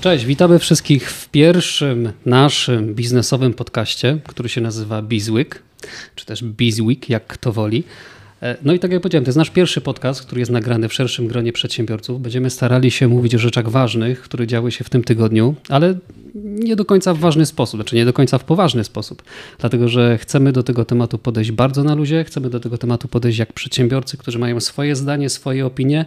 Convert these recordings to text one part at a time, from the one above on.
Cześć, witamy wszystkich w pierwszym naszym biznesowym podcaście, który się nazywa Bizweek, czy też Bizweek, jak kto woli. E, no i tak jak powiedziałem, to jest nasz pierwszy podcast, który jest nagrany w szerszym gronie przedsiębiorców. Będziemy starali się mówić o rzeczach ważnych, które działy się w tym tygodniu, ale nie do końca w ważny sposób, znaczy nie do końca w poważny sposób, dlatego że chcemy do tego tematu podejść bardzo na luzie, chcemy do tego tematu podejść jak przedsiębiorcy, którzy mają swoje zdanie, swoje opinie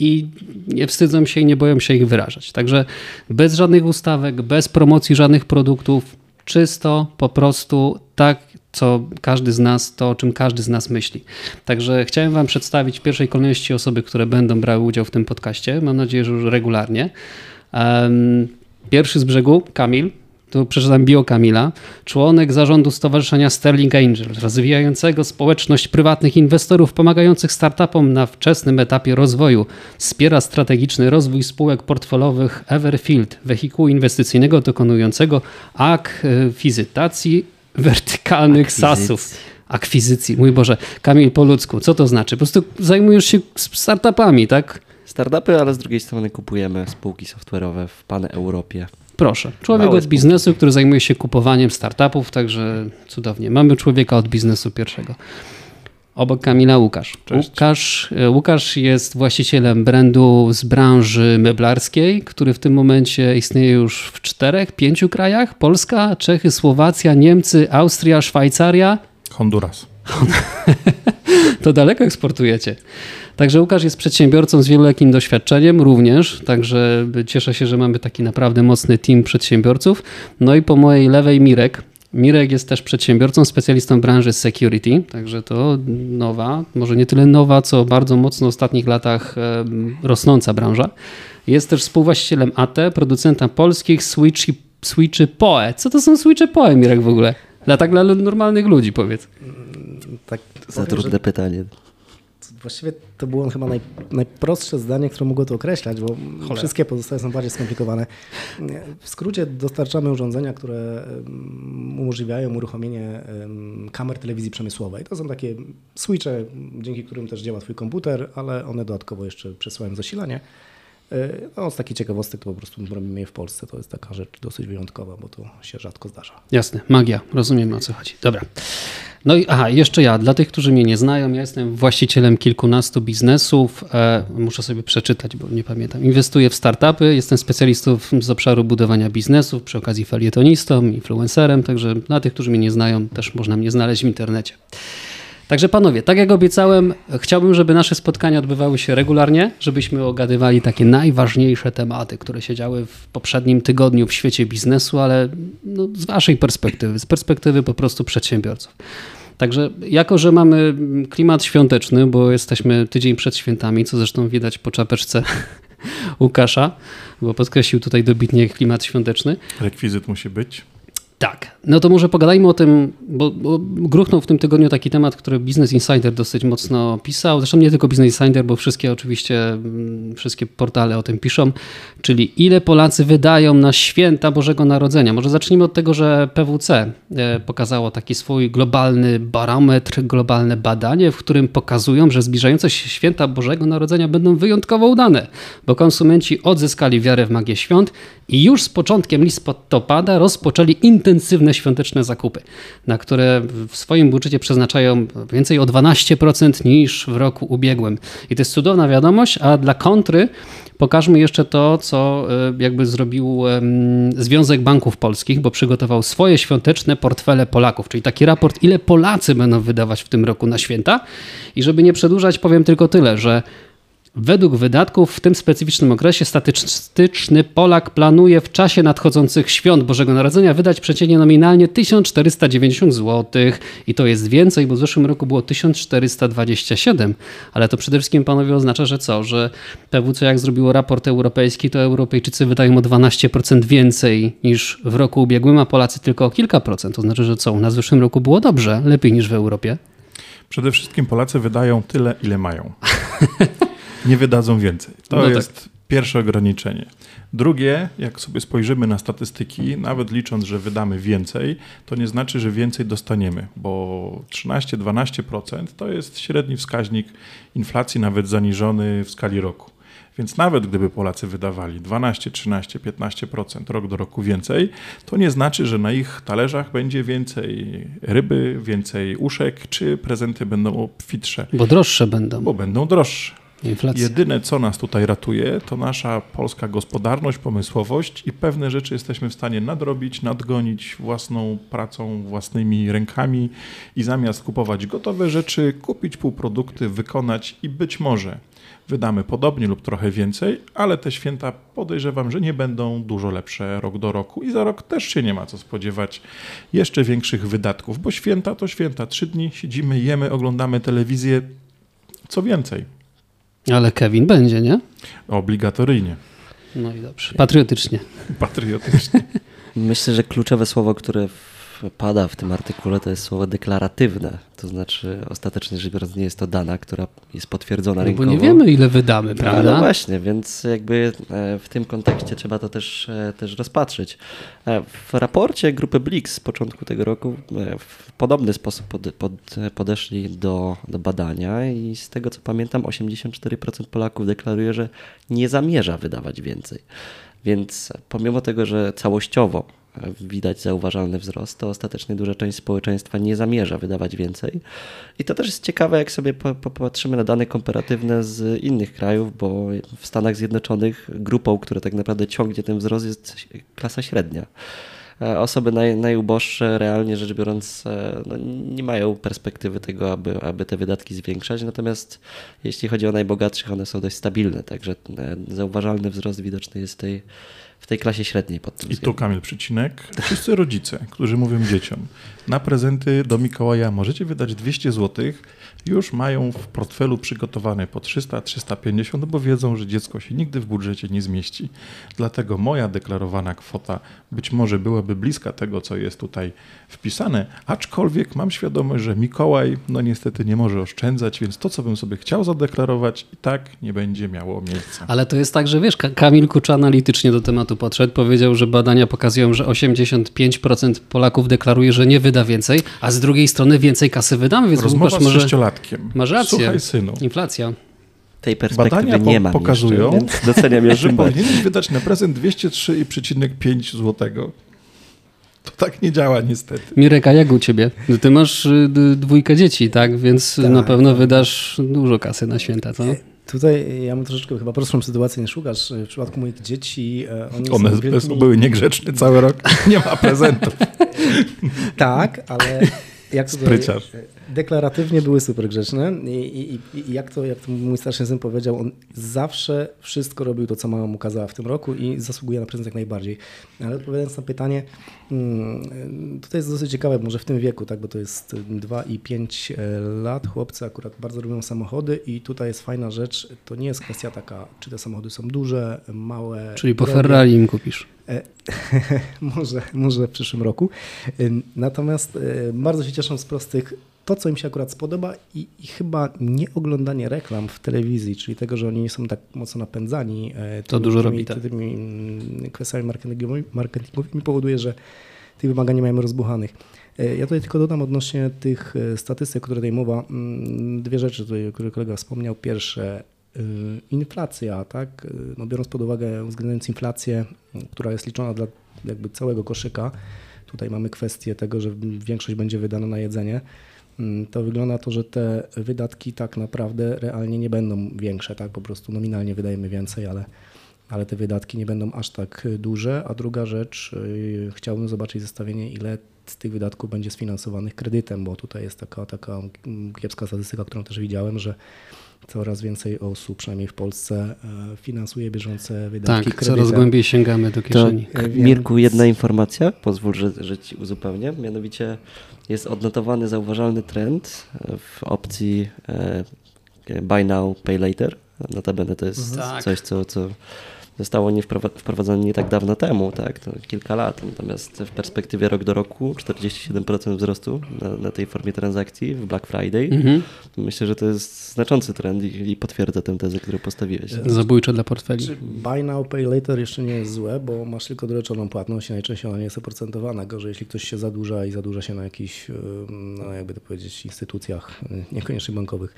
i nie wstydzą się i nie boją się ich wyrażać. Także bez żadnych ustawek, bez promocji żadnych produktów, czysto, po prostu tak co każdy z nas, to o czym każdy z nas myśli. Także chciałem Wam przedstawić w pierwszej kolejności osoby, które będą brały udział w tym podcaście. Mam nadzieję, że już regularnie. Pierwszy z brzegu, Kamil. Tu przeczytam bio Kamila, członek zarządu Stowarzyszenia Sterling Angel, rozwijającego społeczność prywatnych inwestorów pomagających startupom na wczesnym etapie rozwoju. Wspiera strategiczny rozwój spółek portfolowych Everfield, wehikułu inwestycyjnego dokonującego akwizytacji wertykalnych Akwizycji. sasów. Akwizycji, mój Boże. Kamil po ludzku, co to znaczy? Po prostu zajmujesz się startupami, tak? Startupy, ale z drugiej strony kupujemy spółki software'owe w Pan Europie. Proszę. Człowiek Małe od biznesu, który zajmuje się kupowaniem startupów, także cudownie. Mamy człowieka od biznesu pierwszego. Obok Kamila Łukasz. Cześć. Łukasz, e, Łukasz jest właścicielem brandu z branży meblarskiej, który w tym momencie istnieje już w czterech, pięciu krajach. Polska, Czechy, Słowacja, Niemcy, Austria, Szwajcaria. Honduras. To daleko eksportujecie. Także Łukasz jest przedsiębiorcą z wieloletnim doświadczeniem również, także cieszę się, że mamy taki naprawdę mocny team przedsiębiorców. No i po mojej lewej Mirek. Mirek jest też przedsiębiorcą, specjalistą branży security, także to nowa, może nie tyle nowa, co bardzo mocno w ostatnich latach em, rosnąca branża. Jest też współwłaścicielem AT, producenta polskich switchy, switchy PoE. Co to są switche PoE, Mirek, w ogóle? Dla tak dla normalnych ludzi, powiedz. Tak, Za trudne pytanie. Właściwie to było chyba naj, najprostsze zdanie, które mogło to określać, bo wszystkie pozostałe są bardziej skomplikowane. W skrócie dostarczamy urządzenia, które em, umożliwiają uruchomienie kamer telewizji przemysłowej. To są takie switche, dzięki którym też działa Twój komputer, ale one dodatkowo jeszcze przesyłają zasilanie. E, No, z takich ciekawostek to po prostu robimy je w Polsce. To jest taka rzecz dosyć wyjątkowa, bo to się rzadko zdarza. Jasne, magia, rozumiemy o co chodzi. Dobra. No i aha, jeszcze ja, dla tych, którzy mnie nie znają, ja jestem właścicielem kilkunastu biznesów. E, muszę sobie przeczytać, bo nie pamiętam. Inwestuję w startupy, jestem specjalistą z obszaru budowania biznesów, przy okazji felietonistą, influencerem, także dla tych, którzy mnie nie znają, też można mnie znaleźć w internecie. Także panowie, tak jak obiecałem, chciałbym, żeby nasze spotkania odbywały się regularnie, żebyśmy ogadywali takie najważniejsze tematy, które się działy w poprzednim tygodniu w świecie biznesu, ale no, z waszej perspektywy, z perspektywy po prostu przedsiębiorców. Także jako, że mamy klimat świąteczny, bo jesteśmy tydzień przed świętami, co zresztą widać po czapeczce Łukasza, bo podkreślił tutaj dobitnie klimat świąteczny, Rekwizyt musi być. Tak, no to może pogadajmy o tym, bo, bo gruchnął w tym tygodniu taki temat, który Business Insider dosyć mocno pisał. Zresztą nie tylko Business Insider, bo wszystkie oczywiście, mm, wszystkie portale o tym piszą, czyli ile Polacy wydają na święta Bożego Narodzenia. Może zacznijmy od tego, że PWC e, pokazało taki swój globalny barometr, globalne badanie, w którym pokazują, że zbliżające się święta Bożego Narodzenia będą wyjątkowo udane, bo konsumenci odzyskali wiarę w magię świąt i już z początkiem listopada rozpoczęli intensywne świąteczne zakupy, na które w swoim budżecie przeznaczają więcej o 12% niż w roku ubiegłym. I to jest cudowna wiadomość, a dla kontry pokażmy jeszcze to, co e, jakby zrobił Związek Banków Polskich, bo przygotował swoje świąteczne portfele Polaków, czyli taki raport, ile Polacy będą wydawać w tym roku na święta. I żeby nie przedłużać, powiem tylko tyle, że Według wydatków w tym specyficznym okresie statystyczny Polak planuje w czasie nadchodzących świąt Bożego Narodzenia wydać przeciętnie nominalnie 1490 zł i to jest więcej, bo w zeszłym roku było 1427, ale to przede wszystkim panowie oznacza, że co, że PWC jak zrobiło raport europejski, to Europejczycy wydają o 12% więcej niż w roku ubiegłym, a Polacy tylko o kilka procent. To znaczy, że co, u nas w zeszłym roku było dobrze, lepiej niż w Europie. Przede wszystkim Polacy wydają tyle, ile mają. Nie wydadzą więcej. To No tak. jest pierwsze ograniczenie. Drugie, jak sobie spojrzymy na statystyki, nawet licząc, że wydamy więcej, to nie znaczy, że więcej dostaniemy, bo 13-12% to jest średni wskaźnik inflacji, nawet zaniżony w skali roku. Więc nawet gdyby Polacy wydawali 12, 13, 15% rok do roku więcej, to nie znaczy, że na ich talerzach będzie więcej ryby, więcej uszek, czy prezenty będą obfitsze, Bo droższe będą. bo będą droższe. Inflacja. Jedyne, co nas tutaj ratuje, to nasza polska gospodarność, pomysłowość i pewne rzeczy jesteśmy w stanie nadrobić, nadgonić własną pracą, własnymi rękami i zamiast kupować gotowe rzeczy, kupić półprodukty, wykonać i być może wydamy podobnie lub trochę więcej, ale te święta podejrzewam, że nie będą dużo lepsze rok do roku i za rok też się nie ma co spodziewać jeszcze większych wydatków, bo święta to święta. Trzy dni siedzimy, jemy, oglądamy telewizję. Co więcej, Ale Kevin będzie, nie? obligatoryjnie. No i dobrze. Patriotycznie. patriotycznie. Myślę, że kluczowe słowo, które pada w tym artykule, to jest słowo deklaratywne. To znaczy, ostatecznie rzecz biorąc, nie jest to dana, która jest potwierdzona No bo rynkowo. nie wiemy, ile wydamy, No, prawda? no właśnie, więc jakby e, w tym kontekście trzeba to też, e, też rozpatrzyć. E, W raporcie grupy Blix z początku tego roku w podobny sposób pod, pod, podeszli do, do badania i z tego co pamiętam 84% Polaków deklaruje, że nie zamierza wydawać więcej. Więc pomimo tego, że całościowo widać zauważalny wzrost, to ostatecznie duża część społeczeństwa nie zamierza wydawać więcej. I to też jest ciekawe, jak sobie po- popatrzymy na dane komparatywne z innych krajów, bo w Stanach Zjednoczonych grupą, która tak naprawdę ciągnie ten wzrost, jest klasa średnia. E, Osoby naj, najuboższe, realnie rzecz biorąc, e, no, nie mają perspektywy tego, aby, aby te wydatki zwiększać. Natomiast jeśli chodzi o najbogatszych, one są dość stabilne, także zauważalny wzrost widoczny jest tej, w tej klasie średniej pod tym I tu. Kamil Przycinek. Wszyscy rodzice, którzy mówią dzieciom, na prezenty do Mikołaja możecie wydać 200 zł, już mają w portfelu przygotowane po 300, 350, bo wiedzą, że dziecko się nigdy w budżecie nie zmieści. Dlatego moja deklarowana kwota być może byłaby bliska tego, co jest tutaj wpisane, aczkolwiek mam świadomość, że Mikołaj no niestety nie może oszczędzać, więc to, co bym sobie chciał zadeklarować, i tak nie będzie miało miejsca. Ale to jest tak, że wiesz, Ka- Kamil Kucza analitycznie do tematu podszedł, powiedział, że badania pokazują, że 85% Polaków deklaruje, że nie wyda więcej, a z drugiej strony więcej kasy wydamy, więc Rozmowa Łukasz może... sześciolatkiem. Masz rację. Słuchaj, synu. Inflacja. Tej perspektywy Badania po- nie mam pokazują, jeszcze, więc doceniam ją że powinieneś wydać na prezent 203,5 zł. To tak nie działa niestety. Mirek, a jak u ciebie? No Ty masz y, dwójkę dzieci, tak? Więc Tak, na pewno tak. wydasz dużo kasy na święta, co? Tutaj ja mam troszeczkę chyba prostszą sytuację niż Łukasz. W przypadku moich dzieci e, oni One są wielkimi... były niegrzeczne cały rok. Nie ma prezentów. Tak, ale jak to Spryciarz. Deklaratywnie były super grzeczne I, i, i- jak, to, jak to mój starszy syn powiedział, on zawsze wszystko robił to, co mama mu kazała w tym roku i zasługuje na prezent jak najbardziej. Ale odpowiadając na pytanie, mm, tutaj jest dosyć ciekawe, może w tym wieku, tak, bo to jest 2 i 5 lat, chłopcy akurat bardzo lubią samochody i tutaj jest fajna rzecz, to nie jest kwestia taka, czy te samochody są duże, małe, Czyli po drogie. Ferrari im kupisz. E, może, może w przyszłym roku. Ym, Natomiast e, bardzo się cieszą z prostych to, co im się akurat spodoba i, i chyba nie oglądanie reklam w telewizji, czyli tego, że oni nie są tak mocno napędzani e, To tymi- dużo tymi, tak. tymi mm, kwestiami marketingowymi, marketingowymi powoduje, że tych wymagań nie mamy rozbuchanych. E, Ja tutaj tylko dodam odnośnie tych e, statystyk, o których tutaj mowa, mm, dwie rzeczy, tutaj, o których kolega wspomniał. Pierwsze, inflacja, tak? No biorąc pod uwagę, uwzględniając inflację, która jest liczona dla jakby całego koszyka, tutaj mamy kwestię tego, że większość będzie wydana na jedzenie, to wygląda to, że te wydatki tak naprawdę realnie nie będą większe, tak? Po prostu nominalnie wydajemy więcej, ale, ale te wydatki nie będą aż tak duże. A druga rzecz, y, chciałbym zobaczyć zestawienie, ile z tych wydatków będzie sfinansowanych kredytem, bo tutaj jest taka, taka mm, kiepska statystyka, którą też widziałem, że coraz więcej osób, przynajmniej w Polsce, e, finansuje bieżące wydatki Tak, kredytem. coraz głębiej sięgamy do To, kieszeni. E, więc- Mirku, jedna informacja, pozwól, że, że ci uzupełnię. Mianowicie jest odnotowany zauważalny trend w opcji e, buy now, pay later. Notabene to jest Tak. coś, co, co zostało nie wprowadzone nie tak dawno temu, tak, to kilka lat. Natomiast w perspektywie rok do roku 47% wzrostu na, na tej formie transakcji w Black Friday. Mhm. Myślę, że to jest znaczący trend i, i potwierdza tę tezę, którą postawiłeś. Zabójcze dla portfeli. Czy buy now, pay later jeszcze nie jest złe, bo masz tylko doleczoną płatność i najczęściej ona nie jest oprocentowana. Gorzej, jeśli ktoś się zadłuża i zadłuża się na jakichś, no jakby to powiedzieć, instytucjach niekoniecznie bankowych.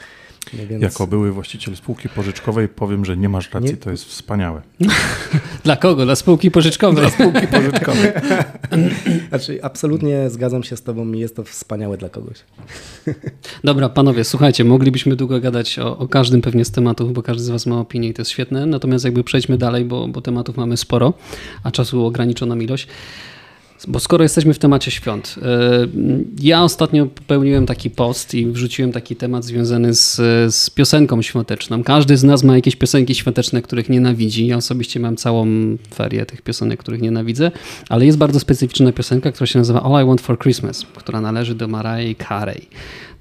Więc... Jako były właściciel spółki pożyczkowej powiem, że nie masz racji, nie... to jest wspaniałe. Dla kogo? Dla spółki pożyczkowej. Dla spółki pożyczkowej. znaczy, absolutnie zgadzam się z Tobą i jest to wspaniałe dla kogoś. Dobra, panowie, słuchajcie, moglibyśmy długo gadać o, o, każdym pewnie z tematów, bo każdy z Was ma opinię i to jest świetne. Natomiast jakby przejdźmy dalej, bo, bo tematów mamy sporo, a czasu ograniczoną ilość. Bo skoro jesteśmy w temacie świąt, e, ja ostatnio popełniłem taki post i wrzuciłem taki temat związany z, z piosenką świąteczną. Każdy z nas ma jakieś piosenki świąteczne, których nienawidzi. Ja osobiście mam całą ferię tych piosenek, których nienawidzę, ale jest bardzo specyficzna piosenka, która się nazywa All I Want for Christmas, która należy do Mariah Carey.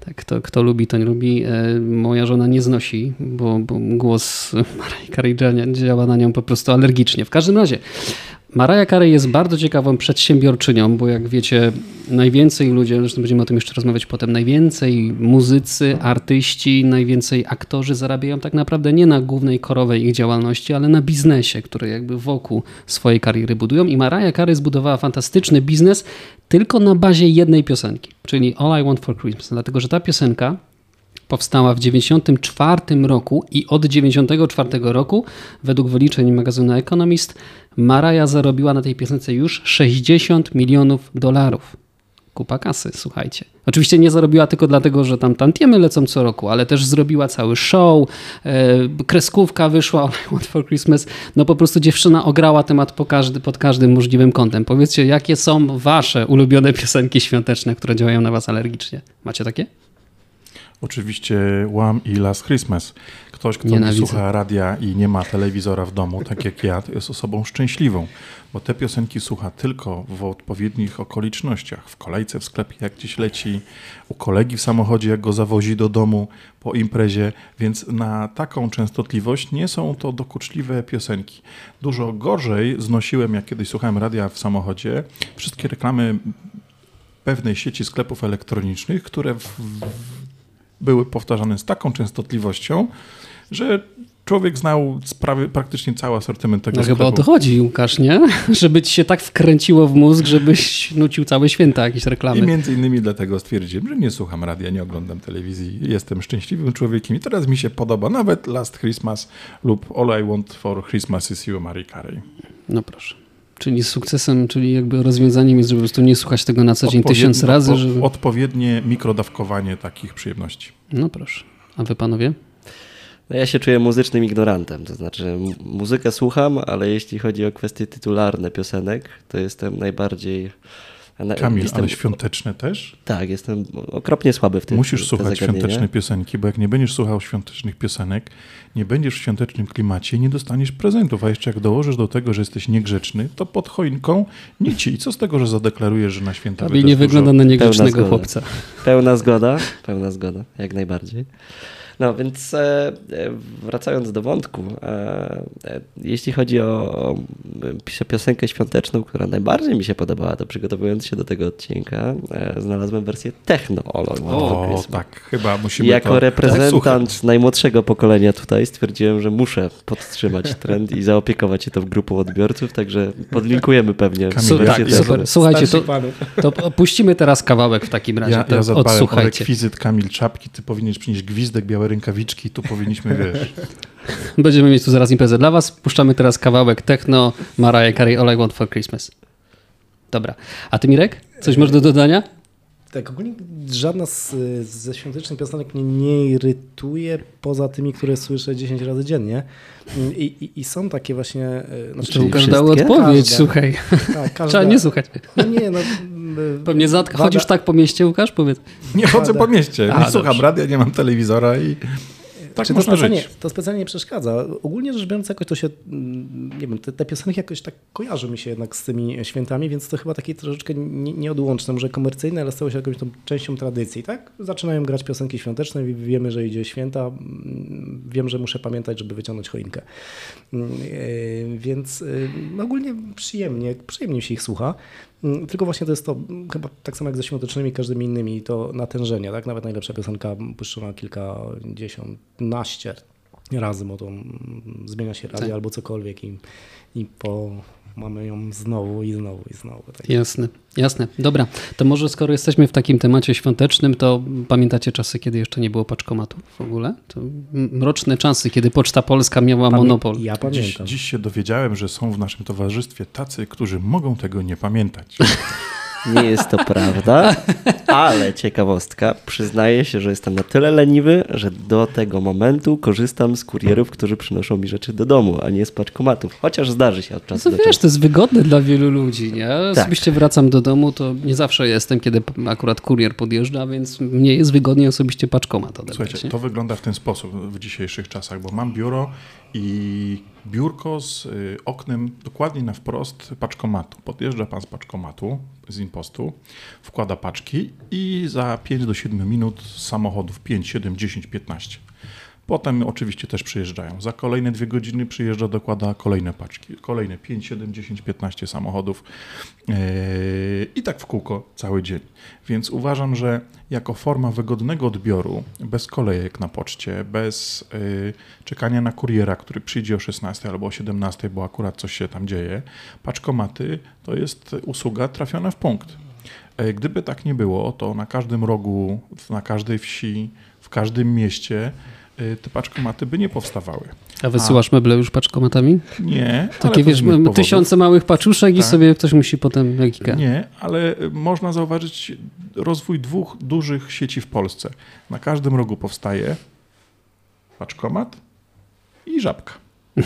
Tak, kto, kto lubi, to nie lubi. E, moja żona nie znosi, bo, bo głos Mariah Carey działa na nią po prostu alergicznie. W każdym razie Mariah Carey jest bardzo ciekawą przedsiębiorczynią, bo jak wiecie, najwięcej ludzie, zresztą będziemy o tym jeszcze rozmawiać potem, najwięcej muzycy, artyści, najwięcej aktorzy zarabiają tak naprawdę nie na głównej korowej ich działalności, ale na biznesie, który jakby wokół swojej kariery budują. I Mariah Carey zbudowała fantastyczny biznes tylko na bazie jednej piosenki, czyli All I Want for Christmas, dlatego że ta piosenka powstała w 1994 roku i od 1994 roku, według wyliczeń magazynu Economist, Maraja zarobiła na tej piosence już 60 milionów dolarów. Kupa kasy, słuchajcie. Oczywiście nie zarobiła tylko dlatego, że tam tantiemy lecą co roku, ale też zrobiła cały show, e, kreskówka wyszła, All I Want for Christmas. No po prostu dziewczyna ograła temat po każdy, pod każdym możliwym kątem. Powiedzcie, jakie są wasze ulubione piosenki świąteczne, które działają na was alergicznie? Macie takie? Oczywiście Łam i Last Christmas. Ktoś, kto nie słucha radia i nie ma telewizora w domu, tak jak ja, to jest osobą szczęśliwą, bo te piosenki słucha tylko w odpowiednich okolicznościach. W kolejce w sklepie, jak gdzieś leci, u kolegi w samochodzie, jak go zawozi do domu po imprezie, więc na taką częstotliwość nie są to dokuczliwe piosenki. Dużo gorzej znosiłem, jak kiedyś słuchałem radia w samochodzie, wszystkie reklamy pewnej sieci sklepów elektronicznych, które w, były powtarzane z taką częstotliwością, że człowiek znał sprawy, praktycznie cały asortyment tego no sklepu. chyba o to chodzi, Łukasz, nie? Żeby ci się tak wkręciło w mózg, żebyś nucił całe święta jakieś reklamy. I między innymi dlatego stwierdziłem, że nie słucham radia, nie oglądam telewizji, jestem szczęśliwym człowiekiem i teraz mi się podoba nawet Last Christmas lub All I Want for Christmas is You, Mary Carey. No proszę. Czyli sukcesem, czyli jakby rozwiązaniem jest, żeby po prostu nie słuchać tego na co dzień tysiąc razy. Żeby... Odpowiednie mikrodawkowanie takich przyjemności. No proszę. A wy panowie? No ja się czuję muzycznym ignorantem, to znaczy muzykę słucham, ale jeśli chodzi o kwestie tytularne piosenek, to jestem najbardziej Kamil, jestem, ale świąteczne też? Tak, jestem okropnie słaby w tym. Musisz słuchać świąteczne piosenki, bo jak nie będziesz słuchał świątecznych piosenek, nie będziesz w świątecznym klimacie, nie dostaniesz prezentów. A jeszcze jak dołożysz do tego, że jesteś niegrzeczny, to pod choinką nici. I co z tego, że zadeklarujesz, że na święta Kamil nie wygląda na niegrzecznego pełna chłopca. Pełna zgoda, pełna zgoda, jak najbardziej. No więc e, e, wracając do wątku, e, jeśli chodzi o piosenkę świąteczną, która najbardziej mi się podobała, to przygotowując się do tego odcinka, znalazłem wersję techno O, tak, chyba musimy Jako to reprezentant tak najmłodszego pokolenia tutaj stwierdziłem, że muszę podtrzymać trend i zaopiekować się tą grupą odbiorców, także podlinkujemy pewnie. Kamil, tak, super. Słuchajcie, to, to puścimy teraz kawałek w takim razie. Ja, ja zadbałem o rekwizyt Kamil Czapki, ty powinieneś przynieść gwizdek rękawiczki, tu powinniśmy, wiesz... Będziemy mieć tu zaraz imprezę dla was. Puszczamy teraz kawałek techno Mariah Carey All I Want For Christmas. Dobra. A ty Mirek? Coś masz do dodania? Tak, ogólnie żadna z, ze świątecznych piosenek mnie nie irytuje, poza tymi, które słyszę 10 razy dziennie. I, i, i są takie właśnie... E, znaczy, Łukasz dał odpowiedź, każda, słuchaj. Tak, każda, Trzeba nie słuchać. No nie, no... Pewnie zatka, chodzisz tak po mieście, Łukasz? Powiedz. Nie chodzę po mieście, nie słucham radia, nie mam telewizora i... tak Czy to można specjalnie, żyć. to specjalnie nie przeszkadza. Ogólnie rzecz biorąc, jakoś to się, mm, nie wiem, te, te piosenki jakoś tak kojarzy mi się jednak z tymi świętami, więc to chyba takie troszeczkę nie- nieodłączne, może komercyjne, ale stało się jakąś tą częścią tradycji, tak? Zaczynają grać piosenki świąteczne, wi- wiemy, że idzie święta, mm, wiem, że muszę pamiętać, żeby wyciągnąć choinkę. Mm, e, Więc e, ogólnie przyjemnie, przyjemnie się ich słucha. Mm, Tylko właśnie to jest to, chyba tak samo jak ze świątecznymi, każdymi innymi, to natężenie, tak? Nawet najlepsza piosenka puszczona kilkadziesiąt, naście razy, bo to mm, zmienia się radio Tak. albo cokolwiek i, i po, mamy ją znowu i znowu i znowu. Tak. Jasne, jasne. Dobra, to może skoro jesteśmy w takim temacie świątecznym, to pamiętacie czasy, kiedy jeszcze nie było paczkomatów w ogóle? To mroczne czasy, kiedy Poczta Polska miała Pamię- monopol. Ja Dziś, pamiętam. dziś się dowiedziałem, że są w naszym towarzystwie tacy, którzy mogą tego nie pamiętać. Nie jest to prawda, ale ciekawostka. Przyznaję się, że jestem na tyle leniwy, że do tego momentu korzystam z kurierów, którzy przynoszą mi rzeczy do domu, a nie z paczkomatów. Chociaż zdarzy się od No czasu to do wiesz, czasu. to jest wygodne dla wielu ludzi, nie? Ja Tak. Osobiście wracam do domu, to nie zawsze jestem, kiedy akurat kurier podjeżdża, więc mnie jest wygodniej osobiście paczkomat odebrać. Słuchajcie, nie? to wygląda w ten sposób w dzisiejszych czasach, bo mam biuro i biurko z y, oknem dokładnie na wprost paczkomatu. Podjeżdża pan z paczkomatu, z impostu, wkłada paczki i za 5 do 7 minut samochodów 5, 7, 10, 15. Potem oczywiście też przyjeżdżają. Za kolejne dwie godziny przyjeżdża, dokłada kolejne paczki. Kolejne 5, 7, 10, 15 samochodów. Yy, I tak w kółko cały dzień. Więc uważam, że jako forma wygodnego odbioru, bez kolejek na poczcie, bez yy, czekania na kuriera, który przyjdzie o 16 albo o 17, bo akurat coś się tam dzieje, paczkomaty to jest usługa trafiona w punkt. E, Gdyby tak nie było, to na każdym rogu, na każdej wsi, w każdym mieście e, te paczkomaty by nie powstawały. A wysyłasz meble już paczkomatami? Nie, Takie wiesz, powodów. tysiące małych paczuszek i Tak. sobie ktoś musi potem giga. Nie, ale e, można zauważyć rozwój dwóch dużych sieci w Polsce. Na każdym rogu powstaje paczkomat i żabka.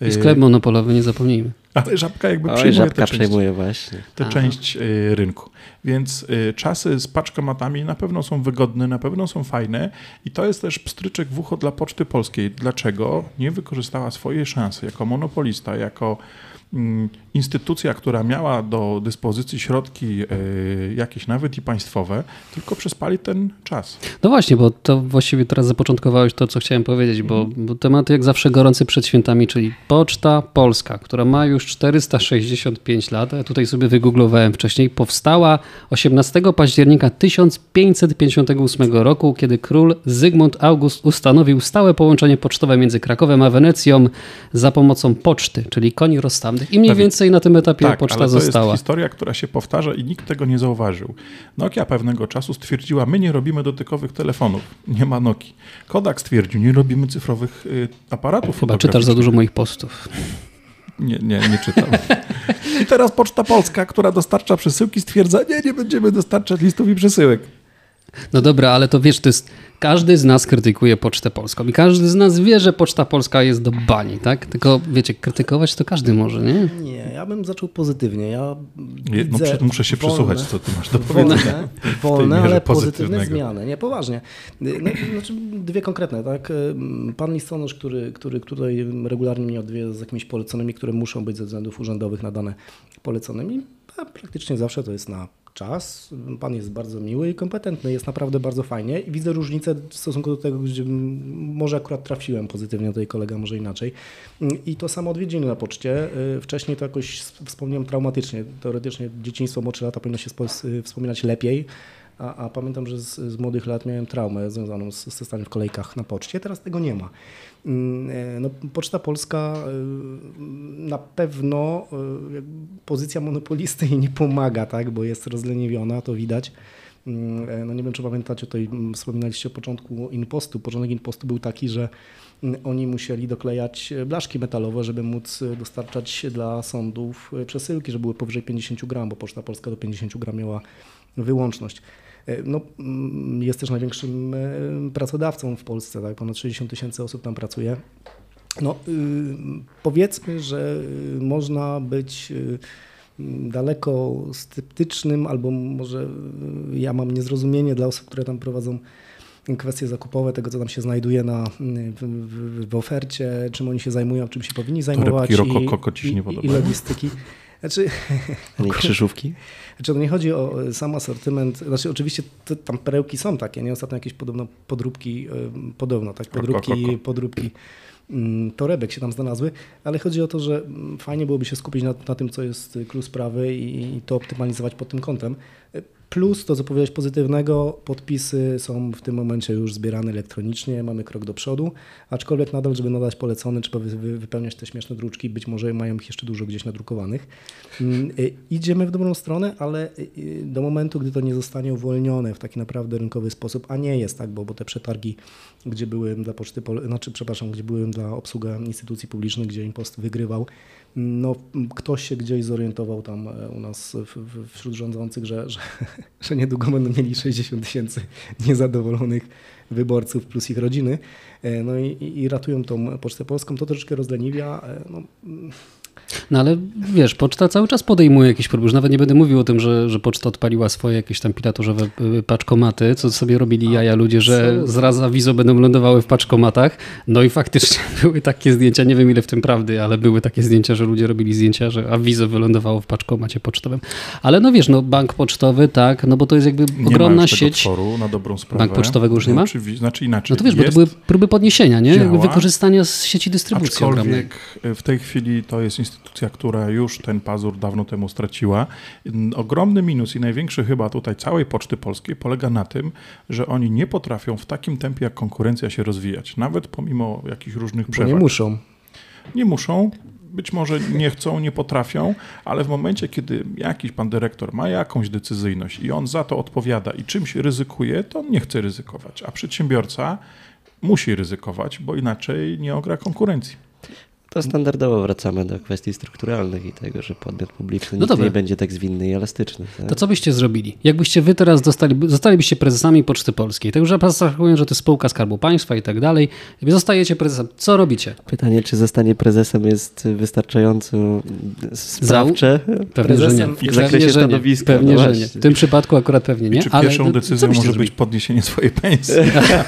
I sklep monopolowy, nie zapomnijmy. Ale żabka jakby Oj, przejmuje żabka tę część, przejmuje właśnie. tę Aha. część y, rynku. Więc y, czasy z paczkomatami na pewno są wygodne, na pewno są fajne i to jest też pstryczek w ucho dla Poczty Polskiej. Dlaczego nie wykorzystała swojej szansy jako monopolista, jako instytucja, która miała do dyspozycji środki y, jakieś nawet i państwowe, tylko przespali ten czas. No właśnie, bo to właściwie teraz zapoczątkowałeś to, co chciałem powiedzieć, bo, Mhm. bo temat jak zawsze gorący przed świętami, czyli Poczta Polska, która ma już 465 lat, ja tutaj sobie wygooglowałem wcześniej, powstała 18 października 1558 roku, kiedy król Zygmunt August ustanowił stałe połączenie pocztowe między Krakowem a Wenecją za pomocą poczty, czyli koni rozstawnych i mniej więcej na tym etapie Tak, poczta ale to została. jest historia, która się powtarza i nikt tego nie zauważył. Nokia pewnego czasu stwierdziła, my nie robimy dotykowych telefonów, nie ma Nokii. Kodak stwierdził, nie robimy cyfrowych y, aparatów Chyba czytasz za dużo moich postów. Nie, nie, nie czytam. I teraz Poczta Polska, która dostarcza przesyłki, stwierdza, nie, nie będziemy dostarczać listów i przesyłek. No dobra, ale to wiesz, to jest, każdy z nas krytykuje Pocztę Polską i każdy z nas wie, że Poczta Polska jest do bani, tak? Tylko wiecie, krytykować to każdy może, nie? Nie, ja bym zaczął pozytywnie. Ja Nie, no, widzę muszę się wolne- przesłuchać, co ty masz do powiedzenia. Wolne, wolne ale pozytywne zmiany. Nie, poważnie. No, znaczy dwie konkretne, tak? Pan listonosz, który, który tutaj regularnie mnie odwiedza z jakimiś poleconymi, które muszą być ze względów urzędowych nadane poleconymi, a praktycznie zawsze to jest na czas. Pan jest bardzo miły i kompetentny, jest naprawdę bardzo fajnie i widzę różnicę w stosunku do tego, gdzie może akurat trafiłem pozytywnie, tutaj kolega może inaczej. I to samo odwiedziny na poczcie. Y, Wcześniej to jakoś wspomniałem traumatycznie. Teoretycznie dzieciństwo, młodsze lata powinno się spo- wspominać lepiej. A, a pamiętam, że z, z młodych lat miałem traumę związaną z, ze staniem w kolejkach na poczcie. Teraz tego nie ma. Mm, e, No, Poczta Polska y, na pewno jakby pozycja monopolisty nie pomaga, tak, bo jest rozleniwiona, to widać. Mm, e, No nie wiem, czy pamiętacie, tutaj mm, wspominaliście o początku impostu. Początek impostu był taki, że oni musieli doklejać e, blaszki metalowe, żeby móc e, dostarczać dla sądów e, przesyłki, że były powyżej 50 gram, bo Poczta Polska do 50 gram miała wyłączność. E, No, mm, jest też największym e, pracodawcą w Polsce, tak? ponad 60 tysięcy osób tam pracuje. No, y, powiedzmy, że y, można być y, daleko sceptycznym, albo może ja mam niezrozumienie dla osób, które tam prowadzą kwestie zakupowe tego, co tam się znajduje na, w, w, w ofercie, czym oni się zajmują, czym się powinni zajmować Torebki rokoko ci się nie i, i logistyki. Znaczy, Nie krzyżówki? znaczy, to nie chodzi o sam asortyment. Znaczy, oczywiście to, tam perełki są takie, nie? Ostatnio jakieś podobno podróbki, y, podobno, tak? Podróbki, Rokoko. podróbki mm, torebek się tam znalazły, ale chodzi o to, że fajnie byłoby się skupić na, na tym, co jest klucz sprawy i, i to optymalizować pod tym kątem. Plus to, co powiedziałeś pozytywnego, podpisy są w tym momencie już zbierane elektronicznie, mamy krok do przodu, aczkolwiek nadal, żeby nadać polecony, trzeba wy, wy, wypełniać te śmieszne druczki, być może mają ich jeszcze dużo gdzieś nadrukowanych. Mm, y, Idziemy w dobrą stronę, ale y, y, do momentu, gdy to nie zostanie uwolnione w taki naprawdę rynkowy sposób, a nie jest tak, bo, bo te przetargi, gdzie były dla poczty, znaczy przepraszam, gdzie były dla obsługi instytucji publicznych, gdzie Impost wygrywał, no, ktoś się gdzieś zorientował tam e, u nas w, w, wśród rządzących, że, że, że niedługo będą mieli 60 tysięcy niezadowolonych wyborców plus ich rodziny. E, No i, i ratują tą Pocztę Polską. To troszeczkę rozleniwia. E, No, No ale wiesz, poczta cały czas podejmuje jakiś problem. Już nawet nie będę mówił o tym, że, że poczta odpaliła swoje jakieś tam pilaturzowe y, paczkomaty, co sobie robili jaja ludzie, że zraz awizo będą lądowały w paczkomatach. No i faktycznie były takie zdjęcia, nie wiem ile w tym prawdy, ale były takie zdjęcia, że ludzie robili zdjęcia, że awizo wylądowało w paczkomacie pocztowym. Ale no wiesz, no bank pocztowy, tak, no bo to jest jakby Nie ma ogromna tego sieć. Tworu, na dobrą sprawę. Bank pocztowego już nie ma? No, oczywiście, znaczy inaczej. No to wiesz, bo to Jest, były próby podniesienia, nie? Jakby działa, wykorzystania z sieci dystrybucji ogromnej. Aczkolwiek w tej chwili to jest która już ten pazur dawno temu straciła. Ogromny minus i największy chyba tutaj całej Poczty Polskiej polega na tym, że oni nie potrafią w takim tempie jak konkurencja się rozwijać, nawet pomimo jakichś różnych bo przewag. nie muszą. Nie muszą, być może nie chcą, nie potrafią, ale w momencie, kiedy jakiś pan dyrektor ma jakąś decyzyjność i on za to odpowiada i czymś ryzykuje, to on nie chce ryzykować, a przedsiębiorca musi ryzykować, bo inaczej nie ogra konkurencji. To standardowo wracamy do kwestii strukturalnych i tego, że podmiot publiczny No nie będzie tak zwinny i elastyczny. Tak? To co byście zrobili? Jakbyście wy teraz dostali, zostalibyście prezesami Poczty Polskiej, tak już abstrahując, że to jest spółka Skarbu Państwa i tak dalej, i zostajecie prezesem, co robicie? Pytanie, czy zostanie prezesem jest wystarczająco sprawcze? Pewnie, że nie. Prezesem w zakresie Pewnie, że nie. stanowiska, Pewnie, no że nie. W tym przypadku akurat pewnie nie. I czy ale pierwszą decyzją może zrobili? być podniesienie swojej pensji?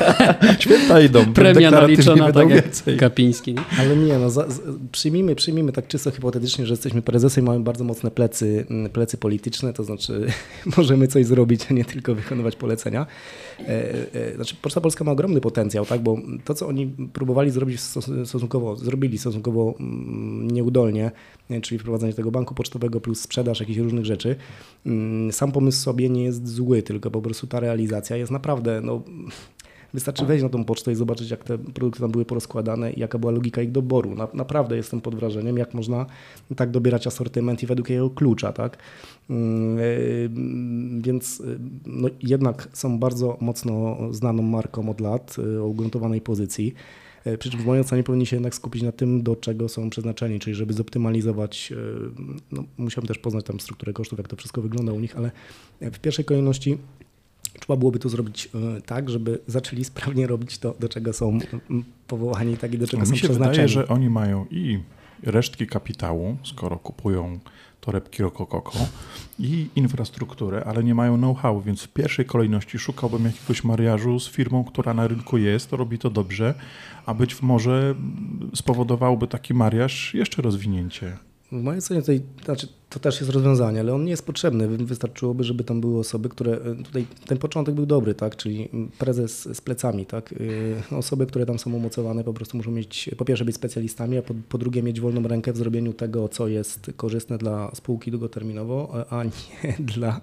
Święta idą. Premia naliczona, tak jak więcej. Kapiński. Nie? Ale nie, no, za, przyjmijmy, przyjmijmy tak czysto hipotetycznie, że jesteśmy prezesem i mamy bardzo mocne plecy, plecy polityczne, to znaczy możemy coś zrobić, a nie tylko wykonywać polecenia. E, e, znaczy Poczta Polska ma ogromny potencjał, tak, bo to, co oni próbowali zrobić stos- stosunkowo, zrobili stosunkowo nieudolnie, nie, czyli wprowadzenie tego banku pocztowego plus sprzedaż jakichś różnych rzeczy, sam pomysł sobie nie jest zły, tylko po prostu ta realizacja jest naprawdę, no, Wystarczy wejść na tą pocztę i zobaczyć, jak te produkty tam były porozkładane i jaka była logika ich doboru. Na, naprawdę jestem pod wrażeniem, jak można tak dobierać asortyment i według jego klucza, tak? Mm, yy, Więc yy, no, jednak są bardzo mocno znaną marką od lat yy, o ugruntowanej pozycji. Przy czym w mojej ocenie powinni się jednak skupić na tym, do czego są przeznaczeni, czyli żeby zoptymalizować, no, musiałem też poznać tam strukturę kosztów, jak to wszystko wygląda u nich, ale w pierwszej kolejności Trzeba byłoby to zrobić e, tak, żeby zaczęli sprawnie robić to, do czego są powołani, tak i do czego No, są mi się przeznaczeni. wydaje, że oni mają i resztki kapitału, skoro kupują torebki Rokokoko i infrastrukturę, ale nie mają know-how, więc w pierwszej kolejności szukałbym jakiegoś mariażu z firmą, która na rynku jest, robi to dobrze, a być może spowodowałoby taki mariaż jeszcze rozwinięcie. W mojej ocenie tutaj, znaczy, to też jest rozwiązanie, ale on nie jest potrzebny. Wy- Wystarczyłoby, żeby tam były osoby, które e, tutaj ten początek był dobry, tak? Czyli prezes z plecami, tak? Yy, Osoby, które tam są umocowane, po prostu muszą mieć po pierwsze być specjalistami, a po, po drugie mieć wolną rękę w zrobieniu tego, co jest korzystne dla spółki długoterminowo, a a nie dla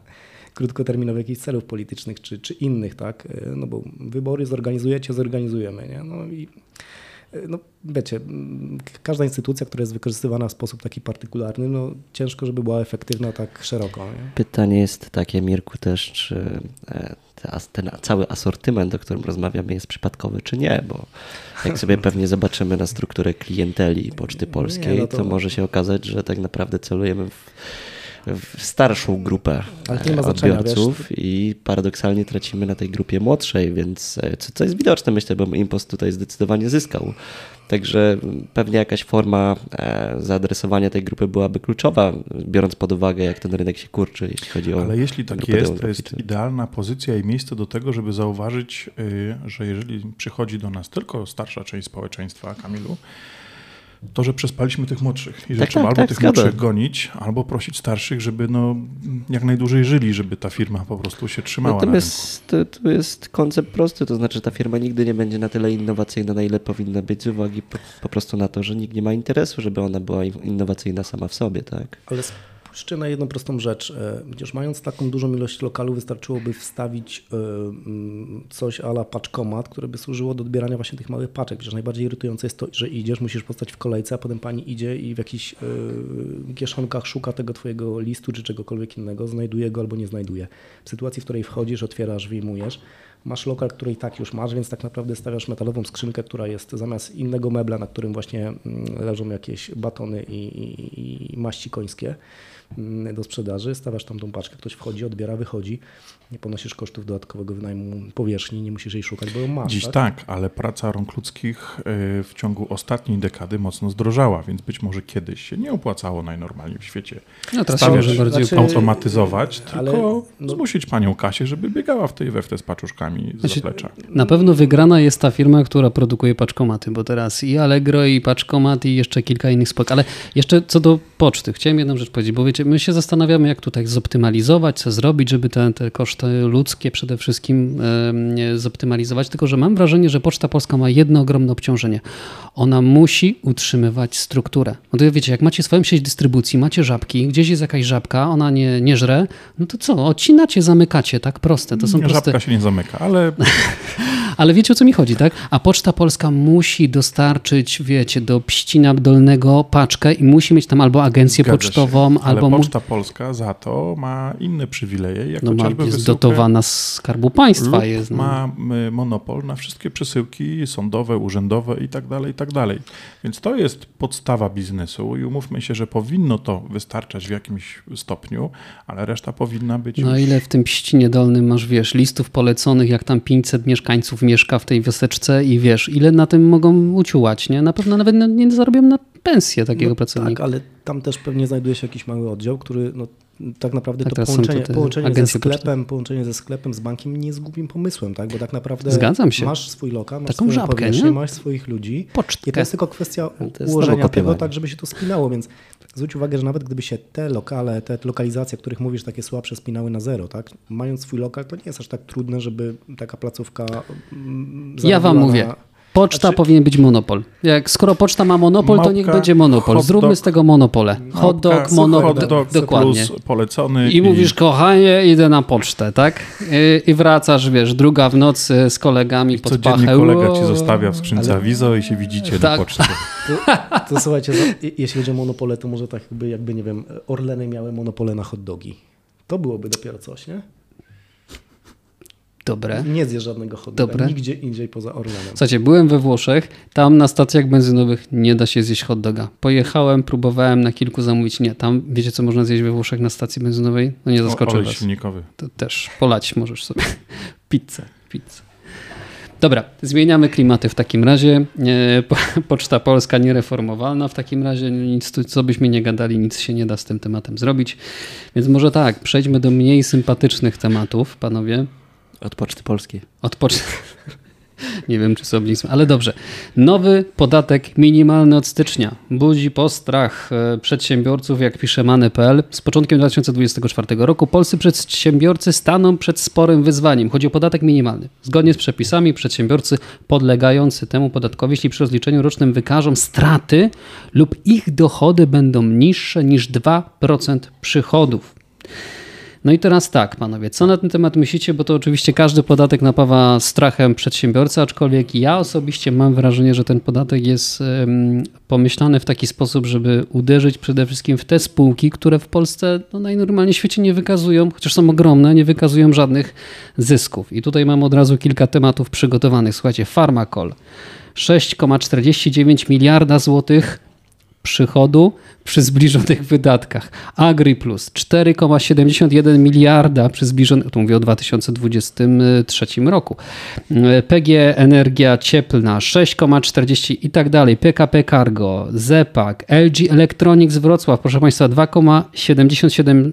krótkoterminowych jakichś celów politycznych czy, czy innych, tak? Yy, No bo wybory zorganizujecie, zorganizujemy, nie? No i no wiecie, każda instytucja, która jest wykorzystywana w sposób taki partykularny, no ciężko, żeby była efektywna tak szeroko. Nie? Pytanie jest takie, Mirku, też, czy e, ten cały asortyment, o którym rozmawiamy, jest przypadkowy, czy nie, bo jak sobie pewnie zobaczymy na strukturę klienteli Poczty Polskiej, no to- to... może się okazać, że tak naprawdę celujemy w starszą grupę Ale to nie ma znaczenia, odbiorców wiesz, i paradoksalnie tracimy na tej grupie młodszej, więc e, co, co jest widoczne, myślę, bo Impost tutaj zdecydowanie zyskał. Także pewnie jakaś forma e, zaadresowania tej grupy byłaby kluczowa, biorąc pod uwagę, jak ten rynek się kurczy, jeśli chodzi o. Ale jeśli tak jest, to jest idealna pozycja i miejsce do tego, żeby zauważyć, y, że jeżeli przychodzi do nas tylko starsza część społeczeństwa, Kamilu, to, że przespaliśmy tych młodszych i że Tak, trzeba tak, albo tak, tych zgadza. młodszych gonić, albo prosić starszych, żeby no, jak najdłużej żyli, żeby ta firma po prostu się trzymała na rynku. Natomiast to, to jest koncept prosty, to znaczy ta firma nigdy nie będzie na tyle innowacyjna, na ile powinna być z uwagi po, po prostu na to, że nikt nie ma interesu, żeby ona była in- innowacyjna sama w sobie, tak? Ale spójrzcie na jedną prostą rzecz. Przecież mając taką dużą ilość lokalu, wystarczyłoby wstawić e, mm, coś ala paczkomat, które by służyło do odbierania właśnie tych małych paczek. Przecież najbardziej irytujące jest to, że idziesz, musisz postać w kolejce, a potem pani idzie i w jakichś e, kieszonkach szuka tego twojego listu czy czegokolwiek innego, znajduje go albo nie znajduje. W sytuacji, w której wchodzisz, otwierasz, wyjmujesz, Masz lokal, który i tak już masz, więc tak naprawdę stawiasz metalową skrzynkę, która jest zamiast innego mebla, na którym właśnie mm, leżą jakieś batony i, i, i maści końskie do sprzedaży. Stawiasz tam tą paczkę, ktoś wchodzi, odbiera, wychodzi. Nie ponosisz kosztów dodatkowego wynajmu powierzchni, nie musisz jej szukać, bo ją masz. Dziś tak? tak, ale praca rąk ludzkich y, w ciągu ostatniej dekady mocno zdrożała, więc być może kiedyś się nie opłacało najnormalniej w świecie No teraz się stawiać, może bardziej znaczy- automatyzować, ale- tylko no- zmusić panią Kasię, żeby biegała w tej we w te z paczuszkami z Znaczy- zaplecza. Na pewno wygrana jest ta firma, która produkuje paczkomaty, bo teraz i Allegro, i paczkomat, i jeszcze kilka innych spok. Ale jeszcze co do poczty, chciałem jedną rzecz powiedzieć, bo wiecie, my się zastanawiamy, jak tutaj zoptymalizować, co zrobić, żeby te, te koszty ludzkie przede wszystkim em, zoptymalizować. Tylko, że mam wrażenie, że Poczta Polska ma jedno ogromne obciążenie. Ona musi utrzymywać strukturę. No to wiecie, jak macie swoją sieć dystrybucji, macie żabki, gdzieś jest jakaś żabka, ona nie, nie żre, no to co, odcinacie, zamykacie, tak proste. To są proste. Żabka się nie zamyka, ale Ale wiecie o co mi chodzi, tak? A Poczta Polska musi dostarczyć, wiecie, do Pścina Dolnego paczkę i musi mieć tam albo agencję Zgadza pocztową, się. Ale albo mu... Poczta Polska za to ma inne przywileje, jak no, ma, jest wysyłkę- dotowana z Skarbu Państwa. Jest, no. ma y, monopol na wszystkie przesyłki sądowe, urzędowe i tak dalej, i tak dalej. Więc to jest podstawa biznesu i umówmy się, że powinno to wystarczać w jakimś stopniu, ale reszta powinna być No już... ile w tym Pścinie Dolnym masz, wiesz, listów poleconych, jak tam 500 mieszkańców mieszka w tej wioseczce i wiesz, ile na tym mogą uciułać, nie? Na pewno nawet no, nie zarobią na pensję takiego No pracownika. Tak, ale tam też pewnie znajduje się jakiś mały oddział, który no, tak naprawdę Tak, to połączenie, połączenie, ze sklepem, połączenie ze sklepem, z bankiem nie jest głupim pomysłem, tak? bo tak naprawdę Zgadzam się. masz swój lokal, masz Taką swoją żabkę, powierzchnię, nie? masz swoich ludzi Pocztkę. i to jest tylko kwestia ułożenia tego tak, żeby się to spinało, więc zwróć uwagę, że nawet gdyby się te lokale, te lokalizacje, o których mówisz, takie słabsze spinały na zero, tak? mając swój lokal, to nie jest aż tak trudne, żeby taka placówka mm, Ja wam mówię. Poczta Znaczy- powinien być monopol. Jak skoro poczta ma monopol, to niech będzie monopol. Zróbmy dog, z tego monopole. Hot dog, monopol. dokładnie. plus polecony I mówisz, kochanie, idę na pocztę, tak? I, I wracasz, wiesz, druga w nocy z kolegami pod codziennie pachę. kolega ci zostawia w skrzynce Ale- awizo i się widzicie Tak. na poczcie. To, to słuchajcie, za- jeśli chodzi o monopole, to może tak jakby, jakby, nie wiem, Orleny miały monopole na hot dogi. To byłoby dopiero coś, nie? Dobre. Nie zje żadnego hot doga Dobre. nigdzie indziej poza Orlenem. Słuchajcie, byłem we Włoszech, tam na stacjach benzynowych nie da się zjeść hot doga. Pojechałem, próbowałem na kilku zamówić. Nie, tam wiecie co można zjeść we Włoszech na stacji benzynowej? No nie zaskoczę Olej was. silnikowy. To też polać możesz sobie. Pizzę, pizzę. Dobra, zmieniamy klimaty w takim razie. Po- Poczta Polska niereformowalna w takim razie. Nic, co byśmy nie gadali, nic się nie da z tym tematem zrobić. Więc może tak, przejdźmy do mniej sympatycznych tematów, panowie. Od Poczty Polskiej. Od poczty. Nie wiem, czy blisko, ale dobrze. Nowy podatek minimalny od stycznia budzi postrach e, przedsiębiorców, jak pisze Mane.pl. Z początkiem 2024 roku polscy przedsiębiorcy staną przed sporym wyzwaniem. Chodzi o podatek minimalny. Zgodnie z przepisami przedsiębiorcy podlegający temu podatkowi, jeśli przy rozliczeniu rocznym wykażą straty lub ich dochody będą niższe niż 2% przychodów. No i teraz tak, panowie, co na ten temat myślicie? Bo to oczywiście każdy podatek napawa strachem przedsiębiorcy, aczkolwiek ja osobiście mam wrażenie, że ten podatek jest pomyślany w taki sposób, żeby uderzyć przede wszystkim w te spółki, które w Polsce no, najnormalniej w świecie nie wykazują, chociaż są ogromne, nie wykazują żadnych zysków. I tutaj mam od razu kilka tematów przygotowanych. Słuchajcie, Farmakol 6,49 miliarda złotych przychodu przy zbliżonych wydatkach. Agri Plus 4,71 miliarda przy zbliżonych, tu mówię o 2023 roku. PG Energia Cieplna 6,40 i tak dalej. PKP Cargo, Zepak, LG Electronics Wrocław, proszę Państwa, 2,77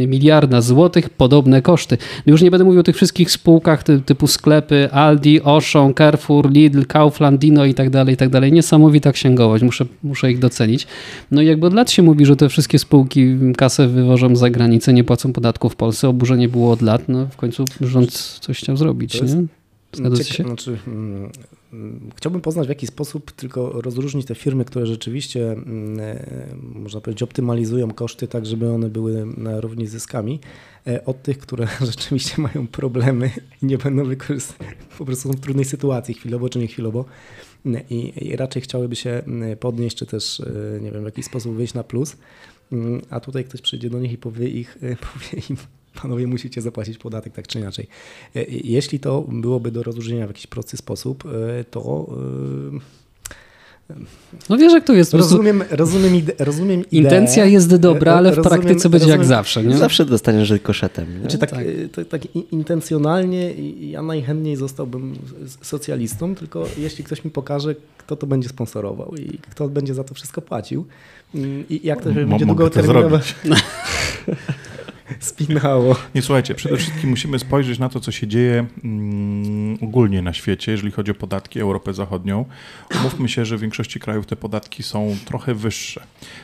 y, miliarda złotych, podobne koszty. Już nie będę mówił o tych wszystkich spółkach typu sklepy Aldi, Auchan, Carrefour, Lidl, Kaufland, Dino i tak dalej, i tak dalej. Niesamowita księgowość, muszę, muszę ich docenić. No i jakby od lat się mówi, że te wszystkie spółki kasę wywożą za granicę, nie płacą podatku w Polsce. Oburzenie było od lat, no w końcu rząd coś chciał zrobić, jest, nie? Się? Znaczy, mm, chciałbym poznać w jaki sposób tylko rozróżnić te firmy, które rzeczywiście, mm, e, można powiedzieć, optymalizują koszty tak, żeby one były na równi z zyskami, e, od tych, które rzeczywiście mają problemy i nie będą wykorzystane, po prostu są w trudnej sytuacji chwilowo czy nie chwilowo i, i raczej chciałyby się podnieść, czy też, e, nie wiem, w jakiś sposób wyjść na plus, a tutaj ktoś przyjdzie do nich i powie, ich, powie im, panowie musicie zapłacić podatek tak czy inaczej. Jeśli to byłoby do rozróżnienia w jakiś prosty sposób, to no wiesz, jak to jest. Rozumiem, rozumiem, ide rozumiem ideę. Intencja jest dobra, ale w rozumiem, praktyce będzie rozumiem, jak zawsze. Nie? Zawsze dostaniesz koszetem. Znaczy, tak, tak. To, tak intencjonalnie ja najchętniej zostałbym socjalistą, tylko jeśli ktoś mi pokaże, kto to będzie sponsorował i kto będzie za to wszystko płacił i jak to będzie długoterminowe. spinało. Nie słuchajcie, przede wszystkim musimy spojrzeć na to, co się dzieje mm, ogólnie na świecie, jeżeli chodzi o podatki Europę Zachodnią. Umówmy się, że w większości krajów te podatki są trochę wyższe.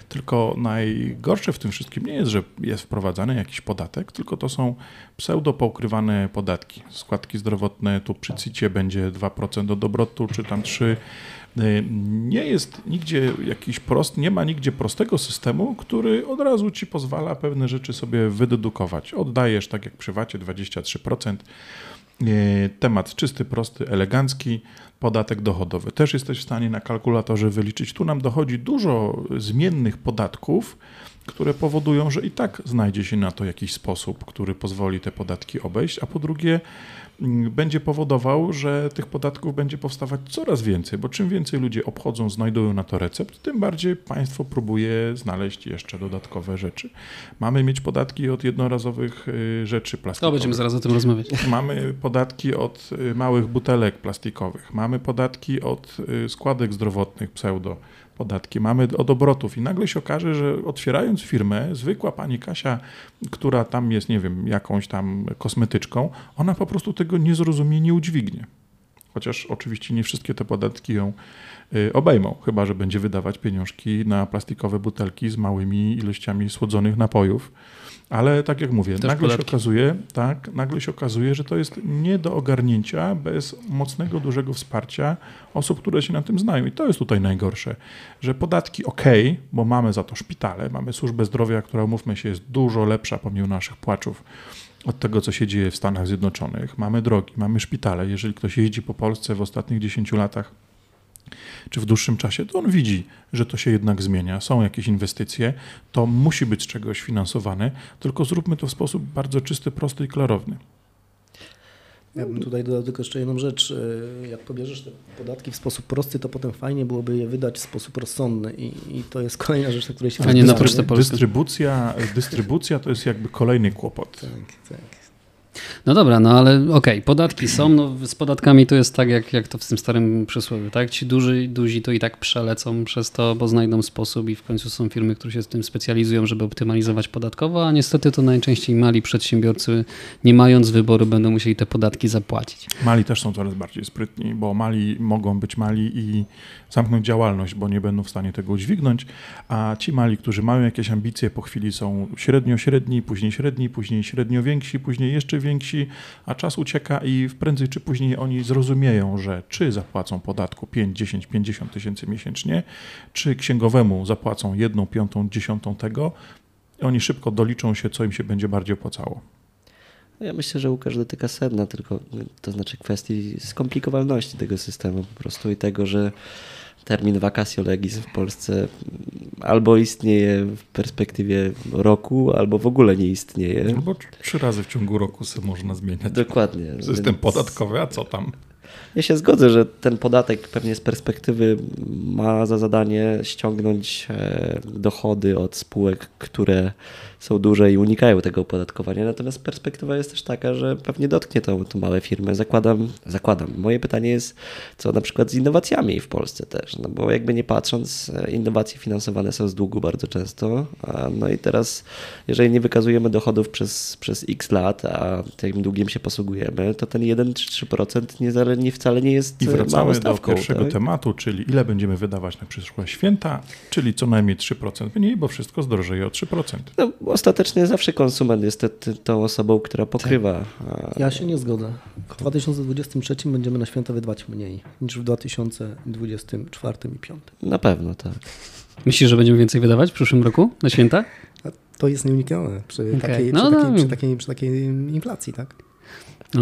Tylko najgorsze w tym wszystkim nie jest, że jest wprowadzany jakiś podatek, tylko to są pseudo poukrywane podatki. Składki zdrowotne, tu przy CIT będzie 2% do dobrotu, czy tam 3%. Y, nie jest nigdzie jakiś prost, nie ma nigdzie prostego systemu, który od razu ci pozwala pewne rzeczy sobie wydedukować. Oddajesz, tak jak przy VAT-ie, 23%. Y, temat czysty, prosty, elegancki, podatek dochodowy. Też jesteś w stanie na kalkulatorze wyliczyć. Tu nam dochodzi dużo zmiennych podatków, które powodują, że i tak znajdzie się na to jakiś sposób, który pozwoli te podatki obejść, a po drugie, będzie powodował, że tych podatków będzie powstawać coraz więcej, bo czym więcej ludzie obchodzą, znajdują na to recept, tym bardziej państwo próbuje znaleźć jeszcze dodatkowe rzeczy. Mamy mieć podatki od jednorazowych y, rzeczy plastikowych. To będziemy zaraz o tym rozmawiać. Mamy podatki od y, małych butelek plastikowych. Mamy podatki od y, składek zdrowotnych pseudo podatki, mamy od obrotów i nagle się okaże, że otwierając firmę, zwykła pani Kasia, która tam jest, nie wiem, jakąś tam kosmetyczką, ona po prostu tego nie zrozumie, nie udźwignie. Chociaż oczywiście nie wszystkie te podatki ją y, obejmą, chyba że będzie wydawać pieniążki na plastikowe butelki z małymi ilościami słodzonych napojów ale tak jak mówię, nagle się, okazuje, tak, nagle się okazuje, że to jest nie do ogarnięcia bez mocnego, dużego wsparcia osób, które się na tym znają. I to jest tutaj najgorsze, że podatki ok, bo mamy za to szpitale, mamy służbę zdrowia, która, umówmy się, jest dużo lepsza pomimo naszych płaczów od tego, co się dzieje w Stanach Zjednoczonych. Mamy drogi, mamy szpitale. Jeżeli ktoś jeździ po Polsce w ostatnich 10 latach, czy w dłuższym czasie, to on widzi, że to się jednak zmienia, są jakieś inwestycje, to musi być z czegoś finansowane, tylko zróbmy to w sposób bardzo czysty, prosty i klarowny. Ja bym tutaj dodał tylko jeszcze jedną rzecz. E, jak pobierzesz te podatki w sposób prosty, to potem fajnie byłoby je wydać w sposób rozsądny i, i to jest kolejna rzecz, na której się... A nie na dystrybucja, dystrybucja to jest jakby kolejny kłopot. Tak, tak. No dobra, no ale okej, okay, podatki są, no z podatkami to jest tak, jak, jak to w tym starym przysłowie, tak? Ci duży, duzi to i tak przelecą przez to, bo znajdą sposób i w końcu są firmy, które się z tym specjalizują, żeby optymalizować podatkowo, a niestety to najczęściej mali przedsiębiorcy, nie mając wyboru, będą musieli te podatki zapłacić. Mali też są coraz bardziej sprytni, bo mali mogą być mali i zamknąć działalność, bo nie będą w stanie tego udźwignąć, a ci mali, którzy mają jakieś ambicje, po chwili są średnio średni, później średni, później średnio więksi, później jeszcze więksi, a czas ucieka i prędzej czy później oni zrozumieją, że czy zapłacą podatku 5, 10, 50 tysięcy miesięcznie, czy księgowemu zapłacą jedną, piątą, dziesiątą tego, oni szybko doliczą się, co im się będzie bardziej opłacało. Ja myślę, że Łukasz dotyka sedna, tylko to znaczy kwestii skomplikowalności tego systemu po prostu i tego, że termin vacatio legis w Polsce albo istnieje w perspektywie roku, albo w ogóle nie istnieje. Albo trzy razy w ciągu roku sobie można zmieniać. Dokładnie. System więc... podatkowy, a co tam? Ja się zgodzę, że ten podatek pewnie z perspektywy ma za zadanie ściągnąć e, dochody od spółek, które są duże i unikają tego opodatkowania. Natomiast perspektywa jest też taka, że pewnie dotknie to, to małe firmy. Zakładam, zakładam. Moje pytanie jest, co na przykład z innowacjami w Polsce też, no bo jakby nie patrząc, innowacje finansowane są z długu bardzo często. No i teraz, jeżeli nie wykazujemy dochodów przez, przez x lat, a tym długiem się posługujemy, to ten 1 czy 3% nie, nie wcale nie jest I wracamy stawką, do pierwszego tak? tematu, czyli ile będziemy wydawać na przyszłe święta, czyli co najmniej 3% mniej, bo wszystko zdrożeje o 3%. No, ostatecznie zawsze konsument jest te, te, tą osobą, która pokrywa. a- Ja się nie zgodzę. W 2023 będziemy na święta wydawać mniej niż w 2024 i 2025. Na pewno, tak. Myślisz, że będziemy więcej wydawać w przyszłym roku na święta? To jest nieuniknione przy, Okej. takiej, No, przy, no. takiej, przy, takiej, przy takiej inflacji, tak?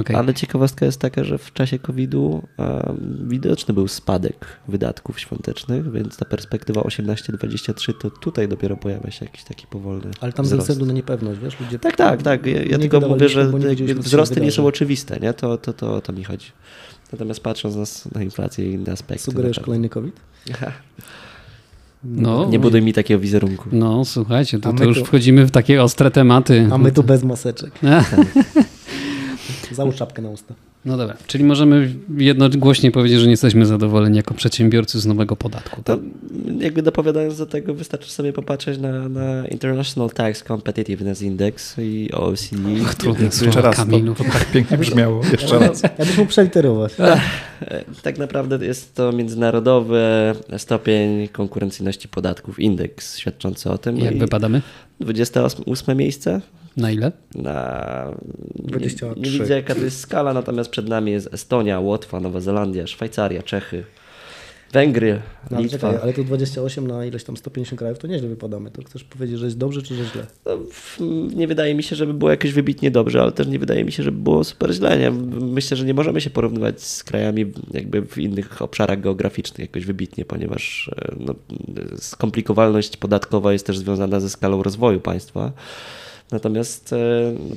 Okej. Ale ciekawostka jest taka, że w czasie COVID-u e, widoczny był spadek wydatków świątecznych, więc ta perspektywa 18-23 to tutaj dopiero pojawia się jakiś taki powolny Ale tam ze wzrost. względu na niepewność, wiesz, ludzie... Tak, tak, tak. Ja, ja tylko mówię, że nie wzrosty nie są oczywiste, nie? To, to, to o to mi chodzi. Natomiast patrząc na, na inflację i inne aspekty. Sugerujesz na kolejny COVID? No, Nie buduj mi takiego wizerunku. No, słuchajcie, to, to już tu- wchodzimy w takie ostre tematy. A my tu bez maseczek. Załóż czapkę na usta. No dobra, czyli możemy jednogłośnie powiedzieć, że nie jesteśmy zadowoleni jako przedsiębiorcy z nowego podatku. To Tak? jakby dopowiadając do tego, wystarczy sobie popatrzeć na, na International Tax Competitiveness Index i OECD. Trudne Jeszcze słowa, raz, to, Kamilu. to tak pięknie brzmiało. Jeszcze raz. Ja byś mógł przeliterować. E, Tak naprawdę jest to międzynarodowy stopień konkurencyjności podatków, indeks świadczący o tym. Jak I wypadamy? 28 miejsce Na ile? na... Nie, 23. nie widzę jaka to jest skala, natomiast przed nami jest Estonia, Łotwa, Nowa Zelandia, Szwajcaria, Czechy, Węgry, No, ale, Litwa. czekaj, ale tu 28 na ileś tam 150 krajów, to nieźle wypadamy. To chcesz powiedzieć, że jest dobrze, czy że źle? No, nie wydaje mi się, żeby było jakoś wybitnie dobrze, ale też nie wydaje mi się, żeby było super źle. Nie? Myślę, że nie możemy się porównywać z krajami jakby w innych obszarach geograficznych jakoś wybitnie, ponieważ e, no, skomplikowalność podatkowa jest też związana ze skalą rozwoju państwa. Natomiast e,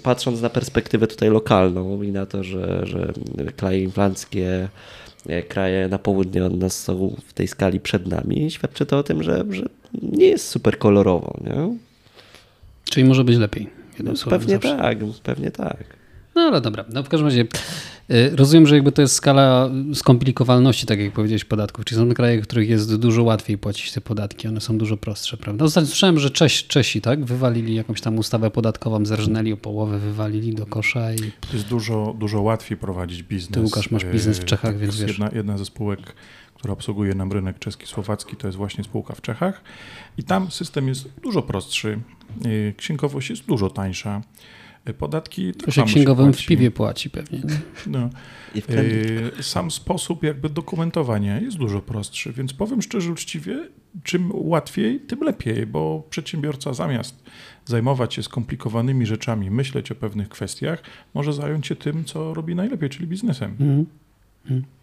patrząc na perspektywę tutaj lokalną i na to, że, że kraje inflanckie, kraje na południe od nas są w tej skali przed nami, świadczy to o tym, że, że nie jest super kolorowo. Nie? Czyli może być lepiej. Jednym słowem Pewnie zawsze. tak, pewnie tak. No ale dobra, no w każdym razie rozumiem, że jakby to jest skala skomplikowalności, tak jak powiedziałeś, podatków. Czyli są kraje, w których jest dużo łatwiej płacić te podatki, one są dużo prostsze, prawda? Ostatnio słyszałem, że Czesi, Czesi tak, wywalili jakąś tam ustawę podatkową, zerżnęli o połowę, wywalili do kosza i Jest dużo, dużo łatwiej prowadzić biznes. Ty, Łukasz, masz biznes w E, Czechach, tak, więc wiesz. Jedna, jedna ze spółek, która obsługuje nam rynek czeski-słowacki, to jest właśnie spółka w Czechach. I tam system jest dużo prostszy, e, księgowość jest dużo tańsza. Podatki tak to się samo księgowym w piwie płaci pewnie. nie? No. E, Sam sposób jakby dokumentowania jest dużo prostszy, więc powiem szczerze, uczciwie, czym łatwiej, tym lepiej, bo przedsiębiorca zamiast zajmować się skomplikowanymi rzeczami, myśleć o pewnych kwestiach, może zająć się tym, co robi najlepiej, czyli biznesem. Mhm. Mhm.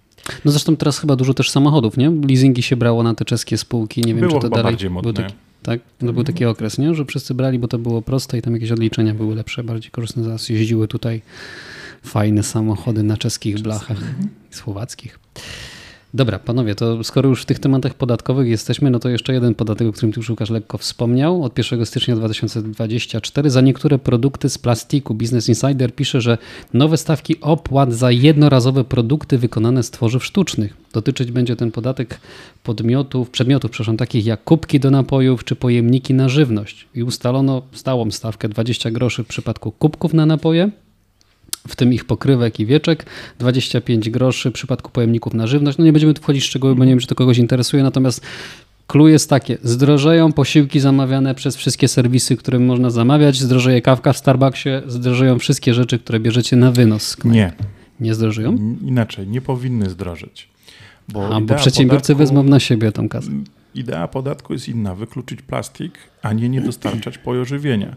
No zresztą teraz chyba dużo też samochodów, nie? Leasingi się brało na te czeskie spółki, nie wiem Było czy to dalej bardziej był modne. taki, tak? To był taki okres, nie? Że wszyscy brali, bo to było proste i tam jakieś odliczenia były lepsze, bardziej korzystne. Zaraz jeździły tutaj fajne samochody na czeskich blachach i słowackich. Dobra, panowie, to skoro już w tych tematach podatkowych jesteśmy, no to jeszcze jeden podatek, o którym tu już Łukasz lekko wspomniał. Od 1 stycznia 2024 za niektóre produkty z plastiku Business Insider pisze, że nowe stawki opłat za jednorazowe produkty wykonane z tworzyw sztucznych. Dotyczyć będzie ten podatek podmiotów, przedmiotów, przepraszam, takich jak kubki do napojów czy pojemniki na żywność. I ustalono stałą stawkę 20 groszy w przypadku kubków na napoje, w tym ich pokrywek i wieczek, 25 groszy w przypadku pojemników na żywność. No nie będziemy tu wchodzić w szczegóły, bo nie wiem, czy to kogoś interesuje, natomiast clue jest takie, zdrożeją posiłki zamawiane przez wszystkie serwisy, które można zamawiać, zdrożeje kawka w Starbucksie, zdrożeją wszystkie rzeczy, które bierzecie na wynos. Nie, Nie zdrożeją? inaczej, nie powinny zdrożyć. Bo, A, bo przedsiębiorcy podatku- wezmą na siebie tą kasę. Idea podatku jest inna, wykluczyć plastik, a nie nie dostarczać pojożywienia.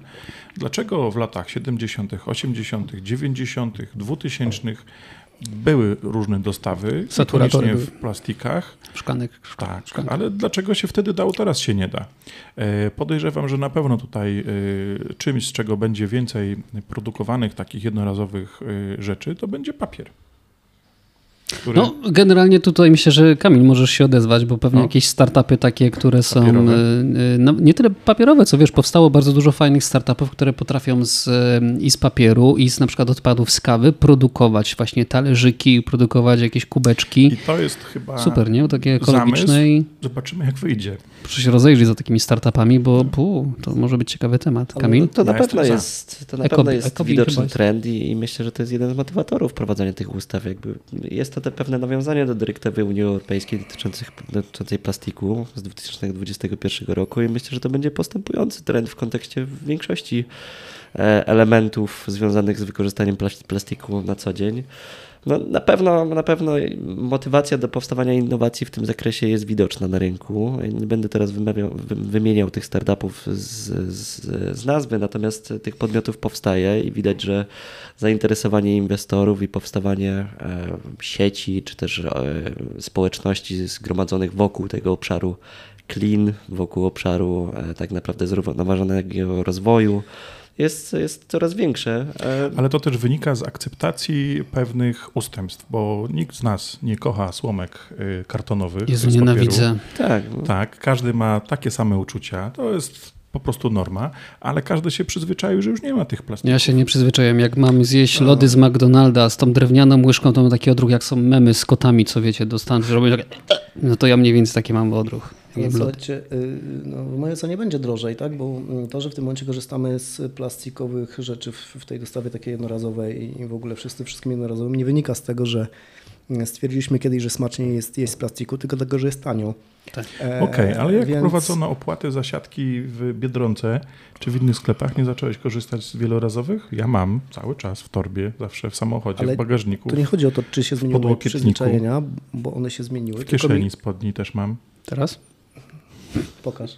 Dlaczego w latach 70., 80., 90., 2000 były różne dostawy, Saturatory w plastikach, Szklanek, tak, szklanek. ale dlaczego się wtedy dało, teraz się nie da? E, Podejrzewam, że na pewno tutaj e, czymś, z czego będzie więcej produkowanych takich jednorazowych e, rzeczy, to będzie papier. Który... No, generalnie tutaj myślę, że Kamil możesz się odezwać, bo pewnie No. jakieś startupy takie, które są Papierowe. y, y, no, nie tyle papierowe, co wiesz, powstało bardzo dużo fajnych startupów, które potrafią z, y, i z papieru, i z na przykład odpadów z kawy produkować właśnie talerzyki, produkować jakieś kubeczki. I to jest chyba Super, nie? Takie ekologiczne zamysł. i Zobaczymy, jak wyjdzie. proszę się rozejrzeć za takimi startupami, bo pu, to może być ciekawy temat. Kamil? To na Ja pewno jest, to na Ekobi- pewno jest widoczny trend i, i myślę, że to jest jeden z motywatorów wprowadzania tych ustaw. Jakby jest to te pewne nawiązanie do dyrektywy Unii Europejskiej dotyczących, dotyczącej plastiku z 2021 roku i myślę, że to będzie postępujący trend w kontekście większości e, elementów związanych z wykorzystaniem plas- plastiku na co dzień. No, na, pewno, na pewno motywacja do powstawania innowacji w tym zakresie jest widoczna na rynku. Nie będę teraz wymawiał, wy- wymieniał tych startupów z, z, z nazwy, natomiast tych podmiotów powstaje i widać, że zainteresowanie inwestorów i powstawanie e, sieci czy też e, społeczności zgromadzonych wokół tego obszaru clean, wokół obszaru e, tak naprawdę zrównoważonego rozwoju jest, jest coraz większe. E, Ale to też wynika z akceptacji pewnych ustępstw, bo nikt z nas nie kocha słomek y, kartonowych. Jezu, z papieru. nienawidzę. Tak, no. Tak, każdy ma takie same uczucia. To jest po prostu norma, ale każdy się przyzwyczaił, że już nie ma tych plastików. Ja się nie przyzwyczaiłem. Jak mam zjeść lody z McDonalda z tą drewnianą łyżką, to mam taki odruch, jak są memy z kotami, co wiecie, dostanę, że robię takie... No to ja mniej więcej taki mam odruch. Lody. słuchajcie, y, no, w mojej ocenie będzie drożej, tak? Bo mm, to, że w tym momencie korzystamy z plastikowych rzeczy w, w tej dostawie takiej jednorazowej i w ogóle wszyscy wszystkim jednorazowym, nie wynika z tego, że stwierdziliśmy kiedyś, że smaczniej jest jeść z plastiku, tylko dlatego, że jest tanio. Tak. E, Okej, ale jak więc- wprowadzono opłaty za siatki w Biedronce czy w innych sklepach, nie zacząłeś korzystać z wielorazowych? Ja mam cały czas w torbie, zawsze w samochodzie, Ale w bagażniku, Tu nie chodzi o to, czy się moje podłokietniku. przyzwyczajenia, bo one się zmieniły. w tylko mi- kieszeni spodni też mam. Teraz? Pokaż.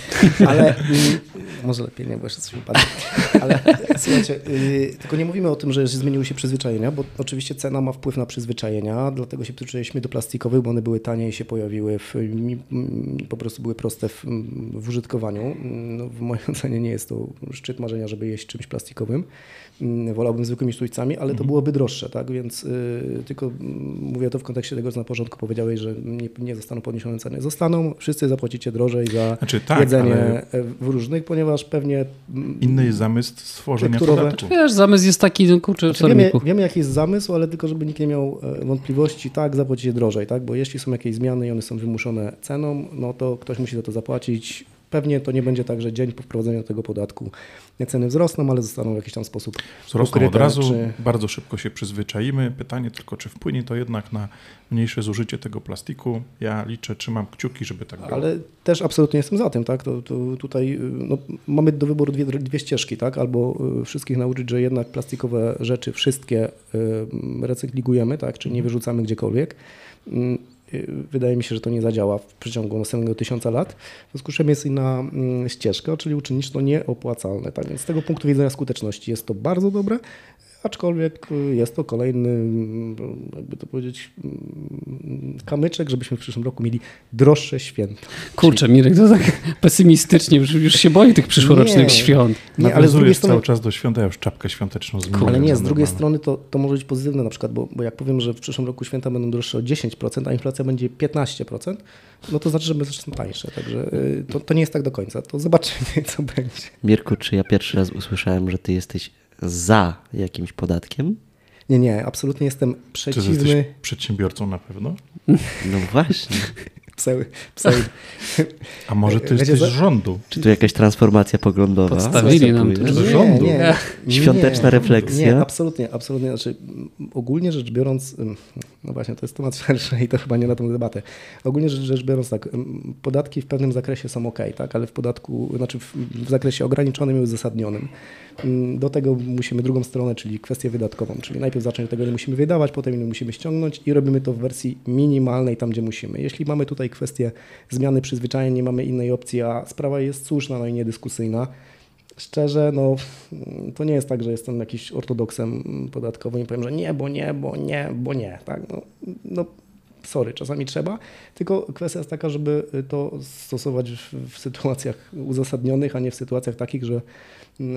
Ale mm, może lepiej nie, bo jeszcze coś wypadnie. Ale słuchajcie, y, tylko nie mówimy o tym, że zmieniły się przyzwyczajenia, bo oczywiście cena ma wpływ na przyzwyczajenia, dlatego się przyzwyczailiśmy do plastikowych, bo one były tanie i się pojawiły, w, mi- mm, po prostu były proste w, w użytkowaniu. No, w mojej ocenie nie jest to szczyt marzenia, żeby jeść czymś plastikowym. Mm, Wolałbym zwykłymi sztućcami, ale to byłoby droższe, tak? Więc y, tylko mówię to w kontekście tego, że na porządku powiedziałeś, że nie, nie zostaną podniesione ceny. Zostaną, wszyscy zapłacicie drożej za Znaczy tak, jedzenie ale w różnych, ponieważ pewnie mm, inny jest zamysł stworzenia Tekturowe. podatku. Wiesz, zamysł jest taki, no kurczę, Znaczy, wiemy, wiemy, jaki jest zamysł, ale tylko, żeby nikt nie miał e, wątpliwości, tak, zapłacicie drożej, tak? Bo jeśli są jakieś zmiany i one są wymuszone ceną, no to ktoś musi za to zapłacić. Pewnie to nie będzie tak, że dzień po wprowadzeniu tego podatku ceny wzrosną, ale zostaną w jakiś tam sposób Wzrosną ukryte, od razu, czy- bardzo szybko się przyzwyczaimy. Pytanie tylko, czy wpłynie to jednak na mniejsze zużycie tego plastiku. Ja liczę, trzymam kciuki, żeby tak było. Ale też absolutnie jestem za tym, tak? To, to tutaj no, mamy do wyboru dwie, dwie ścieżki, tak? Albo y, wszystkich nauczyć, że jednak plastikowe rzeczy wszystkie y, recyklingujemy, tak? Czyli nie wyrzucamy gdziekolwiek. Y, Wydaje mi się, że to nie zadziała w przeciągu następnego tysiąca lat. W związku z czym jest inna mm, ścieżka, czyli uczynić to nieopłacalne. Tak? Więc z tego punktu widzenia skuteczności jest to bardzo dobre, aczkolwiek y, jest to kolejny, mm, jakby to powiedzieć, mm, kamyczek, żebyśmy w przyszłym roku mieli droższe święta. Kurczę, Mirek, to tak pesymistycznie, już, już się boję tych przyszłorocznych Nie. świąt. Nie, ale z drugiej strony, cały czas do świąt, ja już czapkę świąteczną zmieniłem. ale nie, z drugiej strony to, to może być pozytywne na przykład, bo, bo jak powiem, że w przyszłym roku święta będą droższe o 10%, a inflacja będzie 15%, no to znaczy, że będzie są tańsze. Także y, to, to nie jest tak do końca. To zobaczymy, co będzie. Mirku, czy ja pierwszy raz usłyszałem, że ty jesteś za jakimś podatkiem? Nie, nie, absolutnie jestem Czy jesteś przeciwny przedsiębiorcą na pewno? No właśnie. pseły, pseły. A może ty Wiecie, jesteś z rządu? Czy tu jakaś transformacja poglądowa? Podstawili nam z Nie, rządu. nie, nie. Świąteczna refleksja? Nie, absolutnie, absolutnie. Znaczy, ogólnie rzecz biorąc, no właśnie, to jest temat szerszy i to chyba nie na tą debatę. Ogólnie rzecz, biorąc, tak, podatki w pewnym zakresie są ok, tak, ale w podatku, znaczy w, w zakresie ograniczonym i uzasadnionym. Ym, Do tego musimy drugą stronę, czyli kwestię wydatkową, czyli najpierw zacząć od tego, ile musimy wydawać, potem ile musimy ściągnąć i robimy to w wersji minimalnej, tam gdzie musimy. Jeśli mamy tutaj kwestię zmiany przyzwyczajeń, nie mamy innej opcji, a sprawa jest słuszna, no i niedyskusyjna, Szczerze, no to nie jest tak, że jestem jakiś ortodoksem podatkowym i powiem, że nie, bo nie, bo nie, bo nie. Tak? No, no, sorry, czasami trzeba, tylko kwestia jest taka, żeby to stosować w, w sytuacjach uzasadnionych, a nie w sytuacjach takich, że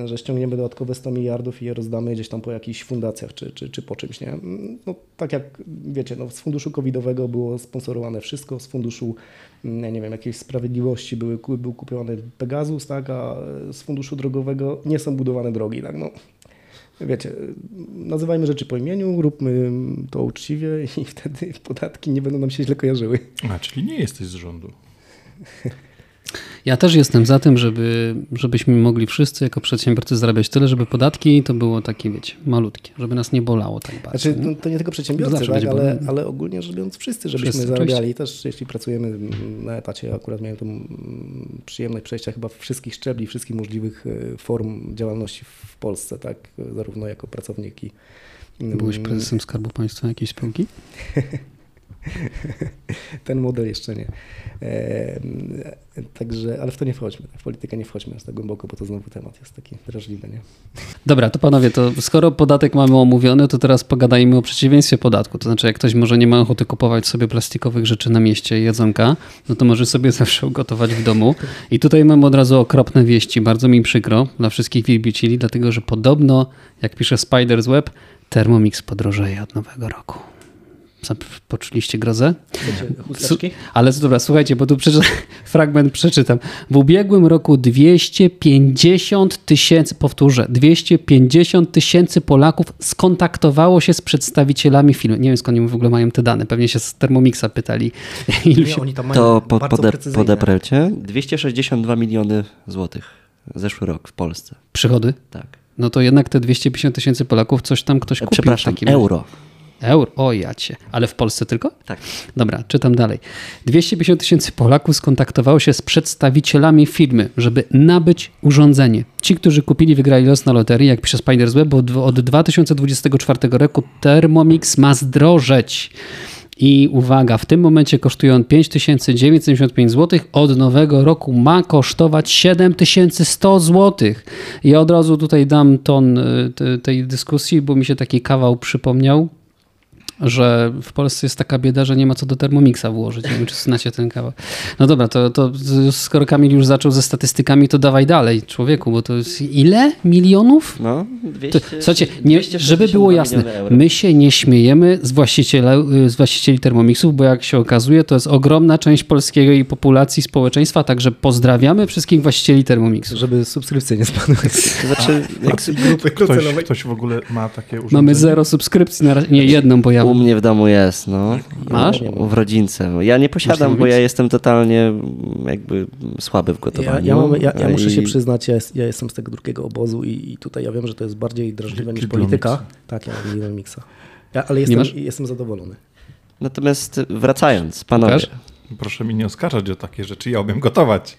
że ściągniemy dodatkowe 100 miliardów i je rozdamy gdzieś tam po jakichś fundacjach czy, czy, czy po czymś. Nie? No, tak jak wiecie, no, z funduszu covidowego było sponsorowane wszystko, z funduszu mm, nie wiem, jakiejś sprawiedliwości były, był kupiony Pegasus, tak, a z funduszu drogowego nie są budowane drogi. Tak? No, wiecie, nazywajmy rzeczy po imieniu, róbmy to uczciwie i wtedy podatki nie będą nam się źle kojarzyły. A, czyli nie jesteś z rządu. Ja też jestem za tym, żeby, żebyśmy mogli wszyscy jako przedsiębiorcy zarabiać tyle, żeby podatki to było takie, wiecie, malutkie, żeby nas nie bolało tak bardzo. Znaczy, to, to nie tylko przedsiębiorcy, tak, ale, ale, ogólnie rzecz biorąc wszyscy, żebyśmy wszyscy, zarabiali. Oczywiście. Też jeśli pracujemy na etacie, akurat miałem tą przyjemność przejścia chyba wszystkich szczebli, wszystkich możliwych e, form działalności w Polsce, tak, zarówno jako pracownik i Byłeś prezesem Skarbu Państwa jakiejś spółki? Ten model jeszcze nie. Także, ale w to nie wchodźmy. W politykę nie wchodźmy aż tak głęboko, bo to znowu temat jest taki drażliwy. Nie? Dobra, to panowie, to skoro podatek mamy omówiony, to teraz pogadajmy o przeciwieństwie podatku. To znaczy, jak ktoś może nie ma ochoty kupować sobie plastikowych rzeczy na mieście jedzonka, no to może sobie zawsze ugotować w domu. I tutaj mam od razu okropne wieści. Bardzo mi przykro dla wszystkich wielbicieli, dlatego że podobno, jak pisze Spider's Web, Thermomix podrożeje od nowego roku. Poczuliście grozę? Ale dobra, słuchajcie, bo tu przeczytam, fragment przeczytam. W ubiegłym roku 250 tysięcy, powtórzę, 250 tysięcy Polaków skontaktowało się z przedstawicielami firmy. Nie wiem skąd oni w ogóle mają te dane. Pewnie się z Thermomixa pytali. Ilu się... to po, pode, podeprecie 262 miliony złotych zeszły rok w Polsce. Przychody? Tak. No to jednak te 250 tysięcy Polaków coś tam ktoś kupił. Przepraszam, takim... euro. Euro? O jacie. Ale w Polsce tylko? Tak. Dobra, czytam dalej. 250 tysięcy Polaków skontaktowało się z przedstawicielami firmy, żeby nabyć urządzenie. Ci, którzy kupili, wygrali los na loterii, jak pisze Spider's Web, bo od 2024 roku Thermomix ma zdrożeć. I uwaga, w tym momencie kosztuje on 5975 zł, od nowego roku ma kosztować 7100 zł. I od razu tutaj dam ton y, tej dyskusji, bo mi się taki kawał przypomniał że w Polsce jest taka bieda, że nie ma co do Thermomixa włożyć. Nie wiem, czy znacie ten kawał. No dobra, to, to skoro Kamil już zaczął ze statystykami, to dawaj dalej, człowieku, bo to jest ile milionów? No, 200, to, słuchajcie, nie, żeby było jasne, my się nie śmiejemy z właścicieli, z właścicieli Thermomixów, bo jak się okazuje, to jest ogromna część polskiej populacji, społeczeństwa, także pozdrawiamy wszystkich właścicieli Thermomixów. Żeby subskrypcje nie spadły. To znaczy, a, jak grupy ktoś, ktoś w ogóle ma takie urządzenie? Mamy zero subskrypcji, na razie, nie jedną, bo ja u mnie w domu jest, no. Masz? W rodzince. Ja nie posiadam, bo ja jestem totalnie jakby słaby w gotowaniu. Ja, ja, mam, ja, ja muszę się przyznać, ja, jest, ja, jestem z tego drugiego obozu i, i, tutaj ja wiem, że to jest bardziej drażliwe niż polityka. Tak, ja mam Lidl Mixa. Ja, ale jestem, jestem zadowolony. Natomiast wracając, panowie. Proszę mi nie oskarżać o takie rzeczy, ja umiem gotować.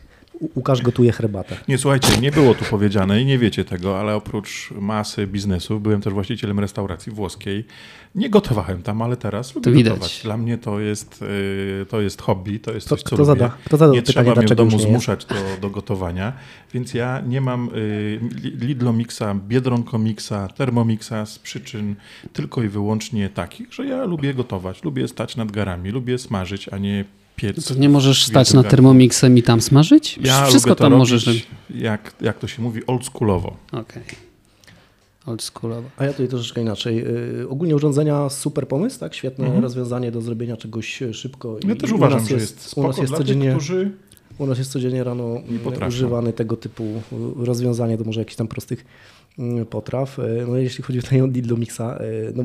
Łukasz gotuje herbatę. Nie, słuchajcie, nie było tu powiedziane i nie wiecie tego, ale oprócz masy biznesów byłem też właścicielem restauracji włoskiej. Nie gotowałem tam, ale teraz lubię to widać. gotować. Dla mnie to jest, y, to jest hobby, to jest coś, co kto lubię. Zada, kto zada nie pytanie, trzeba mnie w domu zmuszać do, do gotowania, więc ja nie mam y, Lidlomixa, Biedronkomixa, Thermomixa z przyczyn tylko i wyłącznie takich, że ja lubię gotować, lubię stać nad garami, lubię smażyć, a nie piec. To nie możesz stać na termomixem i tam smażyć? Ja Wszystko tam możesz. Jak, jak to się mówi, oldschoolowo. Okej. Okay. Oldschoolowo. A ja tutaj troszeczkę inaczej. Yy, ogólnie urządzenia super pomysł, tak? Świetne mhm. rozwiązanie do zrobienia czegoś szybko. Ja I też uważam, że jest, u nas jest codziennie, tych, którzy... U nas jest codziennie rano używany tego typu rozwiązanie do może jakichś tam prostych Mm, potraw. E, no, jeśli chodzi tutaj o Dildo Mixa, e, no,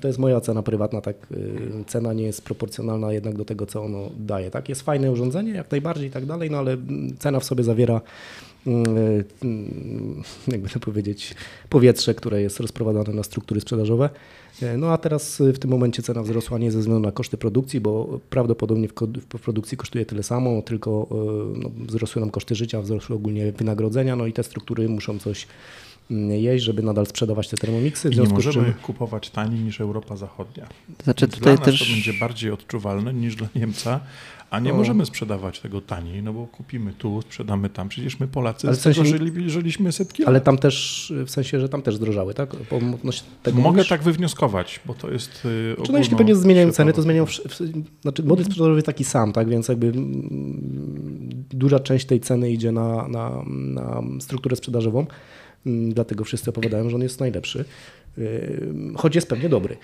to jest moja ocena prywatna, tak, e, cena nie jest proporcjonalna jednak do tego, co ono daje. Tak, jest fajne urządzenie, jak najbardziej i tak dalej, no ale cena w sobie zawiera mm, jakby to powiedzieć, powietrze, które jest rozprowadzane na struktury sprzedażowe. No a teraz w tym momencie cena wzrosła nie ze względu na koszty produkcji, bo prawdopodobnie w, produkcji kosztuje tyle samo, tylko no, wzrosły nam koszty życia, wzrosły ogólnie wynagrodzenia, no i te struktury muszą coś jeść, żeby nadal sprzedawać te termomiksy. W I nie związku z możemy czym kupować taniej niż Europa Zachodnia. Znaczy tutaj dla nas też... to będzie bardziej odczuwalne niż dla Niemca, a nie O. możemy sprzedawać tego taniej, no bo kupimy tu, sprzedamy tam. Przecież my Polacy Ale w sensie- żyli, żyliśmy setki ale lat. tam też, w sensie, że tam też zdrożały, tak? Mogę mówisz? tak wywnioskować, bo to jest yy, Czy no jeśli pewnie zmieniają ceny, to zmienią. wsz- w- Znaczy, model sprzedażowy jest taki sam, tak? Więc jakby mm, duża część tej ceny idzie na, na, na strukturę sprzedażową. Mm, Dlatego wszyscy opowiadają, że on jest najlepszy. Choć jest pewnie dobry.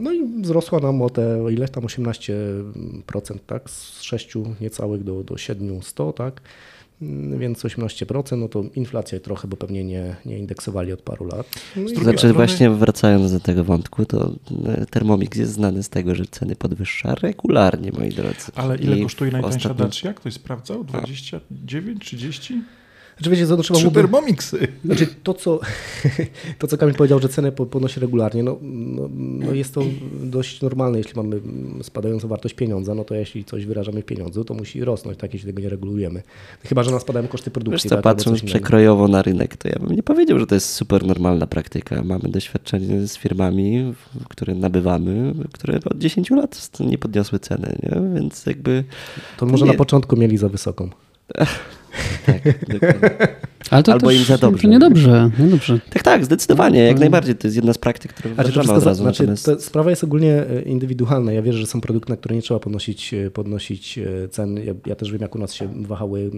No i wzrosła nam o te, o ile tam 18%, tak? Z 6 niecałych do, do 7, 100, tak? Więc 18%, no to inflacja trochę, bo pewnie nie, nie indeksowali od paru lat. No Znaczy strony- właśnie wracając do tego wątku, to e, Thermomix jest znany z tego, że ceny podwyższa regularnie, moi drodzy. Ale ile I kosztuje najtańsza ostatnio- Dacia? Ktoś sprawdzał? 29, 30? Znaczy, wiecie, co, no, trzeba Trzy byłoby-. Znaczy to co, to, co Kamil powiedział, że cenę po- podnosi regularnie, no, no, no jest to dość normalne, jeśli mamy spadającą wartość pieniądza, no to jeśli coś wyrażamy w pieniądzu, to musi rosnąć, tak, jeśli tego nie regulujemy. Chyba, że nas spadają koszty Wiesz produkcji. co, tak, patrząc przekrojowo na rynek, to ja bym nie powiedział, że to jest super normalna praktyka. Mamy doświadczenie z firmami, które nabywamy, które od 10 lat nie podniosły ceny, nie? więc jakby To może nie- na początku mieli za wysoką. Tak, dokładnie. Ale to Albo też im za dobrze. Niedobrze, niedobrze. tak, tak, zdecydowanie, jak najbardziej. To jest jedna z praktyk, którą Znaczy, to wszystko, od razu. znaczy, natomiast... to sprawa jest ogólnie e, indywidualna. Ja wierzę, że są produkty, na które nie trzeba podnosić, e, podnosić e, cen. Ja, ja też wiem, jak u nas się wahały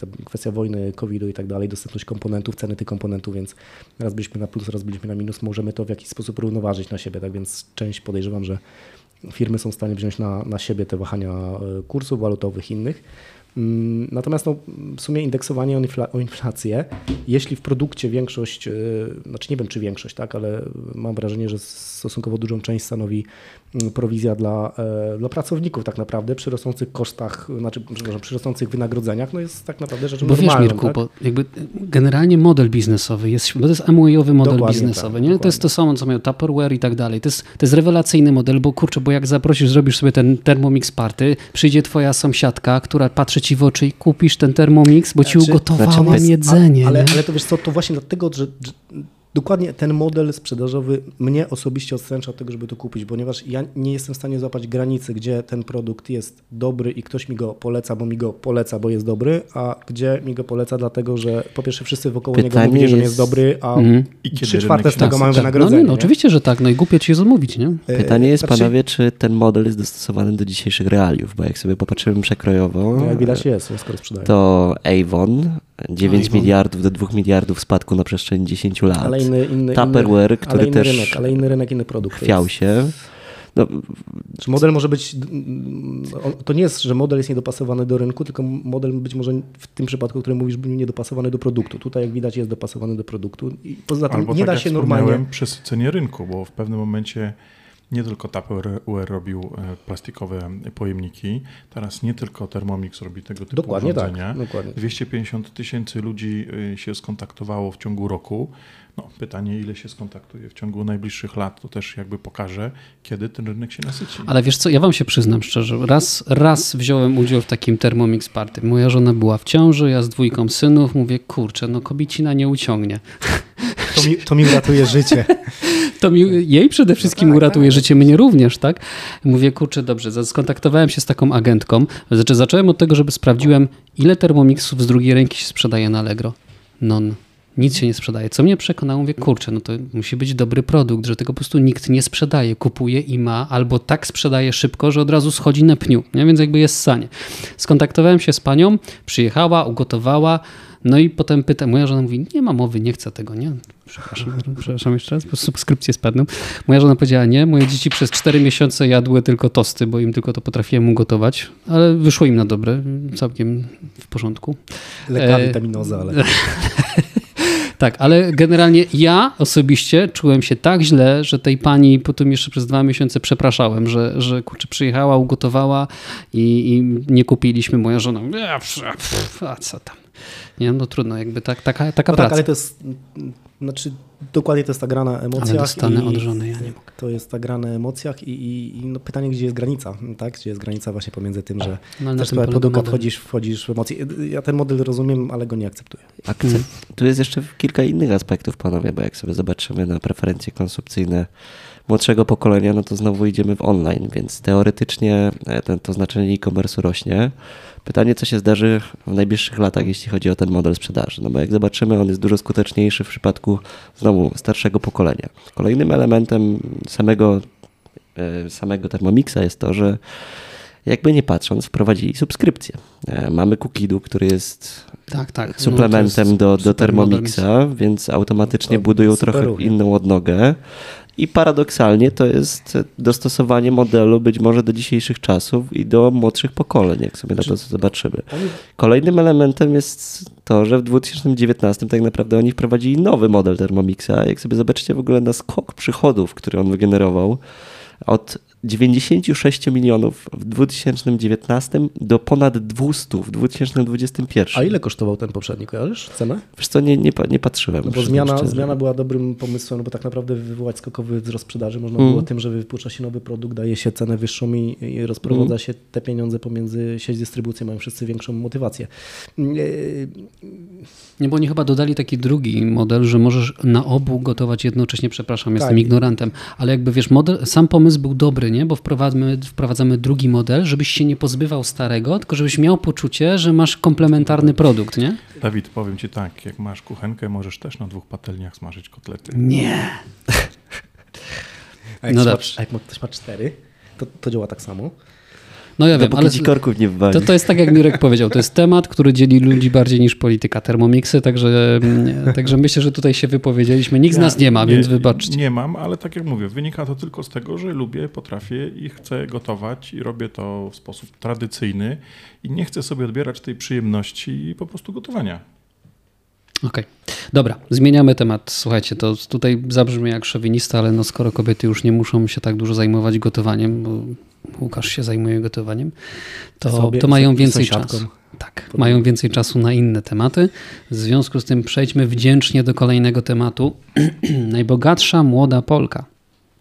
ta kwestia wojny, COVID-u i tak dalej, dostępność komponentów, ceny tych komponentów, więc raz byliśmy na plus, raz byliśmy na minus. Możemy to w jakiś sposób równoważyć na siebie, tak więc część podejrzewam, że firmy są w stanie wziąć na, na siebie te wahania kursów walutowych innych. Mm, Natomiast no, w sumie indeksowanie o, infla, o inflację, jeśli w produkcie większość, e, znaczy nie wiem czy większość, tak, ale mam wrażenie, że stosunkowo dużą część stanowi prowizja dla, e, dla pracowników tak naprawdę przy rosnących kosztach, znaczy przepraszam, przy rosnących wynagrodzeniach, no jest tak naprawdę rzeczą Bo wiesz, normalną. Mirku, tak? bo jakby generalnie model biznesowy jest, bo to jest Amwayowy model Dokładnie biznesowy, tak, nie? To jest to samo, co mają Tupperware i tak dalej. To jest, to jest rewelacyjny model, bo kurczę, bo jak zaprosisz, zrobisz sobie ten Thermomix party, przyjdzie twoja sąsiadka, która patrzy ci w oczy i kupisz ten Thermomix, bo ci Znaczy- ugotowałam znaczy jest- jedzenie, Ale, nie? ale to wiesz co, to właśnie dlatego, że, że dokładnie ten model sprzedażowy mnie osobiście odstręcza od tego, żeby to kupić, ponieważ ja nie jestem w stanie złapać granicy, gdzie ten produkt jest dobry i ktoś mi go poleca, bo mi go poleca, bo jest dobry, a gdzie mi go poleca dlatego, że po pierwsze wszyscy wokoło niego Pytanie mówili, że on jest- jest dobry, a Mhm. I trzy czwarte z tego mają nasyci. No, wynagrodzenie. nie, no oczywiście, że tak, no i głupio ci jest odmówić, nie? E, Pytanie jest, znaczy- panowie, czy ten model jest dostosowany do dzisiejszych realiów, bo jak sobie popatrzymy przekrojowo, No, jak widać jest, skoro sprzedają. to Avon 9 Avon. miliardów do 2 miliardów spadku na przestrzeni 10 lat. Ale inny, inny, Tupperware, inny, który ale inny też rynek, ale inny rynek, inny produkt. Chwiał się. No, Czy model może być, to nie jest, że model jest niedopasowany do rynku, tylko model być może w tym przypadku, o którym mówisz, był niedopasowany do produktu. Tutaj jak widać jest dopasowany do produktu i poza tym Albo nie tak da jak się normalnie... przesycenie rynku, bo w pewnym momencie nie tylko Tupperware robił e, plastikowe pojemniki, teraz nie tylko Thermomix robi tego typu Dokładnie tak, urządzenia. dokładnie. 250 tysięcy ludzi y, się skontaktowało w ciągu roku. No, pytanie, ile się skontaktuje w ciągu najbliższych lat, to też jakby pokaże, kiedy ten rynek się nasyci. Ale wiesz co, ja wam się przyznam szczerze, raz, raz wziąłem udział w takim Thermomix party. Moja żona była w ciąży, ja z dwójką synów, mówię, kurczę, no kobiecina nie uciągnie. To mi, to mi uratuje życie. To mi, jej przede wszystkim tak, uratuje tak. życie, mnie również, tak? Mówię, kurczę, dobrze, za- skontaktowałem się z taką agentką, znaczy zacząłem od tego, żeby sprawdziłem, ile termomixów z drugiej ręki się sprzedaje na Allegro. Non. Nic się nie sprzedaje. Co mnie przekonało, mówię, kurczę, no to musi być dobry produkt, że tego po prostu nikt nie sprzedaje, kupuje i ma, albo tak sprzedaje szybko, że od razu schodzi na pniu, nie? więc jakby jest sanie. Skontaktowałem się z panią, przyjechała, ugotowała, no i potem pyta, moja żona mówi, nie ma mowy, nie chcę tego, nie? Przepraszam, przepraszam jeszcze raz, bo subskrypcje spadną. Moja żona powiedziała, nie, moje dzieci przez 4 miesiące jadły tylko tosty, bo im tylko to potrafiłem ugotować, ale wyszło im na dobre, całkiem w porządku. Lekka E, witaminoza, ale... Tak, ale generalnie ja osobiście czułem się tak źle, że tej pani potem jeszcze przez dwa miesiące przepraszałem, że, że kurczę, przyjechała, ugotowała i, i nie kupiliśmy. Moja żona, "A, co tam. Nie, no trudno, jakby tak, taka, taka No praca. tak, ale to jest, znaczy dokładnie to jest ta gra na emocjach. Ale dostanę i od żony, ja nie mogę. To jest ta gra na emocjach i, i, i no pytanie, gdzie jest granica, tak? Gdzie jest granica właśnie pomiędzy tym, że No, ale na też produkta model. wchodzisz, wchodzisz w emocje. Ja ten model rozumiem, ale go nie akceptuję. Akcept. Tu jest jeszcze kilka innych aspektów, panowie, bo jak sobie zobaczymy na preferencje konsumpcyjne młodszego pokolenia, no to znowu idziemy w online, więc teoretycznie e, ten, to znaczenie e-commerce rośnie. Pytanie, co się zdarzy w najbliższych latach, jeśli chodzi o ten model sprzedaży. No bo jak zobaczymy, on jest dużo skuteczniejszy w przypadku znowu starszego pokolenia. Kolejnym elementem samego, e, samego Thermomixa jest to, że jakby nie patrząc, wprowadzili subskrypcję. E, Mamy Cookidu, który jest Tak, tak. suplementem No, to do, jest do super Thermomixa, więc automatycznie To budują trochę równie. inną odnogę. I paradoksalnie to jest dostosowanie modelu być może do dzisiejszych czasów i do młodszych pokoleń, jak sobie na to zobaczymy. Kolejnym elementem jest to, że w 2019 tak naprawdę oni wprowadzili nowy model Thermomixa. Jak sobie zobaczycie w ogóle na skok przychodów, który on wygenerował, od 96 milionów w 2019 do ponad 200 w 2021. A ile kosztował ten poprzedni, kojarzysz cenę? Wiesz co, nie, nie, nie patrzyłem. No bo zmiana, szczerze. zmiana była dobrym pomysłem, no bo tak naprawdę wywołać skokowy wzrost sprzedaży można Mm. było tym, że wypuszcza się nowy produkt, daje się cenę wyższą i, i rozprowadza Mm. się te pieniądze pomiędzy sieć dystrybucji, mają wszyscy większą motywację. Yy, Nie, bo oni chyba dodali taki drugi model, że możesz na obu gotować jednocześnie, przepraszam, jestem Tak. ignorantem, ale jakby wiesz, model, sam pomysł był dobry, nie? Bo wprowadzamy, wprowadzamy drugi model, żebyś się nie pozbywał starego, tylko żebyś miał poczucie, że masz komplementarny produkt, nie? Dawid, powiem ci tak, jak masz kuchenkę, możesz też na dwóch patelniach smażyć kotlety. Nie. A jak, No ktoś ma, dobrze. a jak ktoś ma cztery, to, to działa tak samo. No ja wiem, Dopóki ale ci korków nie wwali. to, to jest tak, jak Mirek powiedział, to jest temat, który dzieli ludzi bardziej niż polityka Thermomixy, także, mm, także myślę, że tutaj się wypowiedzieliśmy. Nikt z nas nie ma, więc wybaczcie. Nie mam, ale tak jak mówię, wynika to tylko z tego, że lubię, potrafię i chcę gotować i robię to w sposób tradycyjny i nie chcę sobie odbierać tej przyjemności po prostu gotowania. Okej, dobra, zmieniamy temat. Słuchajcie, to tutaj zabrzmi jak szowinista, ale no skoro kobiety już nie muszą się tak dużo zajmować gotowaniem, bo Łukasz się zajmuje gotowaniem, to, Sobie to mają więcej czasu. Tak, mają więcej czasu na inne tematy. W związku z tym przejdźmy wdzięcznie do kolejnego tematu. Najbogatsza młoda Polka.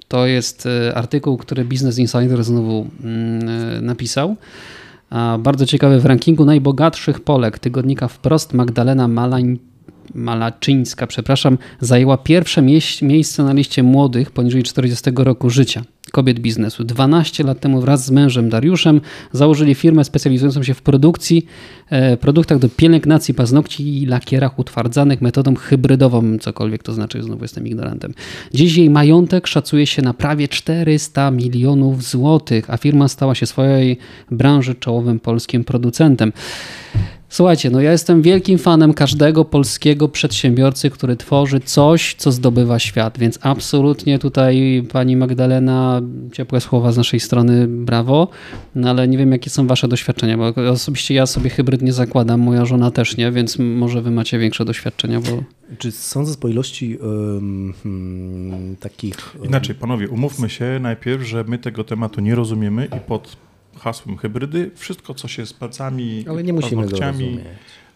To jest e, artykuł, który Business Insider znowu mm, e, napisał. Bardzo ciekawy w rankingu najbogatszych Polek tygodnika wprost Magdalena Malań, Malaczyńska, przepraszam, zajęła pierwsze miejsce na liście młodych poniżej 40 roku życia kobiet biznesu. 12 lat temu wraz z mężem Dariuszem założyli firmę specjalizującą się w produkcji, e, produktach do pielęgnacji paznokci i lakierach utwardzanych metodą hybrydową, cokolwiek to znaczy, znowu jestem ignorantem. Dziś jej majątek szacuje się na prawie 400 milionów złotych, a firma stała się swojej branży czołowym polskim producentem. Słuchajcie, no ja jestem wielkim fanem każdego polskiego przedsiębiorcy, który tworzy coś, co zdobywa świat, więc absolutnie tutaj pani Magdalena, ciepłe słowa z naszej strony, brawo, no ale nie wiem jakie są wasze doświadczenia, bo osobiście ja sobie hybryd nie zakładam, moja żona też nie, więc może wy macie większe doświadczenia, bo Czy sądzę po ilości um, hmm, takich... em, Inaczej, panowie, umówmy się najpierw, że my tego tematu nie rozumiemy i pod hasłem hybrydy wszystko, co się z palcami, Ale nie musimy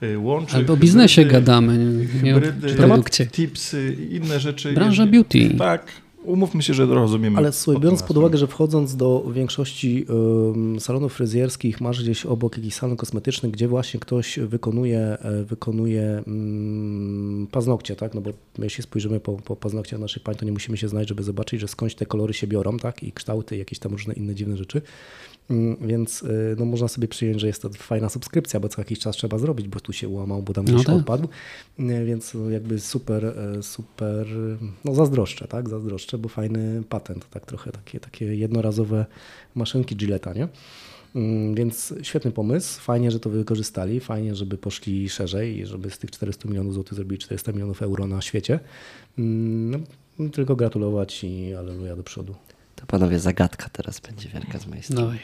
y, łączy. albo o biznesie hybrydy, gadamy, nie o Hybrydy, produkcie. tipsy i inne rzeczy. Branża beauty. Tak, umówmy się, że rozumiemy. Ale słuchaj, biorąc pod uwagę, że wchodząc do większości em, salonów fryzjerskich, masz gdzieś obok jakiś salon kosmetyczny, gdzie właśnie ktoś wykonuje, e, wykonuje mm, paznokcie, tak? No bo jeśli spojrzymy po, po paznokciach naszych pań, to nie musimy się znać, żeby zobaczyć, że skądś te kolory się biorą, tak? I kształty, jakieś tam różne inne dziwne rzeczy. Mm, Więc y, no, można sobie przyjąć, że jest to fajna subskrypcja, bo co jakiś czas trzeba zrobić, bo tu się ułamał, bo tam No gdzieś tak. odpadł. Y, Więc no, jakby super, e, super, no zazdroszczę, tak? Zazdroszczę, bo fajny patent, tak trochę takie, takie jednorazowe maszynki Gilletta, nie? Mm, Więc świetny pomysł, fajnie, że to wykorzystali, fajnie, żeby poszli szerzej i żeby z tych 400 milionów złotych zrobili 400 milionów euro na świecie. Mm, No, tylko gratulować i aleluja do przodu. To panowie, zagadka teraz będzie wielka z mojej strony. Dawaj.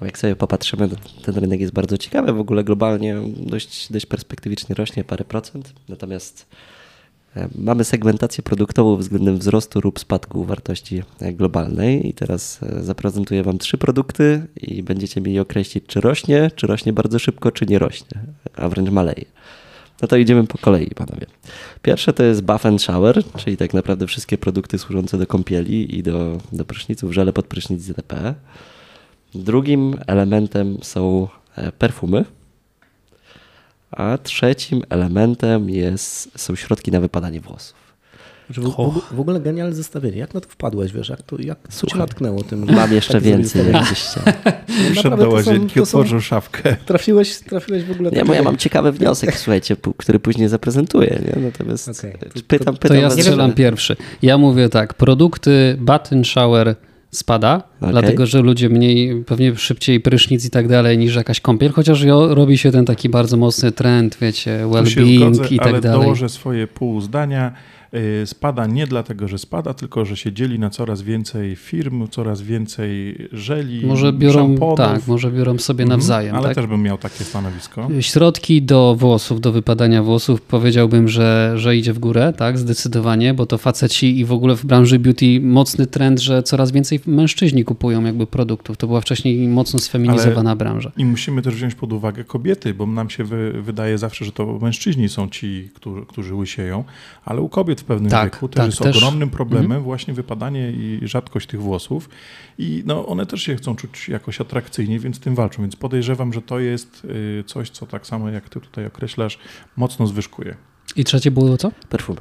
Jak sobie popatrzymy, ten rynek jest bardzo ciekawy. W ogóle globalnie dość, dość perspektywicznie rośnie parę procent. Natomiast E, mamy segmentację produktową względem wzrostu lub spadku wartości e, globalnej i teraz e, zaprezentuję Wam trzy produkty i będziecie mieli określić, czy rośnie, czy rośnie bardzo szybko, czy nie rośnie, a wręcz maleje. No to idziemy po kolei, panowie. Pierwsze to jest Buff and Shower, czyli tak naprawdę wszystkie produkty służące do kąpieli i do, do pryszniców, żele pod prysznic itp. Drugim elementem są perfumy, a trzecim elementem jest, są środki na wypadanie włosów. W, w, w, ogóle genialne zestawienie. Jak na to wpadłeś, wiesz? Jak to, jak co cię natknęło tym? Mam jeszcze więcej, jakbyście. Wszedł do łazienki, otworzył szafkę. Trafiłeś, trafiłeś w ogóle... Nie, bo ja mam ciekawy wniosek, słuchajcie, który później zaprezentuję. Nie? Natomiast okay. pytam, pytam... To ja strzelam pierwszy. Ja mówię tak, produkty Button Shower spada, okay. dlatego że ludzie mniej, pewnie szybciej prysznic i tak dalej niż jakaś kąpiel, chociaż robi się ten taki bardzo mocny trend, wiecie, well-being i tak ale dalej. dołożę swoje pół zdania. Y, spada nie dlatego, że spada, tylko że się dzieli na coraz więcej firm, coraz więcej żeli, Może biorą, tak, może biorą sobie mhm, nawzajem. Ale tak? też bym miał takie stanowisko. Środki do włosów, do wypadania włosów powiedziałbym, że, że idzie w górę, tak, zdecydowanie, bo to faceci i w ogóle w branży beauty mocny trend, że coraz więcej mężczyźni kupują jakby produktów. To była wcześniej mocno sfeminizowana ale branża. I musimy też wziąć pod uwagę kobiety, bo nam się wy, wydaje zawsze, że to mężczyźni są ci, którzy, którzy łysieją, ale u kobiet w pewnym tak, wieku też tak, jest też. ogromnym problemem mhm. właśnie wypadanie i rzadkość tych włosów. I no, one też się chcą czuć jakoś atrakcyjnie, więc tym walczą. Więc podejrzewam, że to jest y, coś, co tak samo jak ty tutaj określasz, mocno zwyżkuje. I trzecie było co? Perfumy.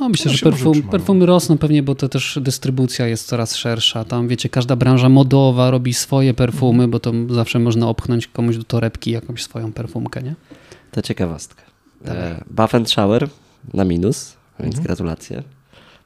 No, myślę, no że perfum, perfumy rosną pewnie, bo to też dystrybucja jest coraz szersza. Tam wiecie, każda branża modowa robi swoje perfumy, bo to zawsze można opchnąć komuś do torebki jakąś swoją perfumkę, nie? To ciekawostka. E, buff and shower na minus, więc mhm. gratulacje.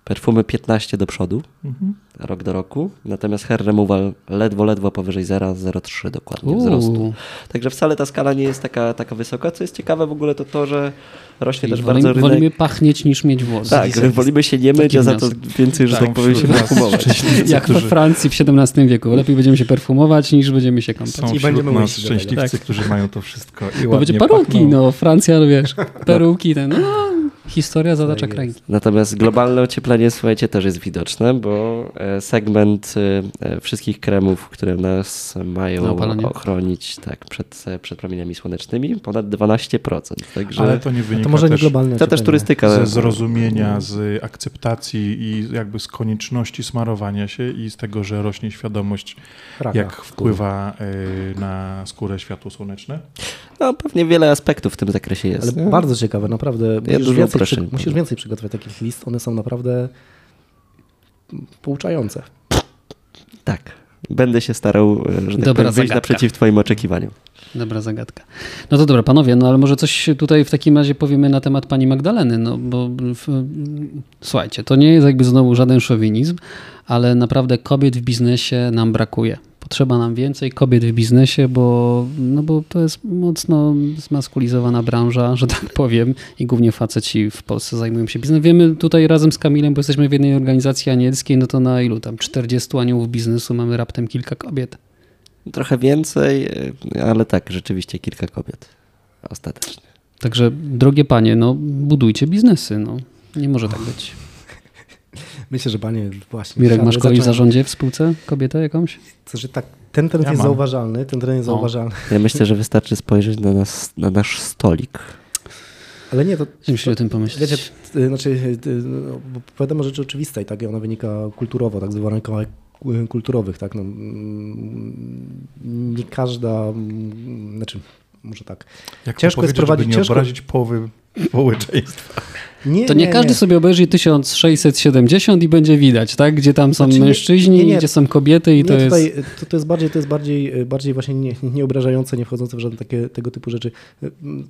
Perfumy 15 do przodu, mhm. rok do roku. Natomiast hair removal ledwo, ledwo powyżej 0,03 dokładnie Uuu. wzrostu. Także wcale ta skala nie jest taka, taka wysoka. Co jest ciekawe w ogóle to to, że rośnie Czyli też wolimy, bardzo rynek. Wolimy pachnieć niż mieć włosy. Tak, wolimy się nie myć, a za to więcej, że tak, tak powiem, się perfumować. Jak we Francji w XVII wieku. Lepiej będziemy się perfumować niż będziemy się kąpać. Są I będziemy nas szczęśliwcy, tak. którzy mają to wszystko i Bo będzie peruki, no Francja, no wiesz, peruki, ten, no Historia zatacza tak krainy. Natomiast globalne ocieplenie, słuchajcie, też jest widoczne, bo e, segment e, wszystkich kremów, które nas mają ochronić tak, przed, przed promieniami słonecznymi, ponad 12%. Także Ale to nie wynika to może też, nie globalne To też turystyka. Ze zrozumienia, z akceptacji i jakby z konieczności smarowania się i z tego, że rośnie świadomość, Raka, jak wpływa e, na skórę światło słoneczne. No pewnie wiele aspektów w tym zakresie jest. Ale bardzo ciekawe, naprawdę. Ja musisz, więcej, przy, musisz więcej przygotować takich list, one są naprawdę pouczające. Tak. Będę się starał, e, że tak powiem, wyjść naprzeciw twoim oczekiwaniom. Dobra zagadka. No to dobra, panowie, no ale może coś tutaj w takim razie powiemy na temat pani Magdaleny, no bo w, słuchajcie, to nie jest jakby znowu żaden szowinizm, ale naprawdę kobiet w biznesie nam brakuje potrzeba nam więcej kobiet w biznesie, bo, no bo to jest mocno zmaskulizowana branża, że tak powiem, i głównie faceci w Polsce zajmują się biznesem. Wiemy tutaj razem z Kamilem, bo jesteśmy w jednej organizacji anielskiej, no to na ilu tam 40 aniołów biznesu mamy raptem kilka kobiet. Trochę więcej, ale tak, rzeczywiście kilka kobiet ostatecznie. Także drogie panie, no budujcie biznesy, no. Nie może tak być. Myślę, że panie właśnie. Mirek, masz kogoś w zarządzie w spółce? Kobietę jakąś? To, że tak, ten trend ja jest mam. zauważalny, ten trend jest o. zauważalny. Ja myślę, że wystarczy spojrzeć na, nas, na nasz stolik. Ale nie, to... Musisz o tym pomyśleć. Wiecie, y, znaczy, y, y, no, powiadam o rzeczy oczywistej, tak? I ona wynika kulturowo, tak zwanych kulturowych, tak? No, mm, nie każda, mm, znaczy, może tak. Jak ciężko jest prowadzić... nie ciężko... obrazić połowy społeczeństwa. Nie, to nie, nie każdy nie. sobie obejrzy 1670 i będzie widać, tak? Gdzie tam są znaczy, mężczyźni, gdzie są kobiety i to tutaj, jest... To, to jest bardziej, to jest bardziej, bardziej właśnie nie, nieobrażające, nie wchodzące w żadne takie, tego typu rzeczy.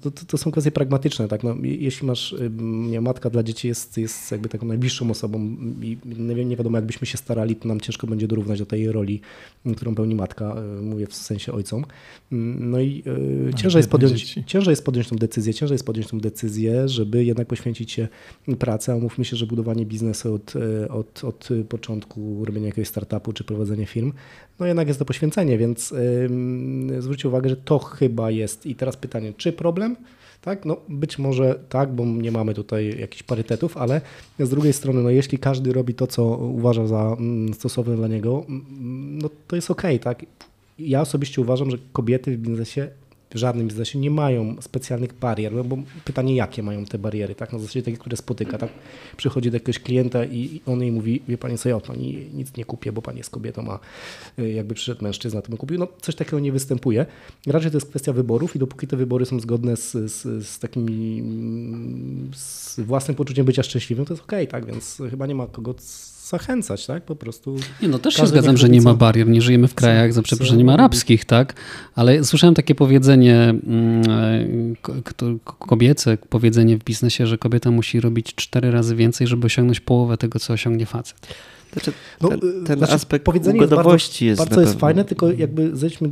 To, to, to są kwestie pragmatyczne, tak? No, jeśli masz, nie, matka dla dzieci jest, jest jakby taką najbliższą osobą i nie, nie wiadomo, jakbyśmy się starali, to nam ciężko będzie dorównać do tej roli, którą pełni matka, e, mówię w sensie ojcom. No i e, ciężej jest, podjąć, ciężej jest podjąć tą decyzję, ciężej jest podjąć tą decyzję, żeby jednak poświęcić się pracę. Umówmy się, że budowanie biznesu od, e, od, od początku robienia jakiegoś startupu czy prowadzenia firm, no jednak jest to poświęcenie, więc yy, zwróćcie uwagę, że to chyba jest. I teraz pytanie, czy problem? Tak, no być może tak, bo nie mamy tutaj jakichś parytetów, ale z drugiej strony, no jeśli każdy robi to, co uważa za mm, stosowne dla niego, mm, no to jest okej, okay, tak? Ja osobiście uważam, że kobiety w biznesie w żadnym biznesie nie mają specjalnych barier, no bo pytanie, jakie mają te bariery, tak? Na zasadzie takie, które spotyka, tak? Przychodzi do jakiegoś klienta i on jej mówi, wie pani co, ja pani nic nie kupię, bo pani jest kobietą, a y, jakby przyszedł mężczyzna, to bym kupił. No coś takiego nie występuje. Raczej to jest kwestia wyborów i dopóki te wybory są zgodne z, z, z takimi, z własnym poczuciem bycia szczęśliwym, to jest okej, okay, tak? Więc chyba nie ma kogo zachęcać, tak? Po prostu. Nie, no też się zgadzam, że nie ma barier. Nie żyjemy w krajach, za przeproszeniem, arabskich, tak? Ale słyszałem takie powiedzenie mm, kobiece, powiedzenie w biznesie, że kobieta musi robić cztery razy więcej, żeby osiągnąć połowę tego, co osiągnie facet. Znaczy, no, ten, ten znaczy, aspekt powiedzenie ugodowości jest bardzo, bardzo jest fajne, tylko jakby zejdźmy,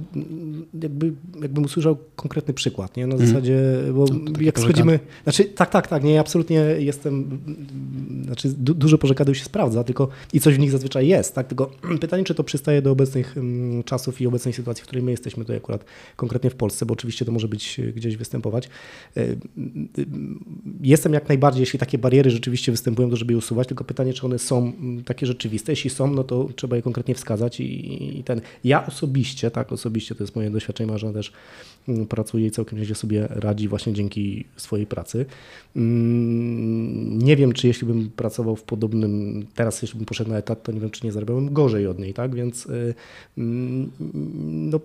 jakby, jakbym usłyszał konkretny przykład, nie? Na mm. zasadzie, bo no, jak schodzimy, znaczy tak, tak, tak, nie, absolutnie jestem, znaczy du, dużo pożekadów się sprawdza, tylko i coś w nich zazwyczaj jest, tak, tylko pytanie, czy to przystaje do obecnych um, czasów i obecnej sytuacji, w której my jesteśmy tutaj akurat konkretnie w Polsce, bo oczywiście to może być gdzieś występować. E, jestem jak najbardziej, jeśli takie bariery rzeczywiście występują, to żeby je usuwać, tylko pytanie, czy one są takie rzeczywiste, rzeczywiste. Jeśli są, no to trzeba je konkretnie wskazać i, i ten. Ja osobiście, tak, osobiście to jest moje doświadczenie, że też pracuje i całkiem nieźle sobie radzi właśnie dzięki swojej pracy. Mm, nie wiem, czy jeśli bym pracował w podobnym, teraz jeśli bym poszedł na etat, to nie wiem, czy nie zarabiałbym gorzej od niej, tak, więc y, mm, no,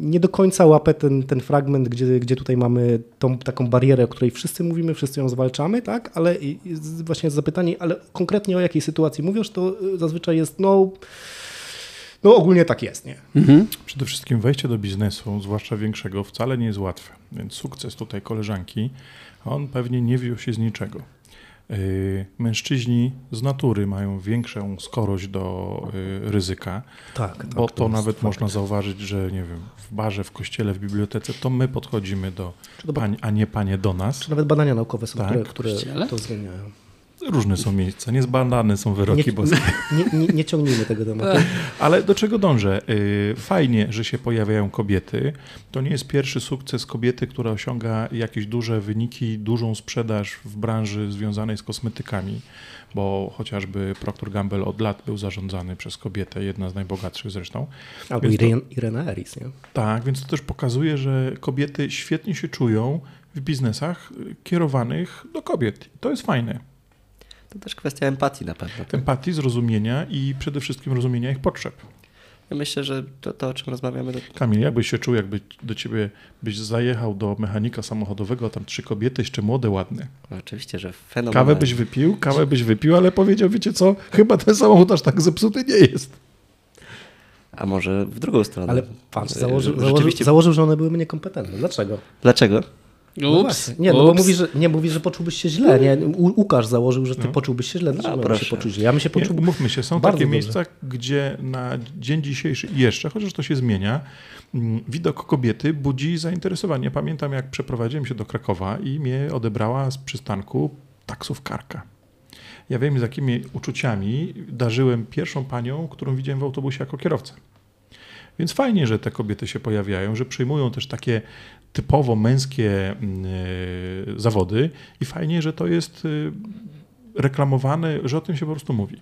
nie do końca łapę ten, ten fragment, gdzie, gdzie tutaj mamy tą taką barierę, o której wszyscy mówimy, wszyscy ją zwalczamy, tak, ale właśnie zapytanie, ale konkretnie o jakiej sytuacji mówisz, to y, zazwyczaj jest, no, no ogólnie tak jest, nie? Mhm. Przede wszystkim wejście do biznesu, zwłaszcza większego, wcale nie jest łatwe. Więc sukces tutaj koleżanki, on pewnie nie wziął się z niczego. Yy, mężczyźni z natury mają większą skorość do yy, ryzyka, tak, tak, bo to, to nawet można zauważyć, że nie wiem, w barze, w kościele, w bibliotece, to my podchodzimy do, do pań, a nie panie do nas. Czy nawet badania naukowe są, tak. które, które to zmieniają. Różne są miejsca, niezbadane są wyroki nie, boskie. Nie, nie, nie ciągnijmy tego tematu. Ale do czego dążę? Y, fajnie, że się pojawiają kobiety. To nie jest pierwszy sukces kobiety, która osiąga jakieś duże wyniki, dużą sprzedaż w branży związanej z kosmetykami, bo chociażby Procter Gamble od lat był zarządzany przez kobietę, jedna z najbogatszych zresztą. Albo Irene, Irena Eris, nie? Tak, więc to też pokazuje, że kobiety świetnie się czują w biznesach kierowanych do kobiet. To jest fajne. To też kwestia empatii na pewno. Tak? Empatii, zrozumienia i przede wszystkim rozumienia ich potrzeb. Ja myślę, że to, to o czym rozmawiamy. To... Kamil, jakbyś się czuł, jakby do ciebie byś zajechał do mechanika samochodowego, a tam trzy kobiety, jeszcze młode, ładne. No, oczywiście, że fenomenalnie. Kawę byś wypił, kawę byś wypił, ale powiedział, wiecie co, chyba ten samochód aż tak zepsuty nie jest. A może w drugą stronę. Ale patrz, założył, założył, założył że one byłyby niekompetentne. Dlaczego? Dlaczego? No Ups, nie, no bo mówi, że, nie mówi, że poczułbyś się źle. Nie? U, Łukasz założył, że ty no. poczułbyś się źle. Dlaczego A, się poczuć źle? Ja bym się poczuł. Nie, mówmy się, są takie miejsca, gdzie na dzień dzisiejszy jeszcze, chociaż to się zmienia, mm, widok kobiety budzi zainteresowanie. Pamiętam, jak przeprowadziłem się do Krakowa i mnie odebrała z przystanku taksówkarka. Ja wiem, z jakimi uczuciami darzyłem pierwszą panią, którą widziałem w autobusie jako kierowcę. Więc fajnie, że te kobiety się pojawiają, że przyjmują też takie typowo męskie mm, e, zawody i fajnie, że to jest e, reklamowane, że o tym się po prostu mówi.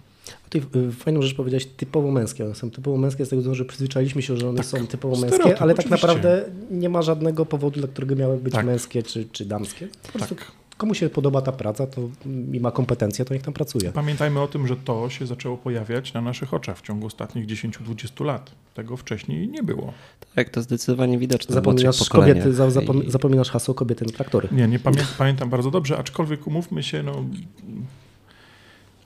Ty e, fajną rzecz powiedziałeś, typowo męskie. One są typowo męskie z tego względu, że przyzwyczailiśmy się, że one tak, są typowo męskie, ale tak naprawdę nie ma żadnego powodu, dla którego miały być tak. męskie czy, czy damskie. Po prostu tak komu się podoba ta praca to i ma kompetencje, to niech tam pracuje. Pamiętajmy o tym, że to się zaczęło pojawiać na naszych oczach w ciągu ostatnich 10-20 lat. Tego wcześniej nie było. Tak, to zdecydowanie widoczne. Zapominasz, kobiety, zapom, zapominasz hasło kobiety na traktory. Nie, nie pamię pamiętam bardzo dobrze, aczkolwiek umówmy się, no,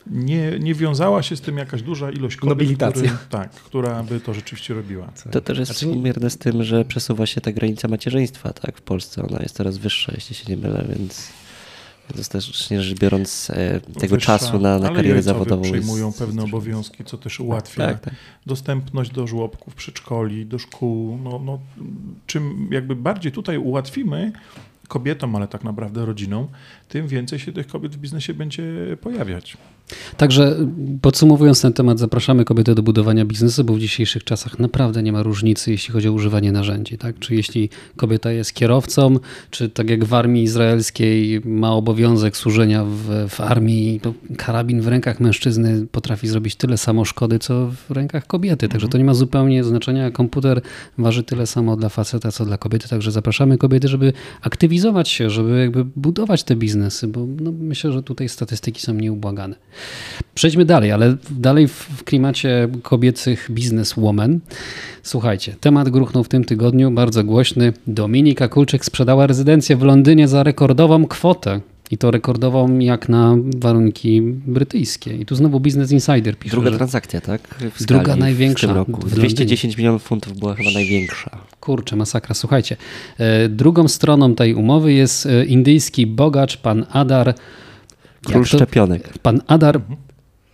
nie, nie wiązała się z tym jakaś duża ilość kobiet, który, tak, która by to rzeczywiście robiła. To też jest współmierne z tym, że przesuwa się ta granica macierzyństwa tak, w Polsce. Ona jest coraz wyższa, jeśli się nie mylę, więc dostatecznie rzecz biorąc e, tego Wyższa, czasu na, na karierę zawodową. przejmują jest... pewne obowiązki, co też ułatwia tak, tak. dostępność do żłobków, przedszkoli, do szkół. No, no, czym jakby bardziej tutaj ułatwimy kobietom, ale tak naprawdę rodzinom, tym więcej się tych kobiet w biznesie będzie pojawiać. Także podsumowując ten temat, zapraszamy kobiety do budowania biznesu, bo w dzisiejszych czasach naprawdę nie ma różnicy, jeśli chodzi o używanie narzędzi. Tak? Czy jeśli kobieta jest kierowcą, czy tak jak w armii izraelskiej ma obowiązek służenia w, w armii, to karabin w rękach mężczyzny potrafi zrobić tyle samo szkody, co w rękach kobiety. Także to nie ma zupełnie znaczenia. Komputer waży tyle samo dla faceta, co dla kobiety. Także zapraszamy kobiety, żeby aktywizować się, żeby jakby budować te biznesy, bo no, myślę, że tutaj statystyki są nieubłagane. Przejdźmy dalej, ale dalej w klimacie kobiecych bizneswoman. Słuchajcie, temat gruchnął w tym tygodniu, bardzo głośny. Dominika Kulczyk sprzedała rezydencję w Londynie za rekordową kwotę. I to rekordową jak na warunki brytyjskie. I tu znowu Business Insider pisze. Druga transakcja, tak? W Druga skali największa W tym roku. w 210 milionów funtów była chyba największa. Kurczę, masakra. Słuchajcie, e, drugą stroną tej umowy jest e, indyjski bogacz, pan Adar. Król to- szczepionek. Pan Adar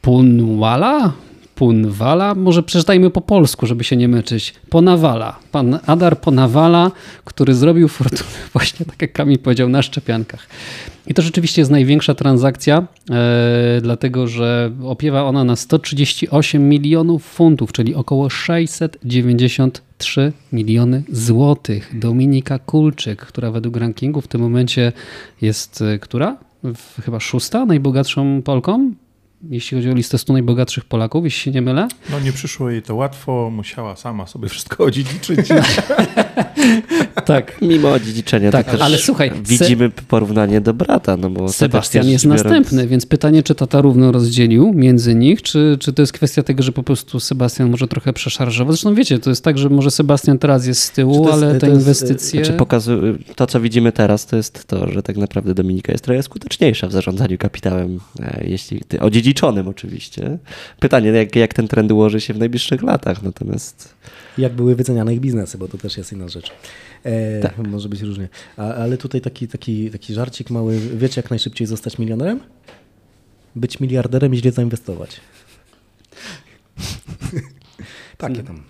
Punwala? Punwala? Może przeczytajmy po polsku, żeby się nie myczyć. Ponawala. Pan Adar Ponawala, który zrobił fortunę właśnie, tak jak Kamil powiedział, na szczepionkach. I to rzeczywiście jest największa transakcja, e, dlatego że opiewa ona na 138 milionów funtów, czyli około 693 miliony złotych. Dominika Kulczyk, która według rankingu w tym momencie jest, e, która? Chyba szósta najbogatszą Polką? Jeśli chodzi o listę 100 najbogatszych Polaków, jeśli się nie mylę. No nie przyszło jej to łatwo, musiała sama sobie wszystko odziedziczyć. Tak. Mimo odziedziczenia, Tak, ale słuchaj, widzimy porównanie do brata, no bo Sebastian jest biorąc- następny, więc pytanie, czy tata równo rozdzielił między nich, czy, czy to jest kwestia tego, że po prostu Sebastian może trochę przeszarżował. Zresztą wiecie, to jest tak, że może Sebastian teraz jest z tyłu, jest- ale te jest, inwestycje... Znaczy to, co widzimy teraz, to jest to, że tak naprawdę Dominika jest trochę skuteczniejsza w zarządzaniu kapitałem, e, jeśli odziedziczonym oczywiście. Pytanie, jak, jak ten trend ułoży się w najbliższych latach, natomiast Jak były wyceniane ich biznesy, bo to też jest inna rzecz. E, Tak. Może być różnie. A, ale tutaj taki, taki, taki żarcik mały. Wiecie, jak najszybciej zostać milionerem? Być miliarderem i źle zainwestować. Takie tam.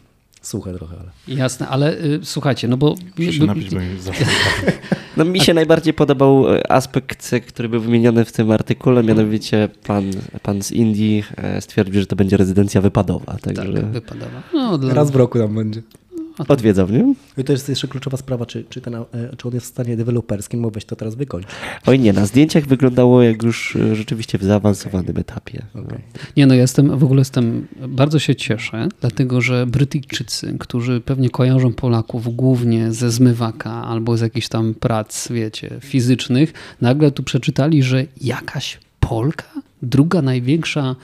Suche trochę, ale. Jasne, ale y, słuchajcie, no bo... Muszę się napić, bo. no, mi się najbardziej podobał e, aspekt, który był wymieniony w tym artykule, mianowicie pan, pan z Indii e, stwierdził, że to będzie rezydencja wypadowa, tak, także wypadawa. No, dla... Raz w roku tam będzie. Odwiedzał mnie. I to jest jeszcze kluczowa sprawa, czy, czy, ten, e, czy on jest w stanie deweloperskim, bo weź to teraz wykończ. Oj nie, na zdjęciach wyglądało jak już e, rzeczywiście w zaawansowanym etapie. Okej. Nie no, ja jestem, w ogóle jestem, bardzo się cieszę, dlatego że Brytyjczycy, którzy pewnie kojarzą Polaków głównie ze zmywaka albo z jakichś tam prac, wiecie, fizycznych, nagle tu przeczytali, że jakaś Polka, druga największa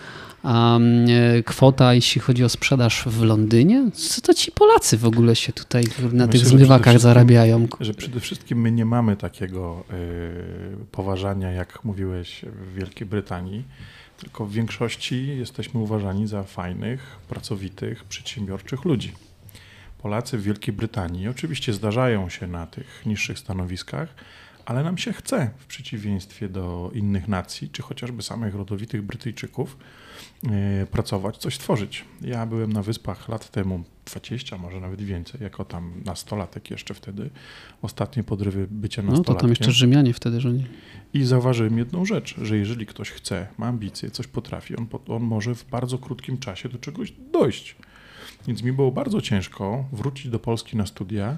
kwota, jeśli chodzi o sprzedaż w Londynie? Co to ci Polacy w ogóle się tutaj na Myślę, tych zmywakach zarabiają? Że przede wszystkim my nie mamy takiego y, poważania, jak mówiłeś, w Wielkiej Brytanii, tylko w większości jesteśmy uważani za fajnych, pracowitych, przedsiębiorczych ludzi. Polacy w Wielkiej Brytanii oczywiście zdarzają się na tych niższych stanowiskach, ale nam się chce, w przeciwieństwie do innych nacji, czy chociażby samych rodowitych Brytyjczyków, pracować, coś tworzyć. Ja byłem na Wyspach lat temu, 20, może nawet więcej, jako tam nastolatek jeszcze wtedy, ostatnie podrywy bycia No nastolatkiem. to tam jeszcze Rzymianie wtedy rządzili. I zauważyłem jedną rzecz, że jeżeli ktoś chce, ma ambicje, coś potrafi, on, on może w bardzo krótkim czasie do czegoś dojść. Więc mi było bardzo ciężko wrócić do Polski na studia,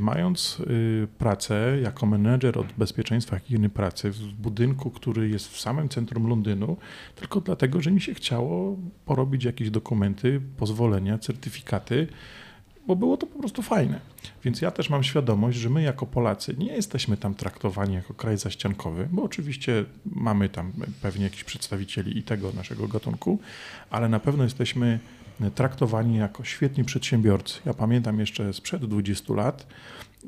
mając y, pracę jako menedżer od bezpieczeństwa higieny pracy w budynku, który jest w samym centrum Londynu, tylko dlatego, że mi się chciało porobić jakieś dokumenty, pozwolenia, certyfikaty, bo było to po prostu fajne. Więc ja też mam świadomość, że my jako Polacy nie jesteśmy tam traktowani jako kraj zaściankowy, bo oczywiście mamy tam pewnie jakichś przedstawicieli i tego naszego gatunku, ale na pewno jesteśmy traktowani jako świetni przedsiębiorcy. Ja pamiętam jeszcze sprzed 20 lat,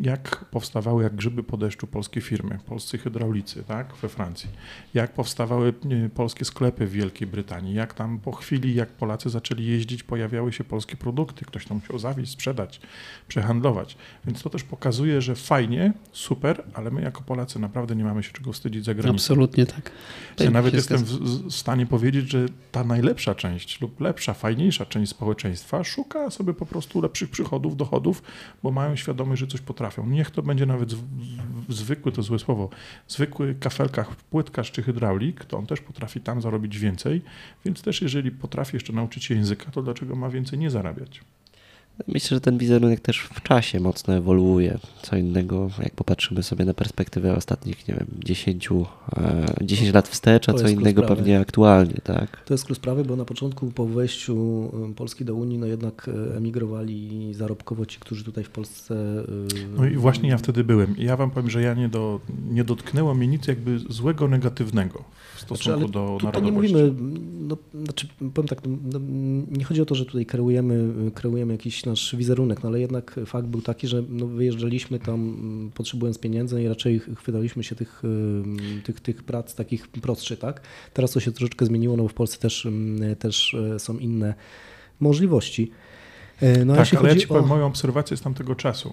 jak powstawały jak grzyby po deszczu polskie firmy, polscy hydraulicy tak, we Francji, jak powstawały e, polskie sklepy w Wielkiej Brytanii, jak tam po chwili, jak Polacy zaczęli jeździć, pojawiały się polskie produkty, ktoś to musiał zawieźć, sprzedać, przehandlować. Więc to też pokazuje, że fajnie, super, ale my jako Polacy naprawdę nie mamy się czego wstydzić za granicą. Absolutnie tak. Ja nawet się jestem w stanie powiedzieć, że ta najlepsza część lub lepsza, fajniejsza część społeczeństwa szuka sobie po prostu lepszych przychodów, dochodów, bo mają świadomość, że coś potrafią. Niech to będzie nawet z, zwykły to złe słowo, zwykły kafelkach, płytkarz czy hydraulik, to on też potrafi tam zarobić więcej, więc też jeżeli potrafi jeszcze nauczyć się języka, to dlaczego ma więcej nie zarabiać? Myślę, że ten wizerunek też w czasie mocno ewoluuje. Co innego, jak popatrzymy sobie na perspektywę ostatnich, nie wiem, 10, 10 e, lat wstecz, a co innego pewnie aktualnie, tak? To jest klucz sprawy, bo na początku po wejściu Polski do Unii, no jednak e, emigrowali zarobkowo ci, którzy tutaj w Polsce... E, no i właśnie ja wtedy byłem. I ja wam powiem, że ja nie, do, nie dotknęło mnie nic jakby złego, negatywnego w stosunku znaczy, do narodowości. nie mówimy, no, znaczy powiem tak, no, no, nie chodzi o to, że tutaj kreujemy, kreujemy jakiś nasz wizerunek, no ale jednak fakt był taki, że no wyjeżdżaliśmy tam mm, potrzebując pieniędzy i raczej chwytaliśmy się tych, tych, tych prac takich prostszych, tak? Teraz to się troszeczkę zmieniło, no bo w Polsce też, też e, są inne możliwości. E, no, tak, ale ja ci powiem o... moją obserwację z tamtego czasu.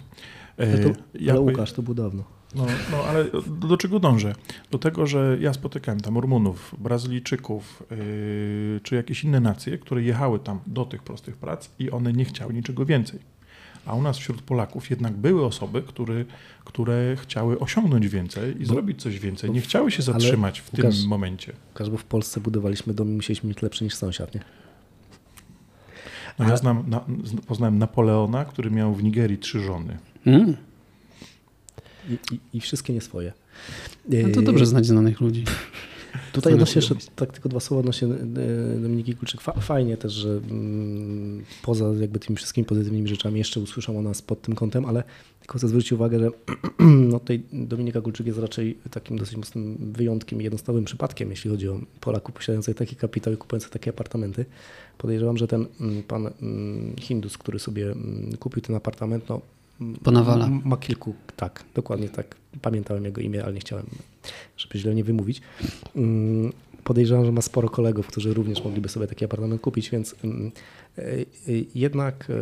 E, to, ja ale Łukasz, to było dawno. No, no ale do, do, czego dążę? Do tego, że ja spotykałem tam Rumunów, Brazylijczyków, yy, czy jakieś inne nacje, które jechały tam do tych prostych prac i one nie chciały niczego więcej. A u nas wśród Polaków jednak były osoby, które, które chciały osiągnąć więcej i bo, zrobić coś więcej. Nie chciały się zatrzymać w Łukasz, tym momencie. Łukasz, bo w Polsce budowaliśmy dom i musieliśmy mieć lepszy niż sąsiad, nie? No ja znam, na, poznałem Napoleona, który miał w Nigerii trzy żony. Mm i, i, i wszystkie nie swoje. No to dobrze znać znanych ludzi. Tutaj odnośnie jeszcze tak tylko dwa słowa odnośnie e, Dominiki Kulczyk. Fajnie też, że mm, poza jakby tymi wszystkimi pozytywnymi rzeczami jeszcze usłyszą o nas pod tym kątem, ale tylko chcę zwrócić uwagę, że no tutaj Dominika Kulczyk jest raczej takim dosyć mocnym wyjątkiem i jednostałym przypadkiem, jeśli chodzi o Polaków posiadających taki kapitał i kupujących takie apartamenty. Podejrzewam, że ten mm, pan mm, Hindus, który sobie kupił ten apartament, no Ponawala. Ma kilku, tak, dokładnie tak. Pamiętałem jego imię, ale nie chciałem, żeby źle nie wymówić. Mm, podejrzewam, że ma sporo kolegów, którzy również mogliby sobie taki apartament kupić, więc mm, e, e, jednak e,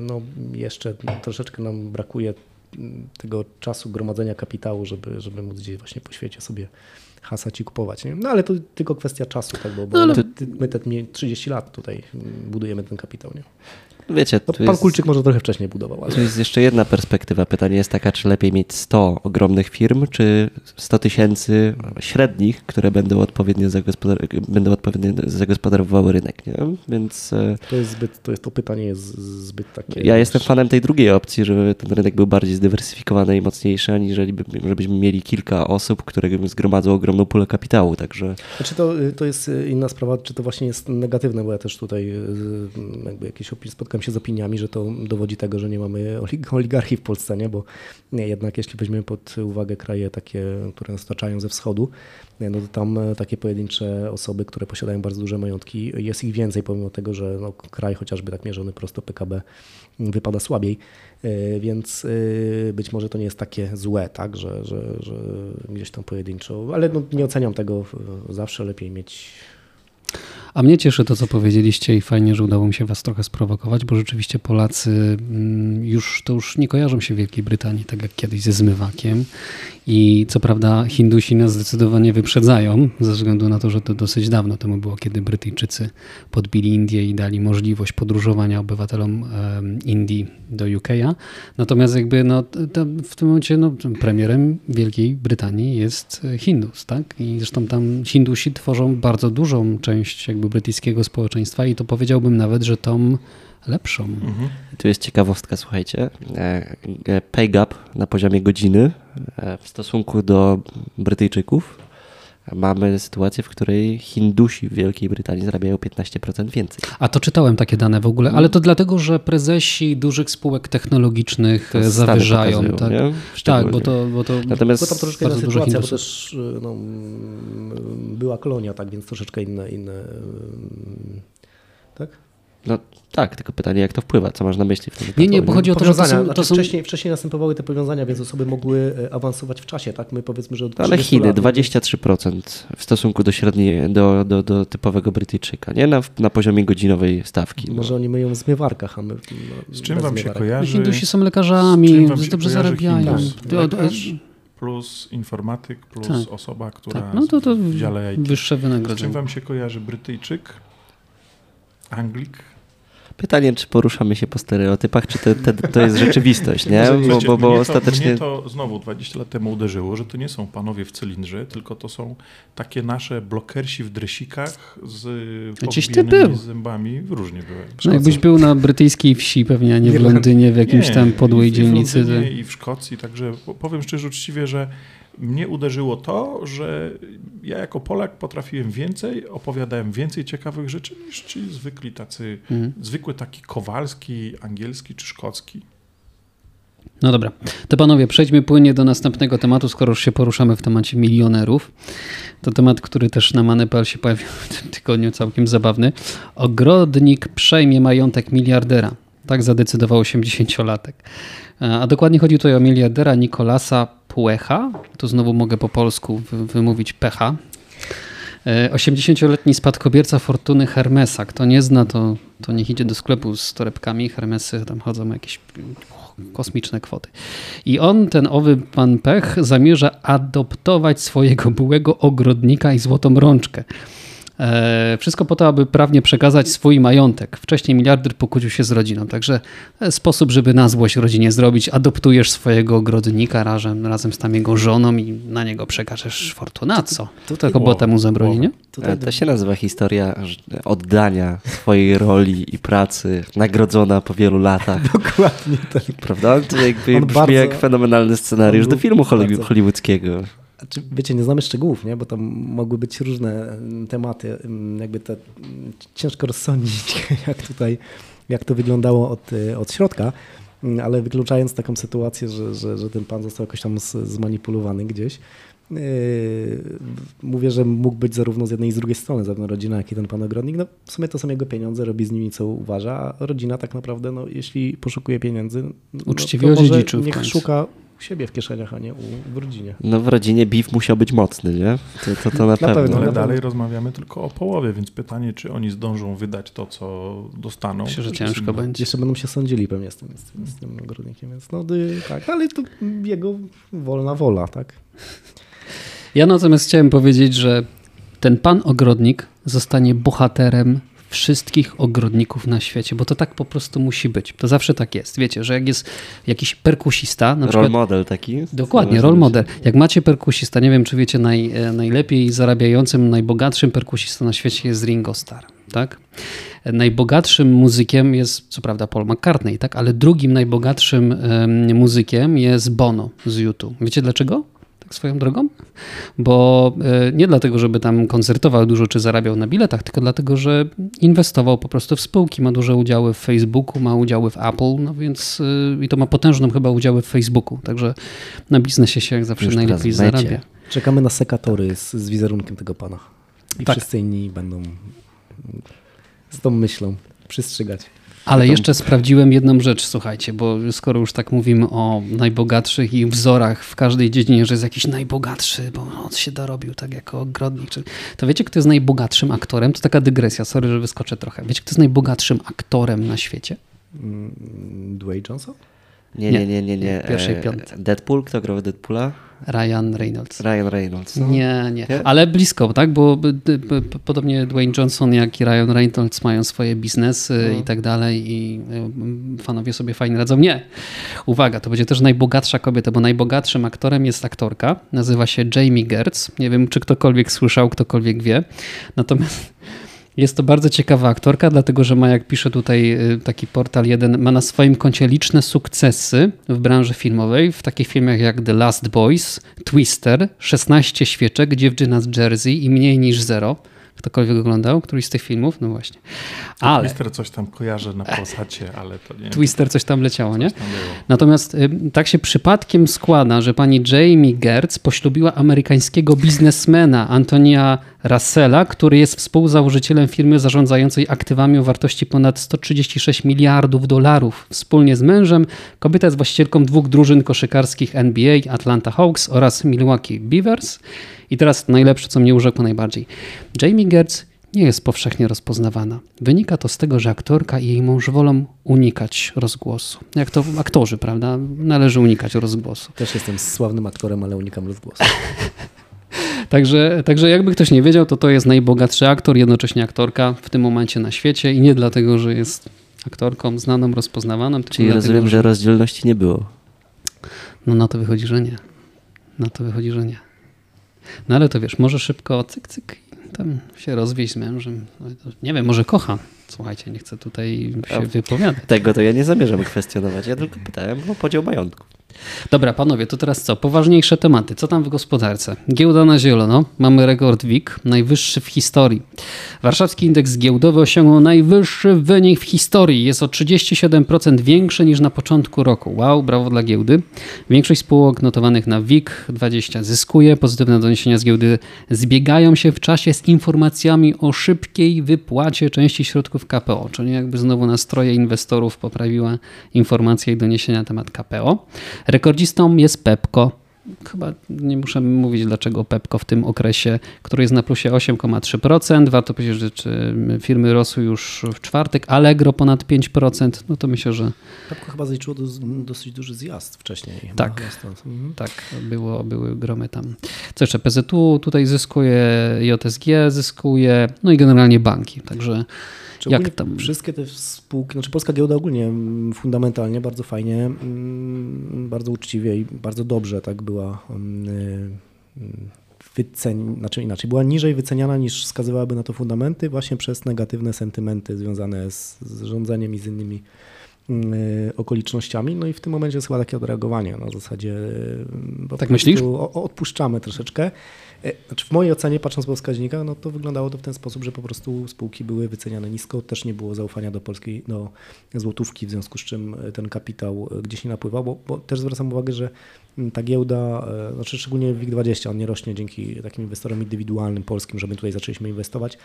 no, jeszcze troszeczkę nam brakuje mm, tego czasu gromadzenia kapitału, żeby, żeby móc gdzieś właśnie po świecie sobie hasać i kupować. Nie? No ale to tylko kwestia czasu, tak, bo, bo no, ale... my te 30 lat tutaj budujemy ten kapitał. Nie? Wiecie, no, pan jest, Kulczyk może trochę wcześniej budował. Ale... Tu jest jeszcze jedna perspektywa. Pytanie jest taka, czy lepiej mieć 100 ogromnych firm, czy 100 tysięcy średnich, które będą odpowiednio, zagospodar będą odpowiednio zagospodarowywały rynek. Nie? Więc... E, to jest zbyt, to, jest, to pytanie jest zbyt takie... Ja jestem fanem tej drugiej opcji, żeby ten rynek był bardziej zdywersyfikowany i mocniejszy, aniżeli żebyśmy mieli kilka osób, które zgromadzą ogromną pulę kapitału. Także... Znaczy to, to jest inna sprawa, czy to właśnie jest negatywne, bo ja też tutaj e, jakby jakieś spotkałem spotkam się z opiniami, że to dowodzi tego, że nie mamy oligarchii w Polsce, nie? bo nie, jednak jeśli weźmiemy pod uwagę kraje takie, które nas otaczają ze wschodu, no to tam e, takie pojedyncze osoby, które posiadają bardzo duże majątki, jest ich więcej, pomimo tego, że no, kraj chociażby tak mierzony prosto PKB wypada słabiej, e, więc e, być może to nie jest takie złe, tak, że, że, że gdzieś tam pojedynczo, ale no, nie oceniam tego, zawsze lepiej mieć a mnie cieszy to, co powiedzieliście i fajnie, że udało mi się was trochę sprowokować, bo rzeczywiście Polacy mm, już to już nie kojarzą się Wielkiej Brytanii, tak jak kiedyś ze zmywakiem. I co prawda Hindusi nas zdecydowanie wyprzedzają, ze względu na to, że to dosyć dawno temu było, kiedy Brytyjczycy podbili Indię i dali możliwość podróżowania obywatelom Indii do UK'a. Natomiast jakby no, w tym momencie no, premierem Wielkiej Brytanii jest Hindus, tak? I zresztą tam Hindusi tworzą bardzo dużą część jakby brytyjskiego społeczeństwa i to powiedziałbym nawet, że tą lepszą. Mhm. Tu jest ciekawostka, słuchajcie. E, e, pay gap na poziomie godziny e, w stosunku do Brytyjczyków mamy sytuację, w której Hindusi w Wielkiej Brytanii zarabiają 15% więcej. A to czytałem takie dane w ogóle, ale to dlatego, że prezesi dużych spółek technologicznych to zawyżają. tak, tak bo, to, bo to Natomiast bo tam troszeczkę inna sytuacja, bo też no, była kolonia, tak, więc troszeczkę inne, inne tak? No tak, tylko pytanie, jak to wpływa, co masz na myśli w tym Nie, nie, bo chodzi o to, że to są, to są... Wcześniej, wcześniej następowały te powiązania, więc osoby mogły e, awansować w czasie, tak? My powiedzmy, że od Ale Chiny, lat... 23% w stosunku do średniej, do, do, do typowego Brytyjczyka, nie? Na, na poziomie godzinowej stawki. No. Może oni myją w zmywarkach, a my no, Z czym wam się kojarzy? Hindusi są lekarzami, dobrze zarabiają. Lekarz plus informatyk, plus tak. osoba, która tak. no to, to w dziale IT. Wyższe wynagrodzenie. Z czym wam się kojarzy Brytyjczyk, Anglik, Pytanie, czy poruszamy się po stereotypach, czy to, to, to jest rzeczywistość, nie? Bo, bo, bo mnie ostatecznie... To, mnie to znowu 20 lat temu uderzyło, że to nie są panowie w cylindrze, tylko to są takie nasze blokersi w dresikach z Gdzieś ty powbijanymi był. zębami. Różnie byłem. No jakbyś był na brytyjskiej wsi pewnie, a nie w Londynie, w jakimś tam podłej i w, dzielnicy. I w, Londynie, to- I w Szkocji, także po- powiem szczerze, uczciwie, że mnie uderzyło to, że ja jako Polak potrafiłem więcej, opowiadałem więcej ciekawych rzeczy niż ci zwykli tacy, Mhm. zwykły taki kowalski, angielski czy szkocki. No dobra, to panowie, przejdźmy płynnie do następnego tematu, skoro już się poruszamy w temacie milionerów. To temat, który też na Manepal się pojawił w tym tygodniu, całkiem zabawny. Ogrodnik przejmie majątek miliardera. Tak zadecydował 80-latek. A dokładnie chodzi tutaj o miliardera Nikolasa Puecha. Tu znowu mogę po polsku wy- wymówić Pecha. E, 80-letni spadkobierca fortuny Hermesa. Kto nie zna, to, to niech idzie do sklepu z torebkami. Hermesy tam chodzą jakieś kosmiczne kwoty. I on, ten owy pan Pech, zamierza adoptować swojego byłego ogrodnika i złotą rączkę. E, wszystko po to, aby prawnie przekazać swój majątek. Wcześniej miliarder pokłócił się z rodziną, także e, sposób, żeby na złość rodzinie zrobić, adoptujesz swojego ogrodnika razem, razem z tam jego żoną i na niego przekażesz fortunę. A co? Tutaj To chyba temu zabroni, nie? Tutaj To się nazywa historia oddania swojej roli i pracy, nagrodzona po wielu latach. dokładnie tak. Prawda? To jakby On brzmi bardzo- jak fenomenalny scenariusz do filmu hollywoodzkiego. Znaczy, wiecie, nie znamy szczegółów, nie? bo tam mogły być różne mm, tematy. mm, Jakby te, mm, ciężko rozsądzić, jak tutaj, jak to wyglądało od, y, od środka, ale wykluczając taką sytuację, że, że, że ten pan został jakoś tam zmanipulowany gdzieś. yy, Mówię, że mógł być zarówno z jednej i z drugiej strony, zarówno rodzina, jak i ten pan ogrodnik. No, w sumie to są jego pieniądze, robi z nimi co uważa, a rodzina tak naprawdę, no, jeśli poszukuje pieniędzy, no, Uczciwie to może niech szuka siebie w kieszeniach, a nie u, w rodzinie. No w rodzinie beef musiał być mocny, nie? To, to, to na, pewno. pewno. Ale No, dalej no. rozmawiamy tylko o połowie, więc pytanie, czy oni zdążą wydać to, co dostaną. Myślę, że ciężko będzie. Jeszcze będą się sądzili pewnie z tym, z tym, z tym ogrodnikiem, więc no tak, ale to jego wolna wola, tak? Ja natomiast chciałem powiedzieć, że ten pan ogrodnik zostanie bohaterem wszystkich ogrodników na świecie, bo to tak po prostu musi być. To zawsze tak jest. Wiecie, że jak jest jakiś perkusista, na Role przykład model taki. Dokładnie, Zależy role model. Jak macie perkusista, nie wiem czy wiecie, naj, e, najlepiej zarabiającym, najbogatszym perkusistą na świecie jest Ringo Starr, tak? Najbogatszym muzykiem jest, co prawda, Paul McCartney, tak? Ale drugim najbogatszym em, muzykiem jest Bono z YouTube. Wiecie dlaczego? Tak swoją drogą? Bo e, nie dlatego, żeby tam koncertował dużo czy zarabiał na biletach, tylko dlatego, że inwestował po prostu w spółki, ma duże udziały w Facebooku, ma udziały w Apple, no więc y, i to ma potężną chyba udziały w Facebooku, także na biznesie się jak zawsze Już najlepiej zarabia. Czekamy na sekatory z, z wizerunkiem tego pana. I Tak. wszyscy inni będą z tą myślą przystrzygać. Ale jeszcze sprawdziłem jedną rzecz, słuchajcie, bo skoro już tak mówimy o najbogatszych i wzorach w każdej dziedzinie, że jest jakiś najbogatszy, bo on się dorobił tak jako ogrodnik, to wiecie, kto jest najbogatszym aktorem? To taka dygresja, sorry, że wyskoczę trochę. Wiecie, kto jest najbogatszym aktorem na świecie? Mm, Dwayne Johnson? Nie, nie, nie, nie. nie. Pierwszej E, piątce. Deadpool, kto grał w Deadpoola? Ryan Reynolds. Ryan Reynolds. no. Nie, nie, Nie? ale blisko, tak? Bo podobnie Dwayne Johnson, jak i Ryan Reynolds mają swoje biznesy No. i tak dalej i y, fanowie sobie fajnie radzą. Nie. Uwaga, to będzie też najbogatsza kobieta, bo najbogatszym aktorem jest aktorka, nazywa się Jamie Gertz. Nie wiem, czy ktokolwiek słyszał, ktokolwiek wie. Natomiast jest to bardzo ciekawa aktorka, dlatego że ma, jak pisze tutaj y, taki portal jeden, ma na swoim koncie liczne sukcesy w branży filmowej, w takich filmach jak The Last Boys, Twister, 16 świeczek, Dziewczyna z Jersey i Mniej niż Zero. Ktokolwiek oglądał któryś z tych filmów? No właśnie. Ale Mister coś tam kojarzę na Polsacie, ale to nie. Twister coś tam leciało, nie? Tam. Natomiast y, tak się przypadkiem składa, że pani Jamie Gertz poślubiła amerykańskiego biznesmena Antonia Russella, który jest współzałożycielem firmy zarządzającej aktywami o wartości ponad 136 miliardów dolarów. Wspólnie z mężem kobieta jest właścicielką dwóch drużyn koszykarskich NBA, Atlanta Hawks oraz Milwaukee Beavers. I teraz najlepsze, co mnie urzekło najbardziej. Jamie Gertz nie jest powszechnie rozpoznawana. Wynika to z tego, że aktorka i jej mąż wolą unikać rozgłosu. Jak to aktorzy, prawda? Należy unikać rozgłosu. Też jestem sławnym aktorem, ale unikam rozgłosu. Także, także jakby ktoś nie wiedział, to to jest najbogatszy aktor, jednocześnie aktorka w tym momencie na świecie i nie dlatego, że jest aktorką znaną, rozpoznawaną. Czyli dlatego, rozumiem, że rozdzielności nie było. No na to wychodzi, że nie. Na to wychodzi, że nie. No ale to wiesz, może szybko cyk, cyk i tam się rozwieść z mężem. Nie wiem, może kocha. Słuchajcie, nie chcę tutaj się wypowiadać. Tego to ja nie zamierzam kwestionować. Ja tylko pytałem o podział majątku. Dobra, panowie, to teraz co? Poważniejsze tematy. Co tam w gospodarce? Giełda na zielono. Mamy rekord WIG, najwyższy w historii. Warszawski indeks giełdowy osiągnął najwyższy wynik w historii. Jest o 37% większy niż na początku roku. Wow, brawo dla giełdy. Większość spółek notowanych na WIG 20 zyskuje. Pozytywne doniesienia z giełdy zbiegają się w czasie z informacjami o szybkiej wypłacie części środków KPO, czyli jakby znowu nastroje inwestorów poprawiła informacje i doniesienia na temat KPO. Rekordzistą jest Pepco. Chyba nie muszę mówić, dlaczego Pepco w tym okresie, który jest na plusie 8,3%. Warto powiedzieć, że firmy rosły już w czwartek. Allegro ponad 5%. No to myślę, że Pepko chyba zaliczyło dos- dosyć duży zjazd wcześniej. Tak. Mhm. tak, było, były gromy tam. Co jeszcze? PZU tutaj zyskuje, JSG zyskuje, no i generalnie banki. Także jak ogólnie tam? Wszystkie te spółki, znaczy polska giełda ogólnie mm, fundamentalnie bardzo fajnie, mm, bardzo uczciwie i bardzo dobrze tak była mm, y, wycen, znaczy inaczej, była niżej wyceniana niż wskazywałyby na to fundamenty właśnie przez negatywne sentymenty związane z, z rządzeniem i z innymi y, okolicznościami. No i w tym momencie jest chyba takie odreagowanie na zasadzie y, Tak myślisz? odpuszczamy troszeczkę. E, Znaczy w mojej ocenie, patrząc po wskaźnikach, no to wyglądało to w ten sposób, że po prostu spółki były wyceniane nisko, też nie było zaufania do polskiej, do złotówki, w związku z czym e, ten kapitał e, gdzieś nie napływał, bo, bo też zwracam uwagę, że ta giełda, e, znaczy szczególnie WIG20, on nie rośnie dzięki takim inwestorom indywidualnym polskim, że my tutaj zaczęliśmy inwestować,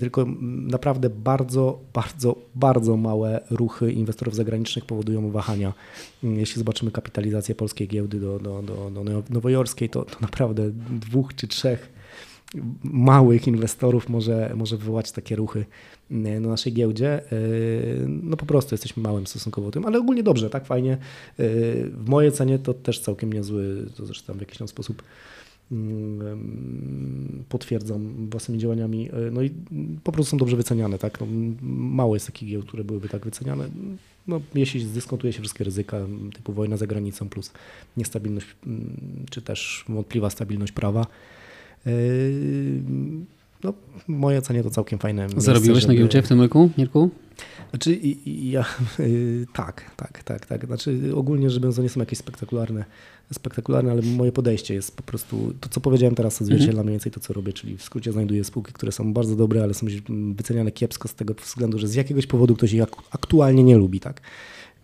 tylko naprawdę bardzo, bardzo, bardzo małe ruchy inwestorów zagranicznych powodują wahania. Mm, Jeśli zobaczymy kapitalizację polskiej giełdy do, do, do, do nowojorskiej, to, to naprawdę dwóch czy trzech małych inwestorów może, może wywołać takie ruchy mm, na naszej giełdzie. Yy, No po prostu jesteśmy małym stosunkowo tym, ale ogólnie dobrze, tak fajnie. Yy, W mojej ocenie to też całkiem niezły, to zresztą w jakiś tam sposób mm, potwierdzam własnymi działaniami. Yy, No i po prostu są dobrze wyceniane, tak? No, mało jest takich giełd, które byłyby tak wyceniane. No, jeśli zdyskontuje się wszystkie ryzyka, typu wojna za granicą plus niestabilność, czy też wątpliwa stabilność prawa, No, w mojej ocenie to całkiem fajne. miejsce, Zarobiłeś na żeby- giełdzie w tym roku, Mirku? Znaczy, ja, yy, tak, tak, tak, tak. Znaczy, ogólnie biorąc, to nie są jakieś spektakularne, spektakularne, ale moje podejście jest po prostu, to co powiedziałem teraz, odzwierciedla Mhm. mniej więcej to, co robię, czyli w skrócie znajduję spółki, które są bardzo dobre, ale są wyceniane kiepsko z tego względu, że z jakiegoś powodu ktoś ich ak- aktualnie nie lubi, tak?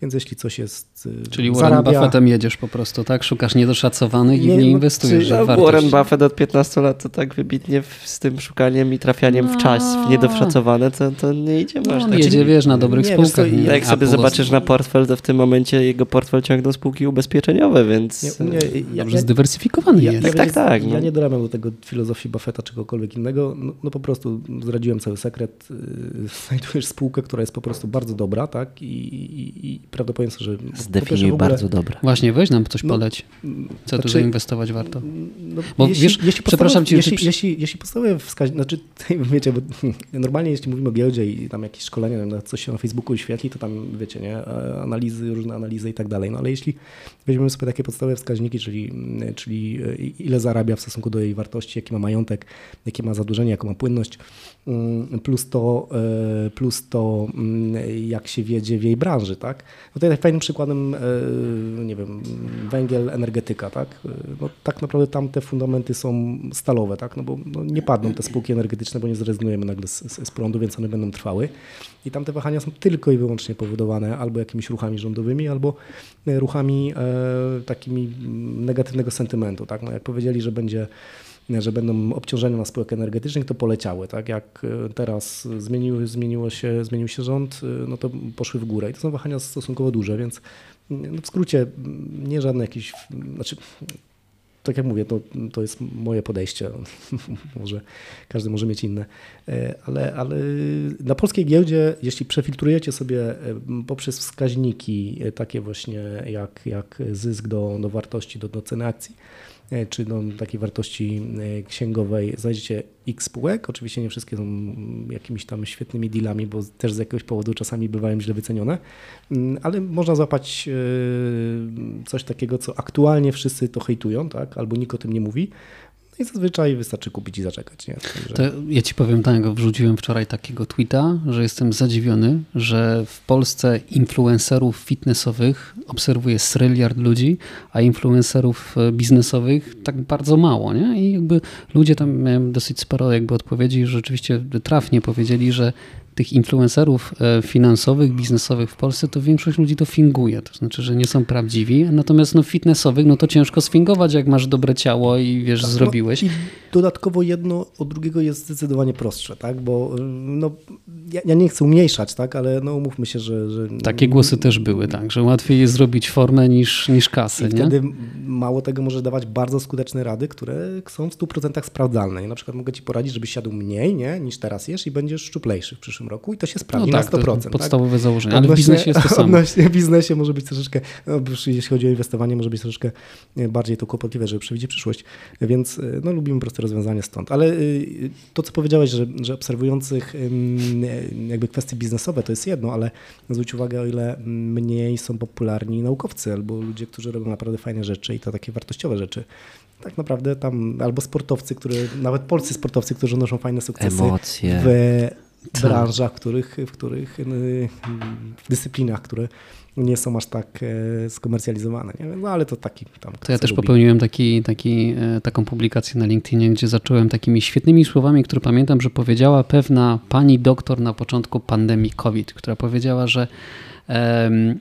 Więc jeśli coś jest, yy, Czyli Warren zarabia, Buffettem jedziesz po prostu, tak? Szukasz niedoszacowanych i Nie, w nie no, inwestujesz. czy- że No, wartość. Warren Buffett od 15 lat to tak wybitnie w, z tym szukaniem i trafianiem w czas w niedoszacowane, to, to nie idzie No, aż on tak. jedzie, wiesz, na dobrych Nie, wiesz spółkach. nie? Tak jak sobie zobaczysz na portfel, to w tym momencie jego portfel ciągną spółki ubezpieczeniowe, więc... Nie, nie, ja- Dobrze ja- zdywersyfikowany Ja, jest. Tak, tak, tak, Ja no. nie dorabiam do tego filozofii Buffetta czy kogokolwiek innego. No, no po prostu zdradziłem cały sekret. Yy, Znajdujesz spółkę, która jest po prostu bardzo dobra, tak? I, i, i prawdopodobnie, że. Zdefiniuj ogóle- bardzo dobre. Właśnie, weź nam coś No, poleć. Co tu znaczy- zainwestować warto? No, Bo jeśli, wiesz, jeśli przepraszam cię, jeśli, czy- jeśli, jeśli podstawowe wskaźniki, znaczy wiecie, bo normalnie jeśli mówimy o giełdzie i tam jakieś szkolenia, wiem, coś się na Facebooku świetli, to tam wiecie, nie, analizy, różne analizy i tak dalej. No ale jeśli weźmiemy sobie takie podstawowe wskaźniki, czyli, mm, czyli e, ile zarabia w stosunku do jej wartości, jaki ma majątek, jakie ma zadłużenie, jaką ma płynność, plus to, e, plus to mm, jak się wiedzie w jej branży, tak? No tutaj fajnym przykładem, e, nie wiem, węgiel, energetyka, tak? E, No tak naprawdę tam te fundamenty są stalowe, tak? No bo no, nie padną te spółki energetyczne, bo nie zrezygnujemy nagle z, z, prądu, więc one będą trwały. I tam te wahania są tylko i wyłącznie powodowane albo jakimiś ruchami rządowymi, albo ruchami e, takimi mm, negatywnego sentymentu, tak? No jak powiedzieli, że będzie że będą obciążenia na spółek energetycznych, to poleciały. Tak? Jak e, teraz zmieniły, zmieniło się, zmienił się rząd, e, no to poszły w górę. I to są wahania stosunkowo duże, więc no w skrócie mm, nie żadne jakieś, znaczy tak jak mówię, to, to jest moje podejście. może każdy może mieć inne. E, Ale, ale na polskiej giełdzie, jeśli przefiltrujecie sobie poprzez wskaźniki takie właśnie jak, jak zysk do, do wartości, do, do ceny akcji, czy do takiej wartości e, księgowej, znajdziecie X spółek. Oczywiście nie wszystkie są jakimiś tam świetnymi dealami, bo też z jakiegoś powodu czasami bywają źle wycenione, mm, ale można złapać coś takiego, co aktualnie wszyscy to hejtują, tak? albo nikt o tym nie mówi, no i zazwyczaj wystarczy kupić i zaczekać. Nie? Także... Ja ci powiem tak, wrzuciłem wczoraj takiego tweeta, że jestem zadziwiony, że w Polsce influencerów fitnessowych obserwuje sryliard ludzi, a influencerów e, biznesowych tak bardzo mało. Nie? I jakby ludzie tam miałem dosyć sporo jakby odpowiedzi, rzeczywiście trafnie powiedzieli, że tych influencerów e, finansowych, biznesowych w Polsce, to większość ludzi to finguje, to znaczy, że nie są prawdziwi, natomiast no fitnessowych, no to ciężko sfingować, jak masz dobre ciało i wiesz, tak, no zrobiłeś. No, i dodatkowo jedno od drugiego jest zdecydowanie prostsze, tak, bo no, ja, ja, nie chcę umniejszać, tak, ale no umówmy się, że, że... Takie głosy też były, tak, że łatwiej jest zrobić formę niż, niż kasę, I nie? wtedy mało tego może dawać bardzo skuteczne rady, które są w 100% sprawdzalne. I na przykład mogę ci poradzić, żebyś siadł mniej, nie, niż teraz jesz i będziesz szczuplejszy w przyszłym przyszłym roku i to się sprawdzi no tak, na 100%. To podstawowe tak? założenie, ale w biznesie jest to samo. Odnośnie biznesie może być troszeczkę, no, jeśli chodzi o inwestowanie, może być troszeczkę e, bardziej to kłopotliwe, żeby przewidzieć przyszłość, więc e, no, lubimy proste rozwiązanie stąd. Ale e, to, co powiedziałeś, że, że obserwujących jakby kwestie biznesowe to jest jedno, ale zwróć uwagę, o ile mniej są popularni naukowcy albo ludzie, którzy robią naprawdę fajne rzeczy i to takie wartościowe rzeczy tak naprawdę tam albo sportowcy, które, nawet polscy sportowcy, którzy noszą fajne sukcesy Emocje. w tak. Branżach, w których, w których y, w dyscyplinach, które nie są aż tak e, skomercjalizowane. Nie? No ale to taki tam. To ja też lubi. popełniłem taki, taki, e, taką publikację na LinkedInie, gdzie zacząłem takimi świetnymi słowami, które pamiętam, że powiedziała pewna pani doktor na początku pandemii COVID, która powiedziała, że um,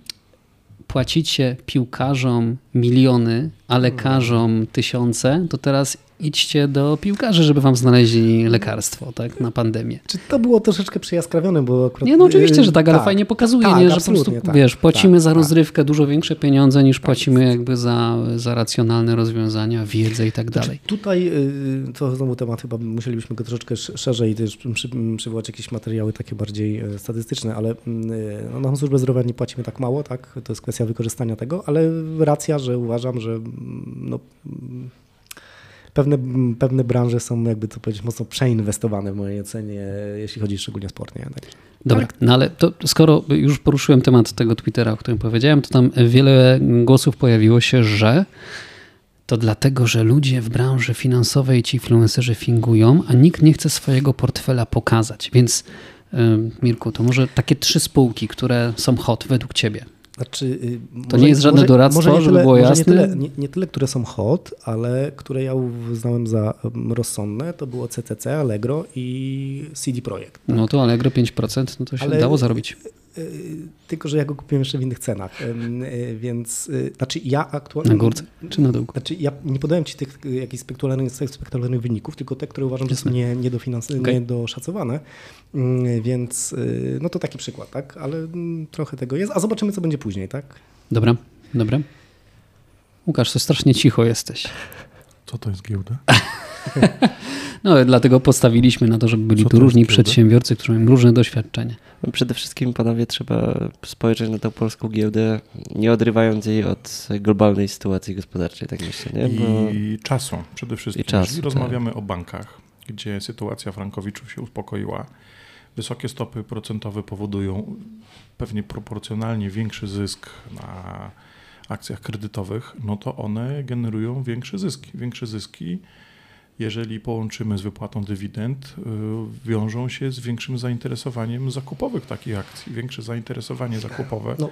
płacicie piłkarzom miliony, a lekarzom tysiące, to teraz idźcie do piłkarzy, żeby wam znaleźli lekarstwo tak, na pandemię. Czy to było troszeczkę przejaskrawione? Bo akurat... Nie, no oczywiście, że tak, ale tak, fajnie pokazuje, tak, nie, że po prostu, tak, wiesz, płacimy tak, za tak. rozrywkę dużo większe pieniądze niż płacimy jakby za, za racjonalne rozwiązania, wiedzę i tak znaczy, dalej. Tutaj, y, to znowu temat, chyba musielibyśmy go troszeczkę szerzej też przy, przywołać jakieś materiały takie bardziej e, statystyczne, ale y, no, na służbę zdrowia nie płacimy tak mało, tak? To jest kwestia wykorzystania tego, ale racja, że uważam, że mm, no, pewne, pewne branże są, jakby to powiedzieć, mocno przeinwestowane w mojej ocenie, jeśli chodzi szczególnie o sport. Nie? Tak. Dobra, tak. no ale to skoro już poruszyłem temat tego Twittera, o którym powiedziałem, to tam wiele głosów pojawiło się, że to dlatego, że ludzie w branży finansowej, ci influencerzy fingują, a nikt nie chce swojego portfela pokazać. Więc Mirku, to może takie trzy spółki, które są hot według ciebie. Znaczy, y, to może, nie jest żadne może, doradztwo, może żeby tyle, było jasne? Nie tyle, nie, nie tyle, które są hot, ale które ja uznałem za rozsądne, to było CCC, Allegro i CD Projekt. Tak? No to Allegro 5%, no to się ale, dało zarobić. Y, y, tylko, że ja go kupiłem jeszcze w innych cenach, więc znaczy ja aktualnie... Na górce czy na dół? Znaczy ja nie podałem Ci tych jakichś spektakularnych, spektakularnych wyników, tylko te, które uważam, Jasne. że są nie, okay. niedoszacowane. Mm, więc y, no to taki przykład, tak? Ale mm, trochę tego jest, a zobaczymy, co będzie później, tak? Dobra, dobra. Łukasz, to strasznie cicho jesteś. Co to jest giełda? no, dlatego postawiliśmy na to, żeby byli tu różni przedsiębiorcy, którzy mają różne doświadczenia. No przede wszystkim, panowie, trzeba spojrzeć na tę polską giełdę, nie odrywając jej od globalnej sytuacji gospodarczej, tak myślę. Nie? Bo... I czasu przede wszystkim. I czasu, Jeżeli tak. rozmawiamy o bankach, gdzie sytuacja frankowiczów się uspokoiła, Wysokie stopy procentowe powodują pewnie proporcjonalnie większy zysk na akcjach kredytowych, no to one generują większe zyski. Większe zyski, jeżeli połączymy z wypłatą dywidend, y, wiążą się z większym zainteresowaniem zakupowych takich akcji. Większe zainteresowanie zakupowe no.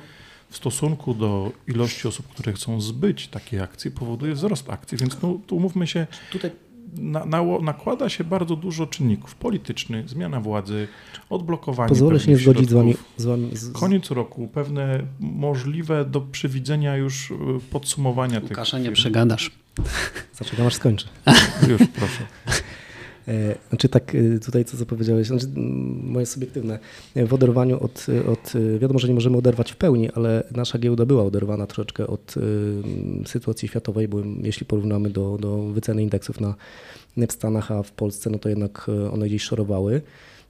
w stosunku do ilości osób, które chcą zbyć takie akcje, powoduje wzrost akcji. Więc no, tu umówmy się, tutaj na, na, nakłada się bardzo dużo czynników politycznych, zmiana władzy, odblokowanie. Pozwolę się nie zgodzić z wami. Z wami z... Koniec roku, pewne możliwe do przewidzenia już y, podsumowania Łukasza tych. nie przegadasz. Zaczekam aż skończę. Już, proszę. E, znaczy tak y, tutaj co powiedziałeś, znaczy moje subiektywne, w oderwaniu od, od, wiadomo, że nie możemy oderwać w pełni, ale nasza giełda była oderwana troszeczkę od y, sytuacji światowej, bo jeśli porównamy do, do wyceny indeksów na, w Stanach, a w Polsce, no to jednak one gdzieś szorowały.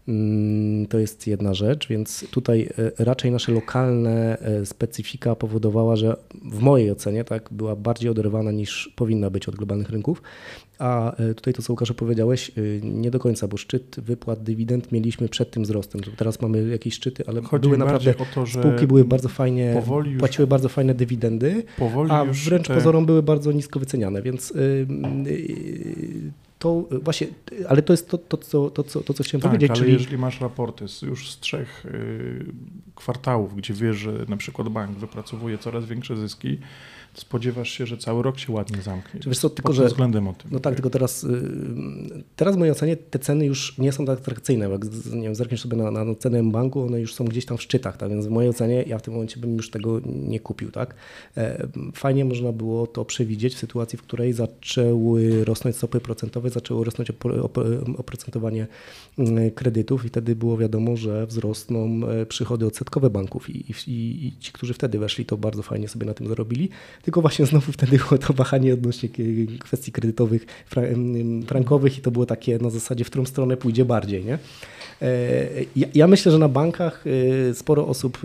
Mm, to jest jedna rzecz, więc tutaj e, raczej nasze lokalne e, specyfika powodowała, że w mojej ocenie tak, była bardziej oderwana niż powinna być od globalnych rynków. A e, tutaj to, co Łukasz powiedziałeś, nie do końca, bo szczyt wypłat dywidend mieliśmy przed tym wzrostem. Teraz mamy jakieś szczyty, ale Chodzi były naprawdę, to, spółki były bardzo fajnie, płaciły bardzo fajne dywidendy, a wręcz te... pozorom były bardzo nisko wyceniane, więc yy, to właśnie, ale to jest to, to, to, to, co, to co chciałem tak, powiedzieć. ale czyli... jeżeli masz raporty z, już z trzech y, kwartałów, gdzie wiesz, że na przykład bank wypracowuje coraz większe zyski, spodziewasz się, że cały rok się ładnie zamknie. Wiesz co, tylko, że, względem o tym. No tak, tylko teraz, y, teraz w mojej ocenie te ceny już nie są tak atrakcyjne. Jak nie wiem, zerkniesz sobie na, na ceny banku, one już są gdzieś tam w szczytach, tak? więc w mojej ocenie ja w tym momencie bym już tego nie kupił. Tak? E, fajnie można było to przewidzieć w sytuacji, w której zaczęły rosnąć stopy procentowe, zaczęło rosnąć oprocentowanie mm, kredytów i wtedy było wiadomo, że wzrosną e, przychody odsetkowe banków i, i, i ci, którzy wtedy weszli, to bardzo fajnie sobie na tym zarobili. Tylko właśnie znowu wtedy było to wahanie odnośnie kwestii kredytowych, frankowych i to było takie na zasadzie, w którą stronę pójdzie bardziej. Nie? E, ja, ja, myślę, że na bankach e, sporo osób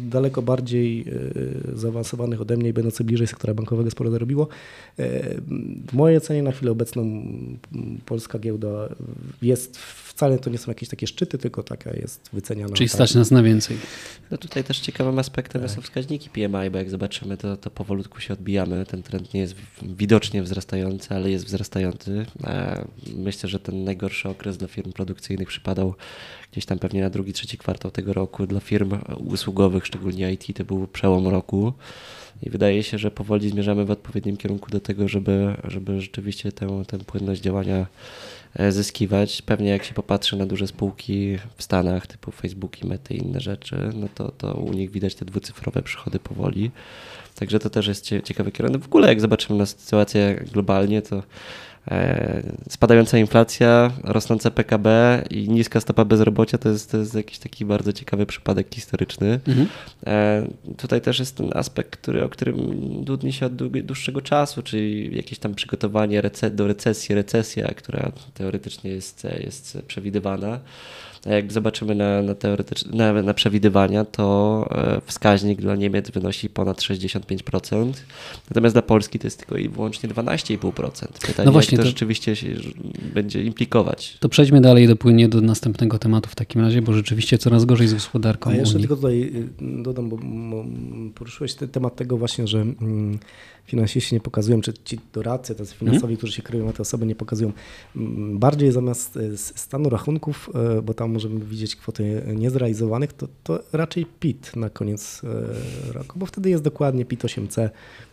daleko bardziej e, zaawansowanych ode mnie i będących bliżej sektora bankowego sporo zarobiło. W mojej ocenie na chwilę obecną polska giełda jest, wcale to nie są jakieś takie szczyty, tylko taka jest wyceniana. Czyli stać nas na więcej. No tutaj też ciekawym aspektem tak. są wskaźniki PMI, bo jak zobaczymy, to, to powolutku się odbijamy. Ten trend nie jest widocznie wzrastający, ale jest wzrastający. Myślę, że ten najgorszy okres dla firm produkcyjnych przypadał gdzieś tam pewnie na drugi, trzeci kwartał tego roku. Dla firm usługowych, szczególnie IT, to był przełom roku. I wydaje się, że powoli zmierzamy w odpowiednim kierunku do tego, żeby, żeby rzeczywiście tę, tę płynność działania e, zyskiwać. Pewnie jak się popatrzy na duże spółki w Stanach, typu Facebook i Mety i inne rzeczy, no to, to u nich widać te dwucyfrowe przychody powoli. Także to też jest ciekawy kierunek. W ogóle jak zobaczymy na sytuację globalnie, to spadająca inflacja, rosnące PKB i niska stopa bezrobocia to jest, to jest jakiś taki bardzo ciekawy przypadek historyczny. Mhm. E, tutaj też jest ten aspekt, który, o którym dudni się od dłuższego czasu, czyli jakieś tam przygotowanie do recesji, recesja, która teoretycznie jest, jest przewidywana. Jak zobaczymy na, na, na, na przewidywania, to e, wskaźnik dla Niemiec wynosi ponad 65%, natomiast dla Polski to jest tylko i wyłącznie 12,5%. Pytanie, no właśnie, jak to, to rzeczywiście się będzie implikować. To przejdźmy dalej dopłynnie do następnego tematu w takim razie, bo rzeczywiście coraz gorzej z gospodarką. A jeszcze Unii. tylko tutaj y, dodam, bo poruszyłeś temat tego właśnie, że mm, finansiści nie pokazują, czy ci doradcy, tacy finansowi, mm. którzy się kryją na te osoby, nie pokazują. Mm, bardziej zamiast e, stanu rachunków, e, bo tam możemy widzieć kwoty niezrealizowanych, to, to raczej PIT na koniec e, roku, bo wtedy jest dokładnie PIT 8C.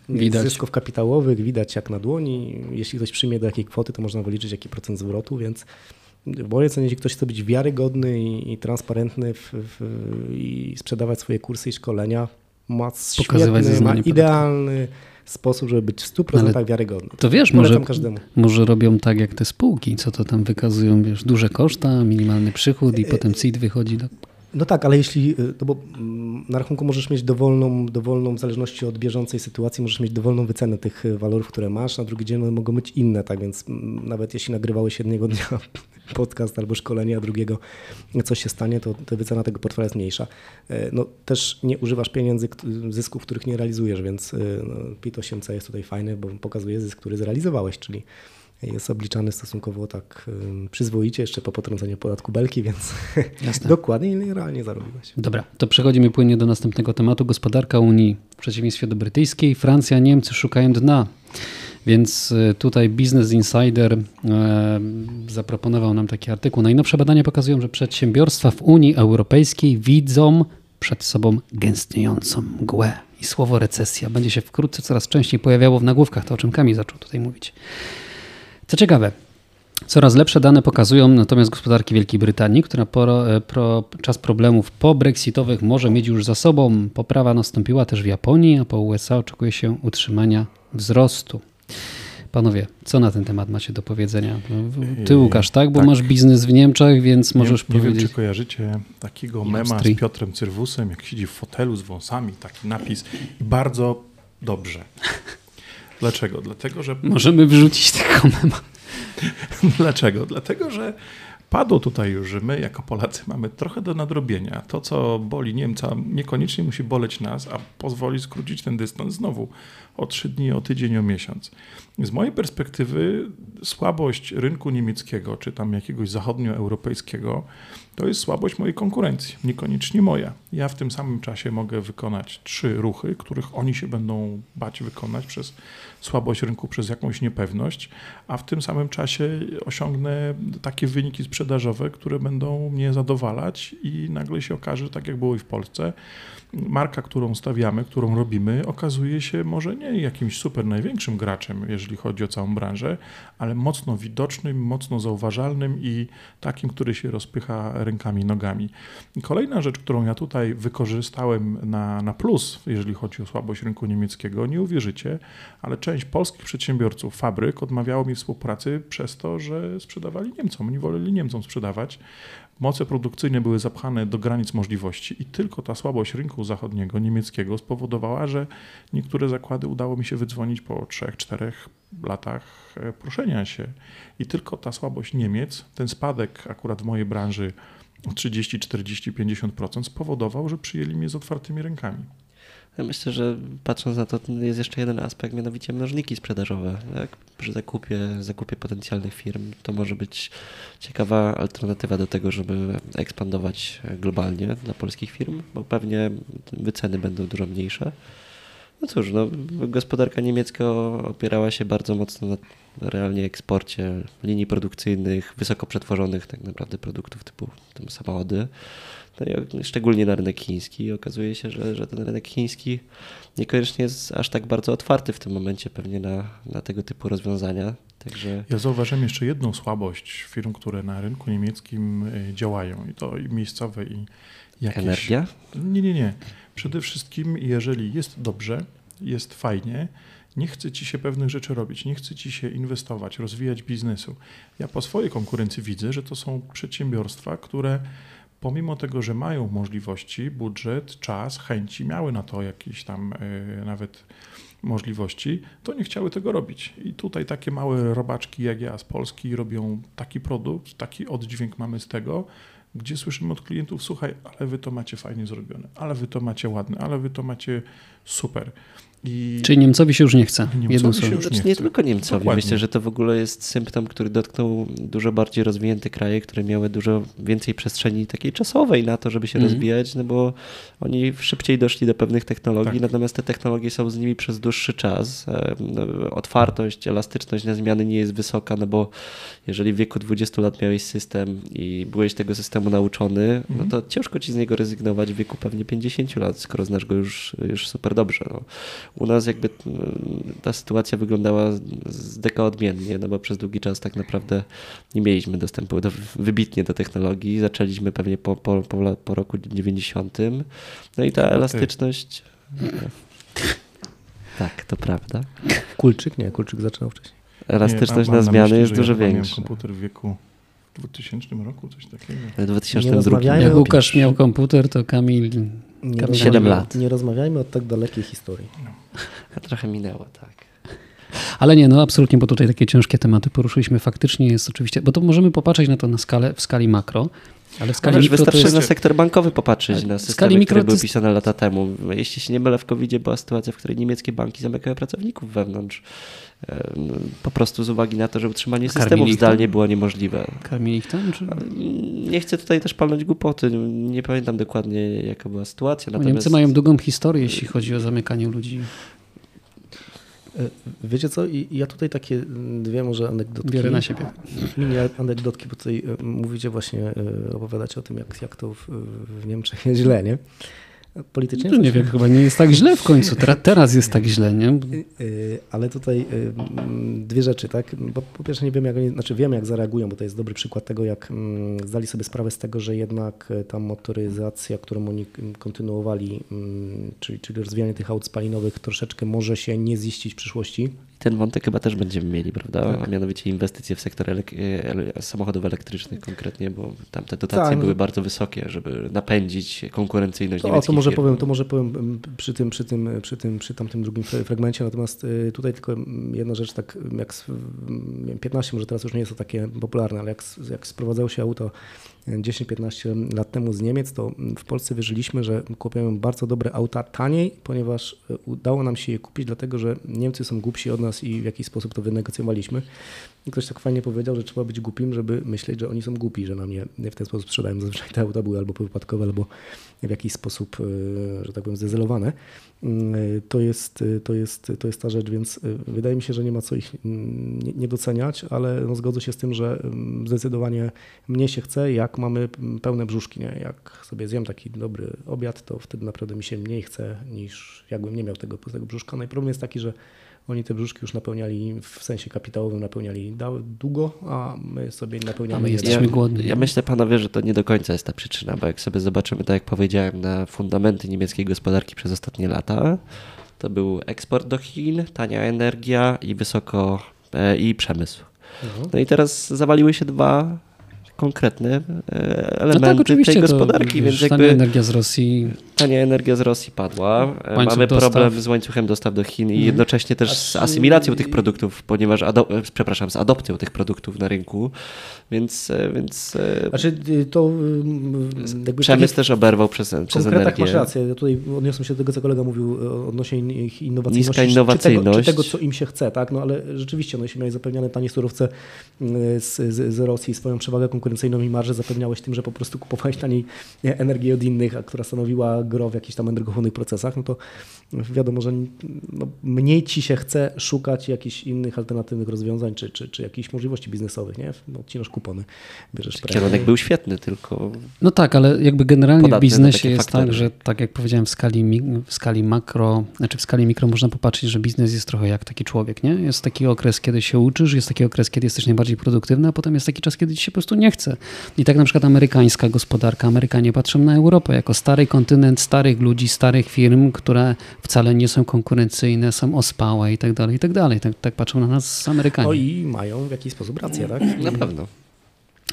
Widać. Zysków kapitałowych widać jak na dłoni. Jeśli ktoś przyjmie do jakiej kwoty, to można wyliczyć jaki procent zwrotu, więc w mojej ocenie, jeśli ktoś chce być wiarygodny i, i transparentny w, w, i sprzedawać swoje kursy i szkolenia, ma świetny, ma idealny sposób, żeby być w 100% Ale wiarygodny. To wiesz, może, może robią tak jak te spółki, co to tam wykazują, wiesz, duże koszta, minimalny przychód i e, potem CIT wychodzi do... No tak, ale jeśli, no bo mm, na rachunku możesz mieć dowolną, dowolną, w zależności od bieżącej sytuacji, możesz mieć dowolną wycenę tych e, walorów, które masz, na drugi dzień one mogą być inne, tak więc mm, nawet jeśli nagrywałeś jednego dnia podcast albo szkolenie, a drugiego coś się stanie, to, to wycena tego portfela jest mniejsza. No, też nie używasz pieniędzy, zysków, których nie realizujesz, więc no, PIT 8C jest tutaj fajny, bo pokazuje zysk, który zrealizowałeś, czyli jest obliczany stosunkowo tak przyzwoicie, jeszcze po potrąceniu podatku belki, więc dokładnie ile realnie zarobiłeś. Dobra, to przechodzimy płynnie do następnego tematu. Gospodarka Unii w przeciwieństwie do brytyjskiej. Francja, Niemcy szukają dna. Więc y, tutaj Business Insider e, zaproponował nam taki artykuł. Najnowsze badania pokazują, że przedsiębiorstwa w Unii Europejskiej widzą przed sobą gęstniejącą mgłę. I słowo recesja będzie się wkrótce coraz częściej pojawiało w nagłówkach, to o czym Kamil zaczął tutaj mówić. Co ciekawe, coraz lepsze dane pokazują natomiast gospodarki Wielkiej Brytanii, która po, e, pro, czas problemów po-brexitowych może mieć już za sobą. Poprawa nastąpiła też w Japonii, a po USA oczekuje się utrzymania wzrostu. Panowie, co na ten temat macie do powiedzenia? Ty yy, Łukasz, tak? Bo tak. masz biznes w Niemczech, więc możesz nie, powiedzieć... Nie wiem, czy kojarzycie takiego mema z Piotrem Cyrwusem, jak siedzi w fotelu z wąsami, taki napis. Bardzo dobrze. Dlaczego? Dlatego, że... Możemy wrzucić tego mema. Dlaczego? Dlatego, że Padło tutaj już, że my jako Polacy mamy trochę do nadrobienia. To, co boli Niemca, niekoniecznie musi boleć nas, a pozwoli skrócić ten dystans znowu o trzy dni, o tydzień, o miesiąc. Z mojej perspektywy słabość rynku niemieckiego, czy tam jakiegoś zachodnioeuropejskiego, to jest słabość mojej konkurencji, niekoniecznie moja. Ja w tym samym czasie mogę wykonać trzy ruchy, których oni się będą bać wykonać przez słabość rynku, przez jakąś niepewność, a w tym samym czasie osiągnę takie wyniki sprzedażowe, które będą mnie zadowalać i nagle się okaże, tak jak było i w Polsce, marka, którą stawiamy, którą robimy, okazuje się może nie jakimś super największym graczem, jeżeli chodzi o całą branżę, ale mocno widocznym, mocno zauważalnym i takim, który się rozpycha rękami, nogami. I kolejna rzecz, którą ja tutaj wykorzystałem na, na plus, jeżeli chodzi o słabość rynku niemieckiego, nie uwierzycie, ale część polskich przedsiębiorców, fabryk odmawiało mi współpracy przez to, że sprzedawali Niemcom. Oni woleli Niemcom sprzedawać, Moce produkcyjne były zapchane do granic możliwości i tylko ta słabość rynku zachodniego, niemieckiego spowodowała, że niektóre zakłady udało mi się wydzwonić po 3-4 latach e, proszenia się. I tylko ta słabość Niemiec, ten spadek akurat w mojej branży 30, 40, 50% spowodował, że przyjęli mnie z otwartymi rękami. Ja myślę, że patrząc na to, jest jeszcze jeden aspekt, mianowicie mnożniki sprzedażowe. Tak? Przy zakupie, zakupie potencjalnych firm to może być ciekawa alternatywa do tego, żeby ekspandować globalnie dla polskich firm, bo pewnie wyceny będą dużo mniejsze. No cóż, no, gospodarka niemiecka opierała się bardzo mocno na realnie eksporcie linii produkcyjnych, wysoko przetworzonych tak naprawdę produktów typu samochody no szczególnie na rynek chiński. okazuje się, że, że ten rynek chiński niekoniecznie jest aż tak bardzo otwarty w tym momencie pewnie na, na tego typu rozwiązania. Także... Ja zauważyłem jeszcze jedną słabość firm, które na rynku niemieckim e, działają i to i miejscowe i jakieś... Energia? Nie, nie, nie. Przede wszystkim jeżeli jest dobrze, jest fajnie, nie chce ci się pewnych rzeczy robić, nie chce ci się inwestować, rozwijać biznesu. Ja po swojej konkurencji widzę, że to są przedsiębiorstwa, które pomimo tego, że mają możliwości, budżet, czas, chęci, miały na to jakieś tam y, nawet możliwości, to nie chciały tego robić. I tutaj takie małe robaczki jak ja z Polski robią taki produkt, taki oddźwięk mamy z tego, gdzie słyszymy od klientów, słuchaj, ale wy to macie fajnie zrobione, ale wy to macie ładne, ale wy to macie super. I... Czyli Niemcowi się już nie chce. Niemcowi się już znaczy, nie, nie tylko Niemcowi. Dokładnie. Myślę, że to w ogóle jest symptom, który dotknął dużo bardziej rozwinięte kraje, które miały dużo więcej przestrzeni takiej czasowej na to, żeby się mm. rozwijać, no bo oni szybciej doszli do pewnych technologii, tak. natomiast te technologie są z nimi przez dłuższy czas. No, otwartość, elastyczność na zmiany nie jest wysoka, no bo jeżeli w wieku 20 lat miałeś system i byłeś tego systemu nauczony, mm. no mhm. to ciężko ci z niego rezygnować w wieku pewnie 50 lat, skoro znasz go już, już super dobrze. No u nas jakby ta sytuacja wyglądała z deka odmiennie, no bo przez długi czas tak naprawdę nie mieliśmy dostępu do, wybitnie do technologii. Zaczęliśmy pewnie po, po, po, po roku 90. No i ta elastyczność. Tak, to prawda. Kulczyk? Nie, Kulczyk zaczynał wcześniej. Elastyczność nie, na zmiany myśli, jest dużo ja większa. komputer w wieku w 2000 roku, coś takiego. W 2002. Jak Łukasz miał komputer, to Kamil nie 7 lat. Nie rozmawiajmy o tak dalekiej historii. No. Trochę minęło, tak. Ale nie, no absolutnie, bo tutaj takie ciężkie tematy poruszyliśmy. Faktycznie jest oczywiście, bo to możemy popatrzeć na to na skalę, w skali makro, ale w skali ale mikro wystarczy jest... na sektor bankowy popatrzeć, na systemy, skali mikro które były pisane lata temu. Jeśli się nie mylę, w covid była sytuacja, w której niemieckie banki zamykały pracowników wewnątrz po prostu z uwagi na to, że utrzymanie systemów zdalnie było niemożliwe. Karmili ich tam? Czy... Nie chcę tutaj też palnąć głupoty. Nie pamiętam dokładnie, jaka była sytuacja. Natomiast... Niemcy mają długą historię, jeśli chodzi o zamykanie ludzi. E, wiecie co, ja tutaj takie dwie może anegdotki. Biorę na siebie. Mini anegdotki, bo tutaj e, mówicie właśnie, e, opowiadacie o tym, jak, jak to w, w Niemczech jest źle, nie? Politycznie. No nie wiem, chyba nie jest tak źle w końcu. Teraz jest tak źle, nie? Y, y, ale tutaj y, dwie rzeczy, tak? Bo po pierwsze nie wiem, jak oni, znaczy wiem, jak zareagują, bo to jest dobry przykład tego, jak zdali sobie sprawę z tego, że jednak ta motoryzacja, którą oni kontynuowali, czyli, czyli rozwijanie tych aut spalinowych troszeczkę może się nie ziścić w przyszłości ten wątek chyba też będziemy mieli, prawda? Tak. A mianowicie inwestycje w sektor elek samochodów elektrycznych konkretnie, bo tam te dotacje tak. były bardzo wysokie, żeby napędzić konkurencyjność to, niemieckich to może firm. powiem, to może powiem przy tym, przy tym, przy tym, przy tamtym drugim fragmencie, natomiast y, tutaj tylko jedna rzecz, tak jak 15, może teraz już nie jest to takie popularne, ale jak, jak sprowadzało się auto 10-15 lat temu z Niemiec, to w Polsce wierzyliśmy, że kupujemy bardzo dobre auta taniej, ponieważ y, udało nam się je kupić, dlatego że Niemcy są głupsi od nas i w jakiś sposób to wynegocjowaliśmy. Ktoś tak fajnie powiedział, że trzeba być głupim, żeby myśleć, że oni są głupi, że nam je w ten sposób sprzedają. Zazwyczaj te auta były albo wypadkowe, albo w jakiś sposób, y, że tak powiem, zdezelowane. Y, to jest, y, to, jest, to jest ta rzecz, więc wydaje mi się, że nie ma co ich mm, nie doceniać, ale no zgodzę się z tym, że mm, zdecydowanie mnie się chce, jak mamy pełne brzuszki. Nie? Jak sobie zjem taki dobry obiad, to wtedy naprawdę mi się mniej chce niż jakbym nie miał tego pustego brzuszka. No i problem jest taki, że oni te brzuszki już napełniali w sensie kapitałowym, napełniali długo, a my sobie napełniamy. A my jesteśmy ja, głodni. Ja myślę, panowie, że to nie do końca jest ta przyczyna, bo jak sobie zobaczymy, tak jak powiedziałem, na fundamenty niemieckiej gospodarki przez ostatnie lata, to był eksport do Chin, tania energia i wysoko e, i przemysł. Mhm. No i teraz zawaliły się dwa konkretne elementy no tak, tej gospodarki. To, więc jakby tania energia z Rosji. Tania energia z Rosji padła. Łańcuch Mamy dostaw. problem z łańcuchem dostaw do Chin i mhm. jednocześnie też z asymilacją tych produktów, ponieważ przepraszam, z adopcją tych produktów na rynku. Więc, e, więc e, znaczy, y, to y, jakby przemysł też oberwał przez, przez energię. Tak, masz rację. Ja tutaj odniosłem się do tego, co kolega mówił e, odnośnie ich innowacyjności. Niska innowacyjność. Czy tego, czy tego, co im się chce, tak? No ale rzeczywiście, no, jeśli miałeś zapewniane tanie surowce z, z, z Rosji, swoją przewagę konkurencyjną, konkurencyjną i marżę zapewniałeś tym, że po prostu kupowałeś taniej energię od innych, a która stanowiła gro w jakichś tam energochłonnych procesach, no to wiadomo, że no, mniej ci się chce szukać jakichś innych alternatywnych rozwiązań czy, czy, czy jakichś możliwości biznesowych, nie? No, odcinasz kupony, bierzesz premię. Kierunek był świetny, tylko... No tak, ale jakby generalnie w biznesie jest faktory. tak, że tak jak powiedziałem w skali, w skali makro, znaczy w skali mikro można popatrzeć, że biznes jest trochę jak taki człowiek, nie? Jest taki okres, kiedy się uczysz, jest taki okres, kiedy jesteś najbardziej produktywny, a potem jest taki czas, kiedy ci się po prostu nie chce. I tak na przykład amerykańska gospodarka, Amerykanie patrzą na Europę jako stary kontynent starych ludzi, starych firm, które wcale nie są konkurencyjne, są ospałe i tak dalej, i tak dalej. Tak, tak patrzą na nas Amerykanie. No i mają w jakiś sposób rację, tak? Na pewno.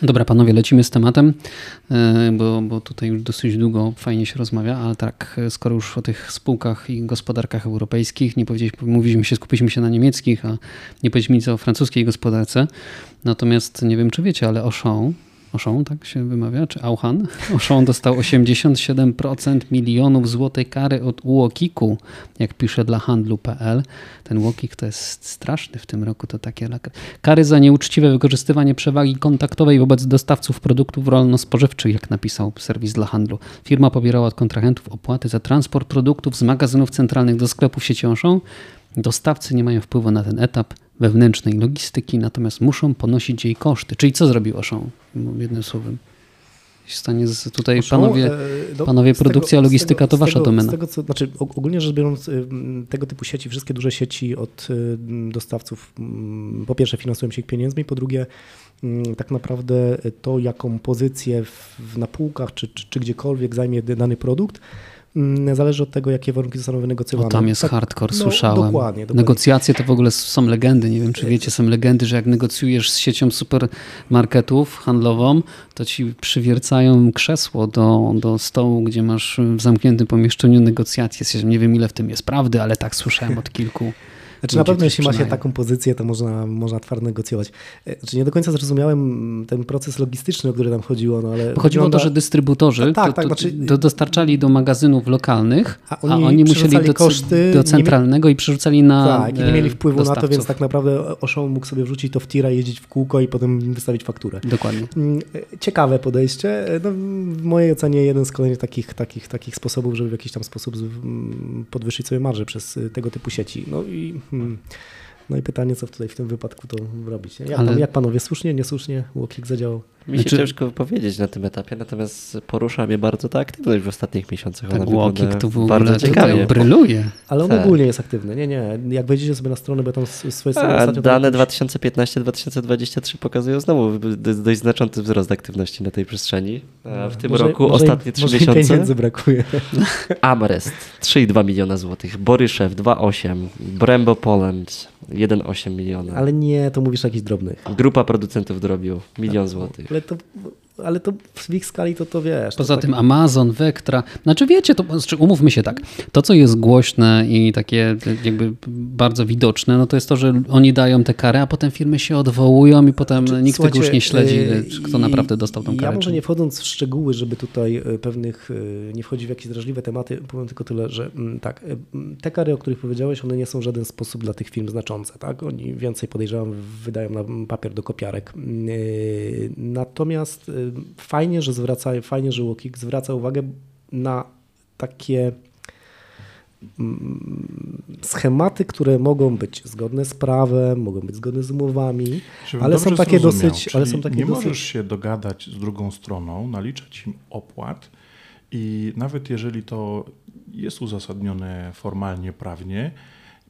Dobra, panowie, lecimy z tematem, e, bo, bo tutaj już dosyć długo fajnie się rozmawia, ale tak, skoro już o tych spółkach i gospodarkach europejskich, nie powiedzieliśmy, mówiliśmy się, skupiliśmy się na niemieckich, a nie powiedzieliśmy nic o francuskiej gospodarce. Natomiast nie wiem, czy wiecie, ale Auchan Auchan, tak się wymawia, czy Auchan? Auchan dostał 87% milionów złotej kary od UOKiK-u, jak pisze dla handlu.pl. Ten UOKiK to jest straszny w tym roku, to takie kary za nieuczciwe wykorzystywanie przewagi kontaktowej wobec dostawców produktów rolno-spożywczych, jak napisał serwis dla handlu. Firma pobierała od kontrahentów opłaty za transport produktów z magazynów centralnych do sklepów sieci Auchan. Dostawcy nie mają wpływu na ten etap wewnętrznej logistyki, natomiast muszą ponosić jej koszty. Czyli co zrobił Auchan? Jednym słowem. W stanie z, tutaj Auchan, panowie, no, panowie produkcja, tego, logistyka tego, to wasza tego, domena. Tego, co, znaczy, ogólnie rzecz biorąc, tego typu sieci, wszystkie duże sieci od dostawców po pierwsze finansują się ich pieniędzmi, po drugie tak naprawdę to, jaką pozycję w, na półkach czy, czy, czy gdziekolwiek zajmie dany produkt, Mm, zależy od tego, jakie warunki zostaną wynegocjowane. O, tam jest tak, hardcore, no, słyszałem. Dokładnie, dokładnie. Negocjacje to w ogóle są legendy. Nie wiem, czy wiecie, są legendy, że jak negocjujesz z siecią supermarketów handlową, to ci przywiercają krzesło do, do stołu, gdzie masz w zamkniętym pomieszczeniu negocjacje. Nie wiem, ile w tym jest prawdy, ale tak słyszałem od kilku. Znaczy na pewno jeśli ma się taką pozycję, to można, można twardo negocjować. E, znaczy nie do końca zrozumiałem ten proces logistyczny, o który tam chodziło. No, ale chodziło o to, że dystrybutorzy tak, tak, to, znaczy... do, dostarczali do magazynów lokalnych, a oni, a oni musieli do, koszty, do centralnego i przerzucali na Tak, i nie mieli wpływu dostawców. na to, więc tak naprawdę Oszą mógł sobie wrzucić to w tira, jeździć w kółko i potem wystawić fakturę. Dokładnie. Mm, e, ciekawe podejście. E, no, w mojej ocenie jeden z kolejnych takich, takich, takich sposobów, żeby w jakiś tam sposób podwyższyć sobie marże przez tego typu sieci. No i Hmm. No i pytanie, co tutaj w tym wypadku to robić. Jak, Ale... jak panowie, słusznie, niesłusznie Łokik zadziałał? Mi się znaczy... ciężko wypowiedzieć na tym etapie, natomiast porusza mnie bardzo ta aktywność w ostatnich miesiącach. Tak, Łokik to w ogóle bardzo ciekawie. bryluje. Ale on tak. ogólnie jest aktywny. Nie, nie. Jak wejdziecie sobie na stronę, bo tam swoje ostatnio... Dane 2015-2023 pokazują znowu dość znaczący wzrost aktywności na tej przestrzeni. A w tym może, roku może ostatnie trzy miesiące... pieniędzy brakuje. Amrest 3,2 miliona złotych, Boryszew 2,8, Brembo Poland 1,8 miliona. Ale nie, to mówisz o jakichś drobnych. Grupa producentów drobiu, milion złotych. To ale to w ich skali to, to wiesz. Poza to tym tak... Amazon, Vectra, znaczy wiecie, to znaczy umówmy się tak, to co jest głośne i takie jakby bardzo widoczne, no to jest to, że oni dają te kary, a potem firmy się odwołują i potem znaczy, nikt tego już nie śledzi, yy, kto naprawdę dostał tą karę. Ja może nie wchodząc w szczegóły, żeby tutaj y, pewnych, y, nie wchodzić w jakieś drażliwe tematy, powiem tylko tyle, że mm, tak, y, te kary, o których powiedziałeś, one nie są w żaden sposób dla tych firm znaczące, tak? Oni więcej podejrzewam wydają na papier do kopiarek. Natomiast fajnie, że zwraca, fajnie, że Łokik zwraca uwagę na takie mm, schematy, które mogą być zgodne z prawem, mogą być zgodne z umowami, ale są takie dosyć. Ale są takie nie dosyć... możesz się dogadać z drugą stroną, naliczać im opłat i nawet jeżeli to jest uzasadnione formalnie, prawnie,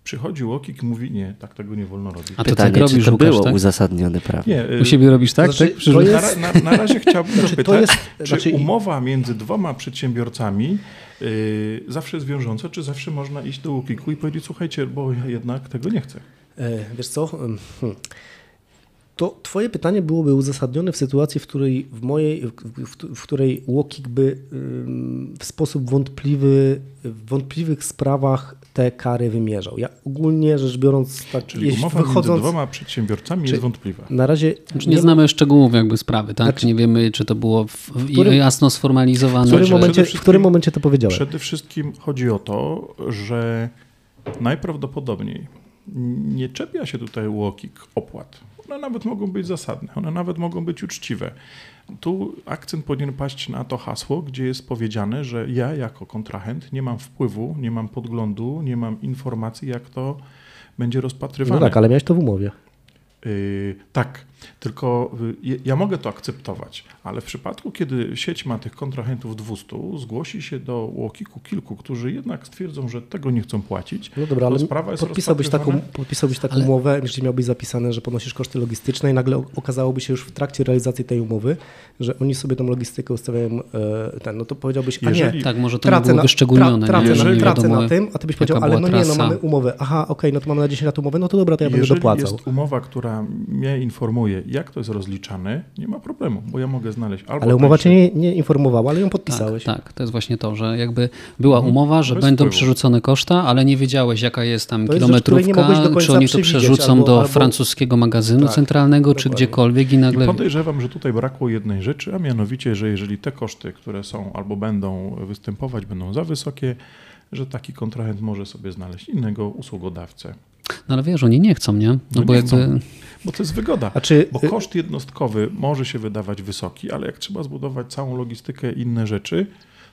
przychodzi Łokik i mówi, nie, tak tego nie wolno robić. A to Pytanie, tak robisz, czy to Łukasz, było tak? uzasadnione prawnie? Nie, U siebie robisz tak? Znaczy, tak? Jest... Na, na, na, razie chciałbym znaczy, zapytać, jest... czy znaczy... umowa między dwoma przedsiębiorcami yy, zawsze jest wiążąca, czy zawsze można iść do Łokiku i powiedzieć, słuchajcie, bo ja jednak tego nie chcę. E, wiesz co, hmm to twoje pytanie byłoby uzasadnione w sytuacji, w której w mojej, w, w, w której Łokik by w sposób wątpliwy, w wątpliwych sprawach te kary wymierzał. Ja ogólnie rzecz biorąc, tak, Czyli umowa wychodząc, między dwoma przedsiębiorcami jest wątpliwa. Na razie znaczy nie, nie znamy szczegółów jakby sprawy, tak? Znaczy, nie wiemy, czy to było w, w którym, jasno sformalizowane. W którym, momencie, w którym momencie to powiedziałem? Przede wszystkim chodzi o to, że najprawdopodobniej nie czepia się tutaj Łokik opłat one nawet mogą być zasadne, one nawet mogą być uczciwe. Tu akcent powinien paść na to hasło, gdzie jest powiedziane, że ja jako kontrahent nie mam wpływu, nie mam podglądu, nie mam informacji, jak to będzie rozpatrywane. No tak, ale miałeś to w umowie. Yy, tak, tylko y, ja mogę to akceptować, ale w przypadku, kiedy sieć ma tych kontrahentów 200, zgłosi się do łokiku kilku, którzy jednak stwierdzą, że tego nie chcą płacić. No dobra, ale sprawa jest podpisałbyś taką, podpisałbyś taką ale... umowę, jeśli miałbyś zapisane, że ponosisz koszty logistyczne i nagle okazałoby się już w trakcie realizacji tej umowy, że oni sobie tą logistykę ustawiają e, ten, no to powiedziałbyś, a Jeżeli... nie, tak, może to tracę nie było wyszczególnione. Tra, tracę, na, tracę na tym, a ty byś powiedział, ale no nie, no mamy umowę, aha, okej, okay, no to mamy na 10 lat umowę, no to dobra, to ja Jeżeli będę dopłacał. jest umowa, która mnie informuje, jak to jest rozliczane, nie ma problemu, bo ja mogę znaleźć albo. Ale umowa cię nie, nie informowała, ale ją podpisałeś. Tak, tak, to jest właśnie to, że jakby była mhm. umowa, że Bez będą wpływu. przerzucone koszta, ale nie wiedziałeś, jaka jest tam to kilometrówka, jest czy oni to przerzucą albo, do albo... francuskiego magazynu tak, centralnego, dokładnie. czy gdziekolwiek i nagle. I podejrzewam, że tutaj brakło jednej rzeczy, a mianowicie, że jeżeli te koszty, które są albo będą występować, będą za wysokie, że taki kontrahent może sobie znaleźć innego usługodawcę. No ale wiesz, oni nie chcą, nie? No, no bo nie jakby... Chcą, bo to jest wygoda. Czy... Bo koszt jednostkowy może się wydawać wysoki, ale jak trzeba zbudować całą logistykę i inne rzeczy,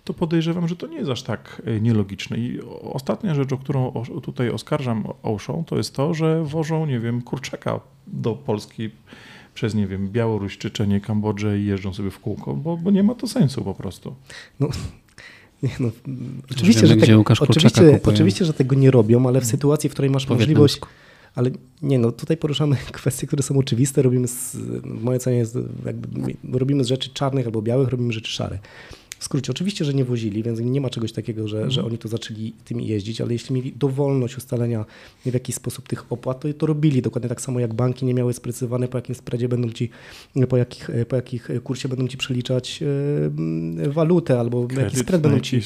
to podejrzewam, że to nie jest aż tak e, nielogiczne. I ostatnia rzecz, o którą tutaj oskarżam Ocean, to jest to, że wożą, nie wiem, kurczaka do Polski przez, nie wiem, Białoruś, Czeczenię, Kambodżę i jeżdżą sobie w kółko, bo, bo nie ma to sensu po prostu. No, nie, no, oczywiście, wiemy, że te, oczywiście, oczywiście, że tego nie robią, ale w sytuacji, w której masz możliwość. Ale nie, no tutaj poruszamy kwestie, które są oczywiste. Robimy, z, w mojej ocenie, jest jakby, robimy z rzeczy czarnych albo białych, robimy rzeczy szare. W skrócie, oczywiście, że nie wozili, więc nie ma czegoś takiego, że, mm. że oni tu zaczęli tymi jeździć, ale jeśli mieli dowolność ustalenia w jakiś sposób tych opłat, to to robili dokładnie tak samo jak banki nie miały sprecyzowane, po jakim spreadzie będą ci, po jakich, po jakich kursie będą ci przeliczać yy, walutę albo Kredyt jaki spread będą ci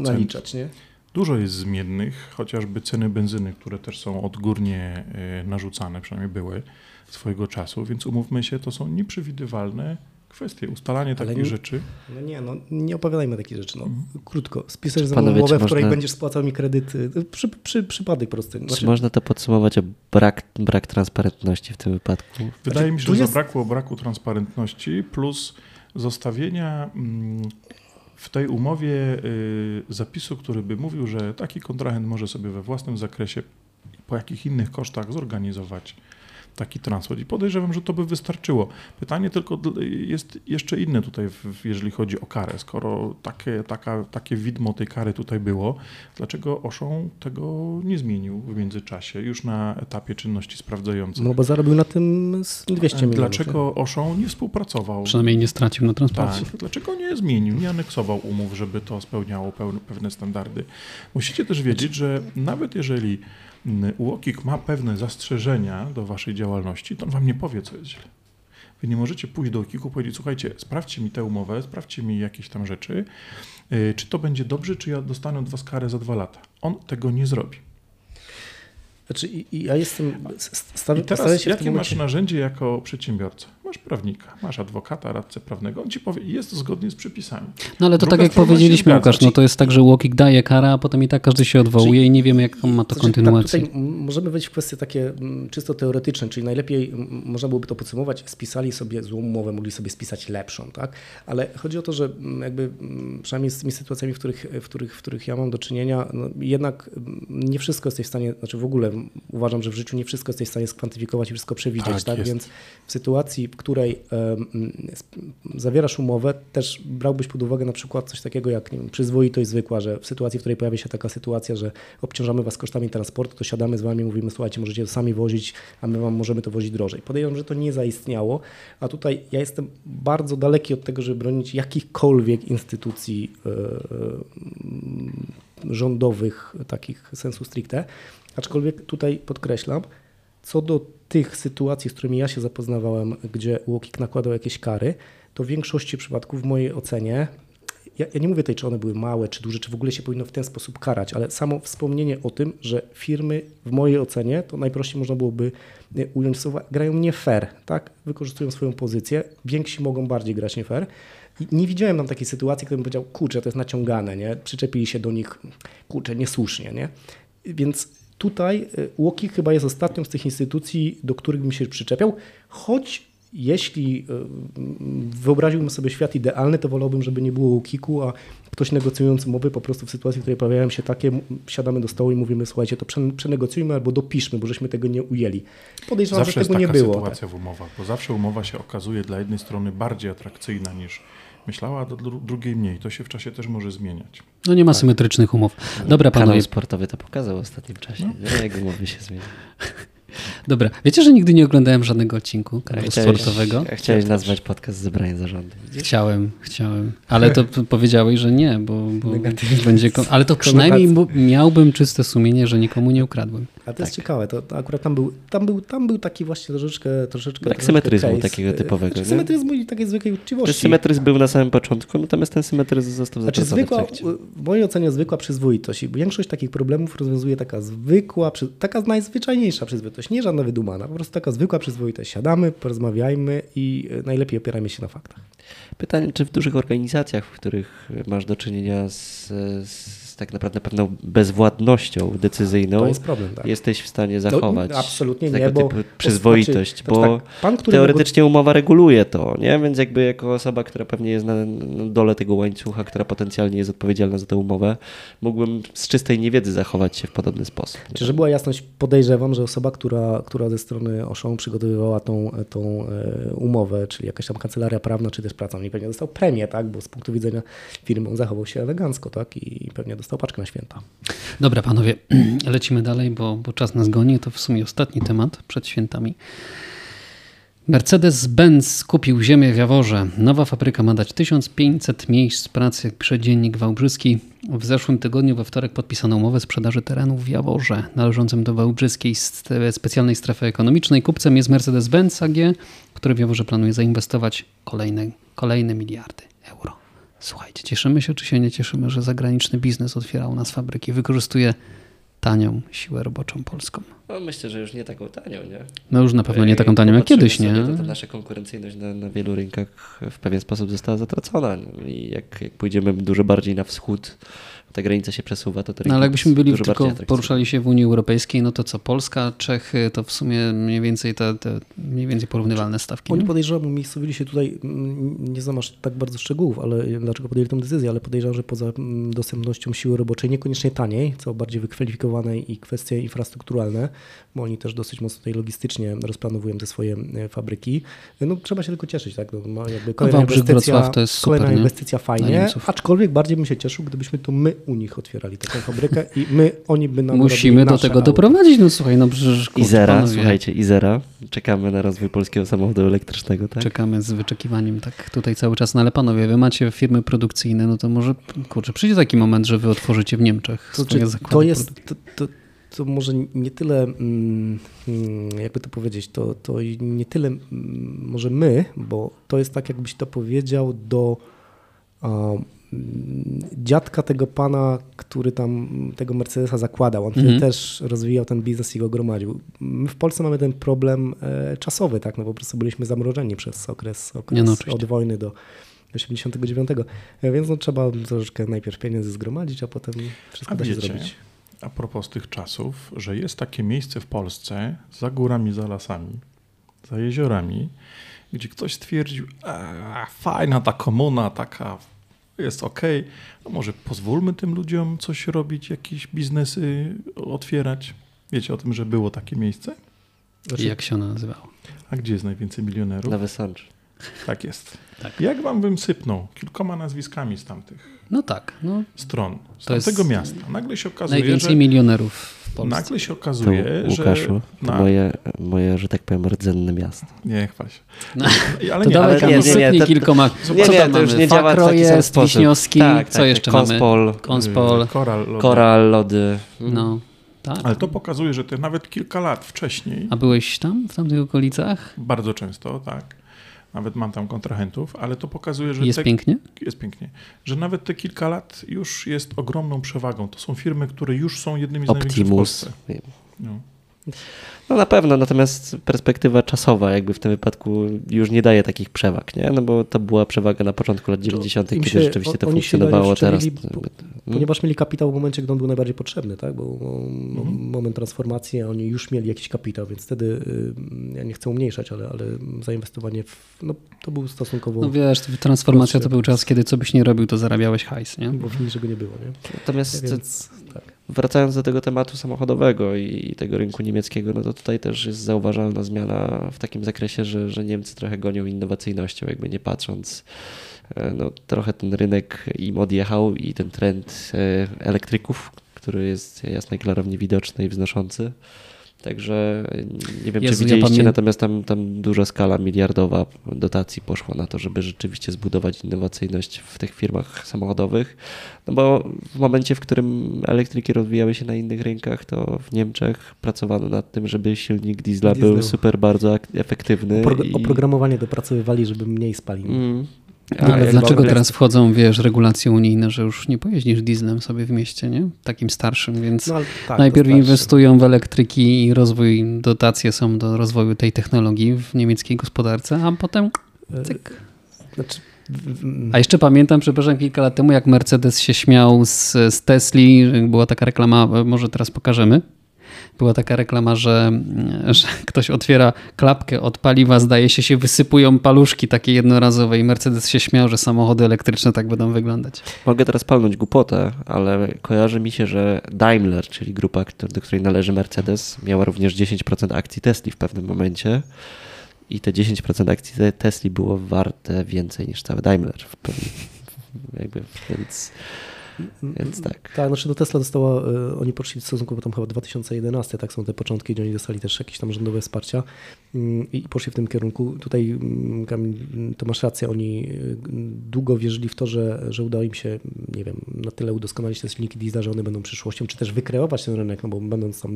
naliczać. Nie? Dużo jest zmiennych, chociażby ceny benzyny, które też są odgórnie e, narzucane, przynajmniej były swojego czasu, więc umówmy się, to są nieprzewidywalne kwestie, ustalanie takich nie, rzeczy. No nie, no nie opowiadajmy takich rzeczy. No. Mhm. Krótko, spisać za umowę, w której można... będziesz spłacał mi kredyt. Przy, przy, przypadek prosty. Znaczy... Czy można to podsumować o brak, brak transparentności w tym wypadku? Wydaje znaczy, mi się, że jest... zabrakło braku transparentności plus zostawienia mm, w tej umowie y, zapisu, który by mówił, że taki kontrahent może sobie we własnym zakresie po jakich innych kosztach zorganizować taki transport. I podejrzewam, że to by wystarczyło. Pytanie tylko jest jeszcze inne tutaj, jeżeli chodzi o karę. Skoro takie, taka, takie widmo tej kary tutaj było, dlaczego Oszą tego nie zmienił w międzyczasie, już na etapie czynności sprawdzających? No bo zarobił na tym 200 milionów. Dlaczego Oszą nie współpracował? Przynajmniej nie stracił na transporcie. Tak. Dlaczego nie zmienił, nie aneksował umów, żeby to spełniało pewne standardy? Musicie też wiedzieć, że nawet jeżeli UOKiK ma pewne zastrzeżenia do waszej działalności, to on wam nie powie, co jest źle. Wy nie możecie pójść do UOKiK-u i powiedzieć, słuchajcie, sprawdźcie mi tę umowę, sprawdźcie mi jakieś tam rzeczy, y, czy to będzie dobrze, czy ja dostanę od was karę za dwa lata. On tego nie zrobi. Znaczy, ja jestem. Stawię, I teraz, jakie momencie... masz narzędzie jako przedsiębiorca? Masz prawnika, masz adwokata, radcę prawnego, on ci powie, jest to zgodnie z przepisami. No ale to Druga tak jak powiedzieliśmy, Łukasz, no to jest tak, że Łokik daje karę, a potem i tak każdy się odwołuje czyli, i nie wiemy, jak ma to znaczy, kontynuację. Tak, tutaj możemy wejść w kwestie takie czysto teoretyczne, czyli najlepiej można byłoby to podsumować, spisali sobie złą umowę, mogli sobie spisać lepszą, tak? Ale chodzi o to, że jakby przynajmniej z tymi sytuacjami, w których, w których, w których ja mam do czynienia, no jednak nie wszystko jesteś w stanie, znaczy w ogóle uważam, że w życiu nie wszystko jesteś w stanie skwantyfikować i wszystko przewidzieć, tak? tak? Więc w sytuacji, której zawierasz umowę, też brałbyś pod uwagę na przykład coś takiego jak nie wiem, przyzwoitość zwykła, że w sytuacji, w której pojawia się taka sytuacja, że obciążamy was kosztami transportu, to siadamy z wami, mówimy, słuchajcie, możecie to sami wozić, a my wam możemy to wozić drożej. Podejrzewam, że to nie zaistniało, a tutaj ja jestem bardzo daleki od tego, żeby bronić jakichkolwiek instytucji yy, rządowych, takich sensu stricte, aczkolwiek tutaj podkreślam, co do tych sytuacji, z którymi ja się zapoznawałem, gdzie UOKiK nakładał jakieś kary, to w większości przypadków w mojej ocenie, ja, ja, nie mówię tutaj, czy one były małe, czy duże, czy w ogóle się powinno w ten sposób karać, ale samo wspomnienie o tym, że firmy w mojej ocenie, to najprościej można byłoby e, ująć słowa, grają nie fair, tak? wykorzystują swoją pozycję, więksi mogą bardziej grać nie fair. I nie widziałem tam takiej sytuacji, którym powiedział, kurczę, to jest naciągane, nie? przyczepili się do nich, kurczę, niesłusznie. Nie? Więc Tutaj UOKiK y, chyba jest ostatnią z tych instytucji, do których bym się przyczepiał, choć jeśli y, wyobraziłbym sobie świat idealny, to wolałbym, żeby nie było UOKiK-u, a ktoś negocjujący umowy po prostu w sytuacji, w której pojawiają się takie, siadamy do stołu i mówimy, słuchajcie, to przenegocjujmy albo dopiszmy, bo żeśmy tego nie ujęli. Podejrzewam, zawsze że tego nie było. Zawsze jest taka sytuacja tak. w umowach, bo zawsze umowa się okazuje dla jednej strony bardziej atrakcyjna niż myślała, a do drugiej mniej. To się w czasie też może zmieniać. No nie ma tak. symetrycznych umów. Dobra, panowie. Kanał sportowy to pokazał w ostatnim czasie. No. Jak umowy się zmieniają. Dobra, wiecie, że nigdy nie oglądałem żadnego odcinku kanału chciałeś, sportowego? Chciałeś nazwać podcast Zebranie Zarządu. Chciałem, chciałem, ale to powiedziałeś, że nie, bo, bo będzie... Ale to przynajmniej miałbym czyste sumienie, że nikomu nie ukradłem. A to jest tak. ciekawe, to, to, akurat tam był, tam, był, tam był taki właśnie troszeczkę... troszeczkę Brak symetryzmu takiego typowego. Znaczy, symetryzmu i takiej zwykłej uczciwości. Symetryzm był na samym początku, natomiast ten symetryzm został znaczy, zwykła, w mojej ocenie zwykła przyzwoitość. Większość takich problemów rozwiązuje taka zwykła, taka najzwyczajniejsza przyzwoitość. Nie żadna wydumana, po prostu taka zwykła przyzwoitość. Siadamy, porozmawiajmy i najlepiej opierajmy się na faktach. Pytanie, czy w dużych organizacjach, w których masz do czynienia z, z tak naprawdę pewną bezwładnością decyzyjną jest problem, tak. jesteś w stanie no, zachować. No, absolutnie tego nie, bo typu przyzwoitość, znaczy, bo tak, pan, teoretycznie umowa reguluje to, nie? Więc jakby jako osoba, która pewnie jest na dole tego łańcucha, która potencjalnie jest odpowiedzialna za tę umowę, mógłbym z czystej niewiedzy zachować się w podobny sposób. Czy żeby była jasność, podejrzewam, że osoba, która, która ze strony Oszą przygotowywała tą, tą e, umowę, czyli jakaś tam kancelaria prawna, czy też pracownik, pewnie dostał premię, tak? Bo z punktu widzenia firmy on zachował się elegancko, tak? I pewnie dostał dostał paczkę na święta. Dobra, panowie, lecimy dalej, bo, bo czas nas goni. To w sumie ostatni temat przed świętami. Mercedes-Benz kupił ziemię w Jaworze. Nowa fabryka ma dać 1500 miejsc pracy, jak pisze dziennik Wałbrzyski. W zeszłym tygodniu we wtorek podpisano umowę sprzedaży terenu w Jaworze, należącym do Wałbrzyskiej specjalnej strefy ekonomicznej. Kupcem jest Mercedes-Benz AG, który w Jaworze planuje zainwestować kolejne, kolejne miliardy. Słuchajcie, cieszymy się czy się nie cieszymy, że zagraniczny biznes otwiera u nas fabryki, wykorzystuje tanią siłę roboczą polską. No, myślę, że już nie taką tanią, nie? No już na pewno nie taką tanią jak kiedyś, nie? To, to nasza konkurencyjność na, na, wielu rynkach w pewien sposób została zatracona. I jak, jak pójdziemy dużo bardziej na wschód, ta granica się przesuwa, to No ale jakbyśmy byli tylko poruszali się w Unii Europejskiej, no to co, Polska, Czechy, to w sumie mniej więcej te, te mniej więcej porównywalne stawki. Oni podejrzewam, umiejscowili się tutaj, mm, nie znam aż tak bardzo szczegółów, ale dlaczego podjęli tę decyzję, ale podejrzewam, że poza mm, dostępnością siły roboczej, niekoniecznie taniej, co bardziej wykwalifikowanej i kwestie infrastrukturalne, bo oni też dosyć mocno tutaj logistycznie rozplanowują te swoje e, fabryki. No trzeba się tylko cieszyć, tak? No, jakby kolejna Wałbrzych, inwestycja, Wrocław to jest super, kolejna nie? inwestycja fajnie, aczkolwiek bardziej bym się cieszył, gdybyśmy to my u nich otwierali taką fabrykę i my, oni by nam Musimy do tego auta. doprowadzić. No słuchaj, no przecież kurczę, Izera, panowie, słuchajcie, Izera. Czekamy na rozwój polskiego samochodu elektrycznego, tak? Czekamy z wyczekiwaniem tak tutaj cały czas. No ale panowie, wy macie firmy produkcyjne, no to może, kurczę, przyjdzie taki moment, że wy otworzycie w Niemczech To, swoje czy, zakłady to jest, to, to, to może nie tyle, mm, mm, jakby to powiedzieć, to, to nie tyle mm, może my, bo to jest tak, jakbyś to powiedział do mm, dziadka tego pana, który tam tego Mercedesa zakładał. On wtedy Mhm. też rozwijał ten biznes i go gromadził. My w Polsce mamy ten problem e, czasowy, tak, no po prostu byliśmy zamrożeni przez okres, okres Nie, no od wojny do 89, E, więc no, trzeba troszeczkę najpierw pieniędzy zgromadzić, a potem wszystko A da się wiecie, zrobić. A propos tych czasów, że jest takie miejsce w Polsce, za górami, za lasami, za jeziorami, gdzie ktoś stwierdził, a, fajna ta komuna, taka jest okej, a może pozwólmy tym ludziom coś robić, jakieś biznesy otwierać. Wiecie o tym, że było takie miejsce? Znaczy, Jak się ono nazywało? A gdzie jest najwięcej milionerów? Na Wysącz. Tak jest. Tak. Jak wam bym sypnął kilkoma nazwiskami z tamtych No tak, no, stron, z To jest tamtego miasta? Nagle się okazuje, najwięcej że... milionerów w Polsce. Nagle się To okazuje, Łukaszu, że... to na- moje, moje, że tak powiem, rdzenne miasto. Nie, chwal się. No. Ale To nie, dawaj, ale nie, nie, nie, to- kilkoma. Nie, Co nie, to już mamy? nie działa w Fakro taki sam jest, sposób. Wiśniowski, Tak, co tak, jeszcze Konspol, mamy? Konspol, Koral, lody. Koral, lody. no. Tak. Ale to pokazuje, że to nawet kilka lat wcześniej, A byłeś tam, w tamtych okolicach? bardzo często, tak, nawet mam tam kontrahentów, ale to pokazuje, że Jest te, pięknie? jest pięknie, że nawet te kilka lat już jest ogromną przewagą. To są firmy, które już są jednymi z największych w Optimus. Polsce. No. No na pewno, natomiast perspektywa czasowa jakby w tym wypadku już nie daje takich przewag, nie? No bo to była przewaga na początku lat 90., im kiedy się- rzeczywiście to oni się funkcjonowało, teraz... Hmm? Ponieważ mieli kapitał w momencie, gdy on był najbardziej potrzebny, tak? bo Mhm. moment transformacji, a oni już mieli jakiś kapitał, więc wtedy, y, ja nie chcę umniejszać, ale, ale zainwestowanie w, no, to był stosunkowo, No wiesz, transformacja to był czas, kiedy co byś nie robił, to zarabiałeś hajs, nie? bo w niczego nie było. Nie? Natomiast Więc, tak. Wracając do tego tematu samochodowego i tego rynku niemieckiego, no to tutaj też jest zauważalna zmiana w takim zakresie, że, że Niemcy trochę gonią innowacyjnością, jakby nie patrząc. E, No, trochę ten rynek im odjechał i ten trend e, elektryków, który jest jasno i klarownie widoczny i wznoszący. Także e, nie wiem, Jezu, czy widzieliście, natomiast tam, tam duża skala miliardowa dotacji poszła na to, żeby rzeczywiście zbudować innowacyjność w tych firmach samochodowych. No bo w momencie, w którym elektryki rozwijały się na innych rynkach, to w Niemczech pracowano nad tym, żeby silnik diesla był super bardzo efektywny. Opro, i- oprogramowanie dopracowywali, żeby mniej spalił. Mm. No, ale dlaczego teraz wchodzą, wiesz, regulacje unijne, że już nie pojeździsz dieslem sobie w mieście, nie? Takim starszym, więc No, tak, najpierw inwestują w elektryki i rozwój, dotacje są do rozwoju tej technologii w niemieckiej gospodarce, a potem E, cyk. Znaczy, A jeszcze pamiętam, przepraszam, kilka lat temu, jak Mercedes się śmiał z, z Tesli, była taka reklama, może teraz pokażemy. Była taka reklama, że, że ktoś otwiera klapkę od paliwa, zdaje się, się wysypują paluszki takie jednorazowe i Mercedes się śmiał, że samochody elektryczne tak będą wyglądać. Mogę teraz palnąć głupotę, ale kojarzy mi się, że Daimler, czyli grupa, do której należy Mercedes, miała również 10% akcji Tesli w pewnym momencie. I te 10% akcji te- Tesli było warte więcej niż cały Daimler. Jakby, więc, więc tak. Tak, znaczy do Tesla dostała, y, oni poszli w stosunku, bo tam chyba 2011, tak są te początki, gdzie oni dostali też jakieś tam rządowe wsparcia mm, i poszli w tym kierunku. Tutaj mm, Kamil, mm, to masz rację, oni y, długo wierzyli w to, że, że uda im się, nie wiem, na tyle udoskonalić te silniki diesla, że one będą przyszłością, czy też wykreować ten rynek, no bo będąc tam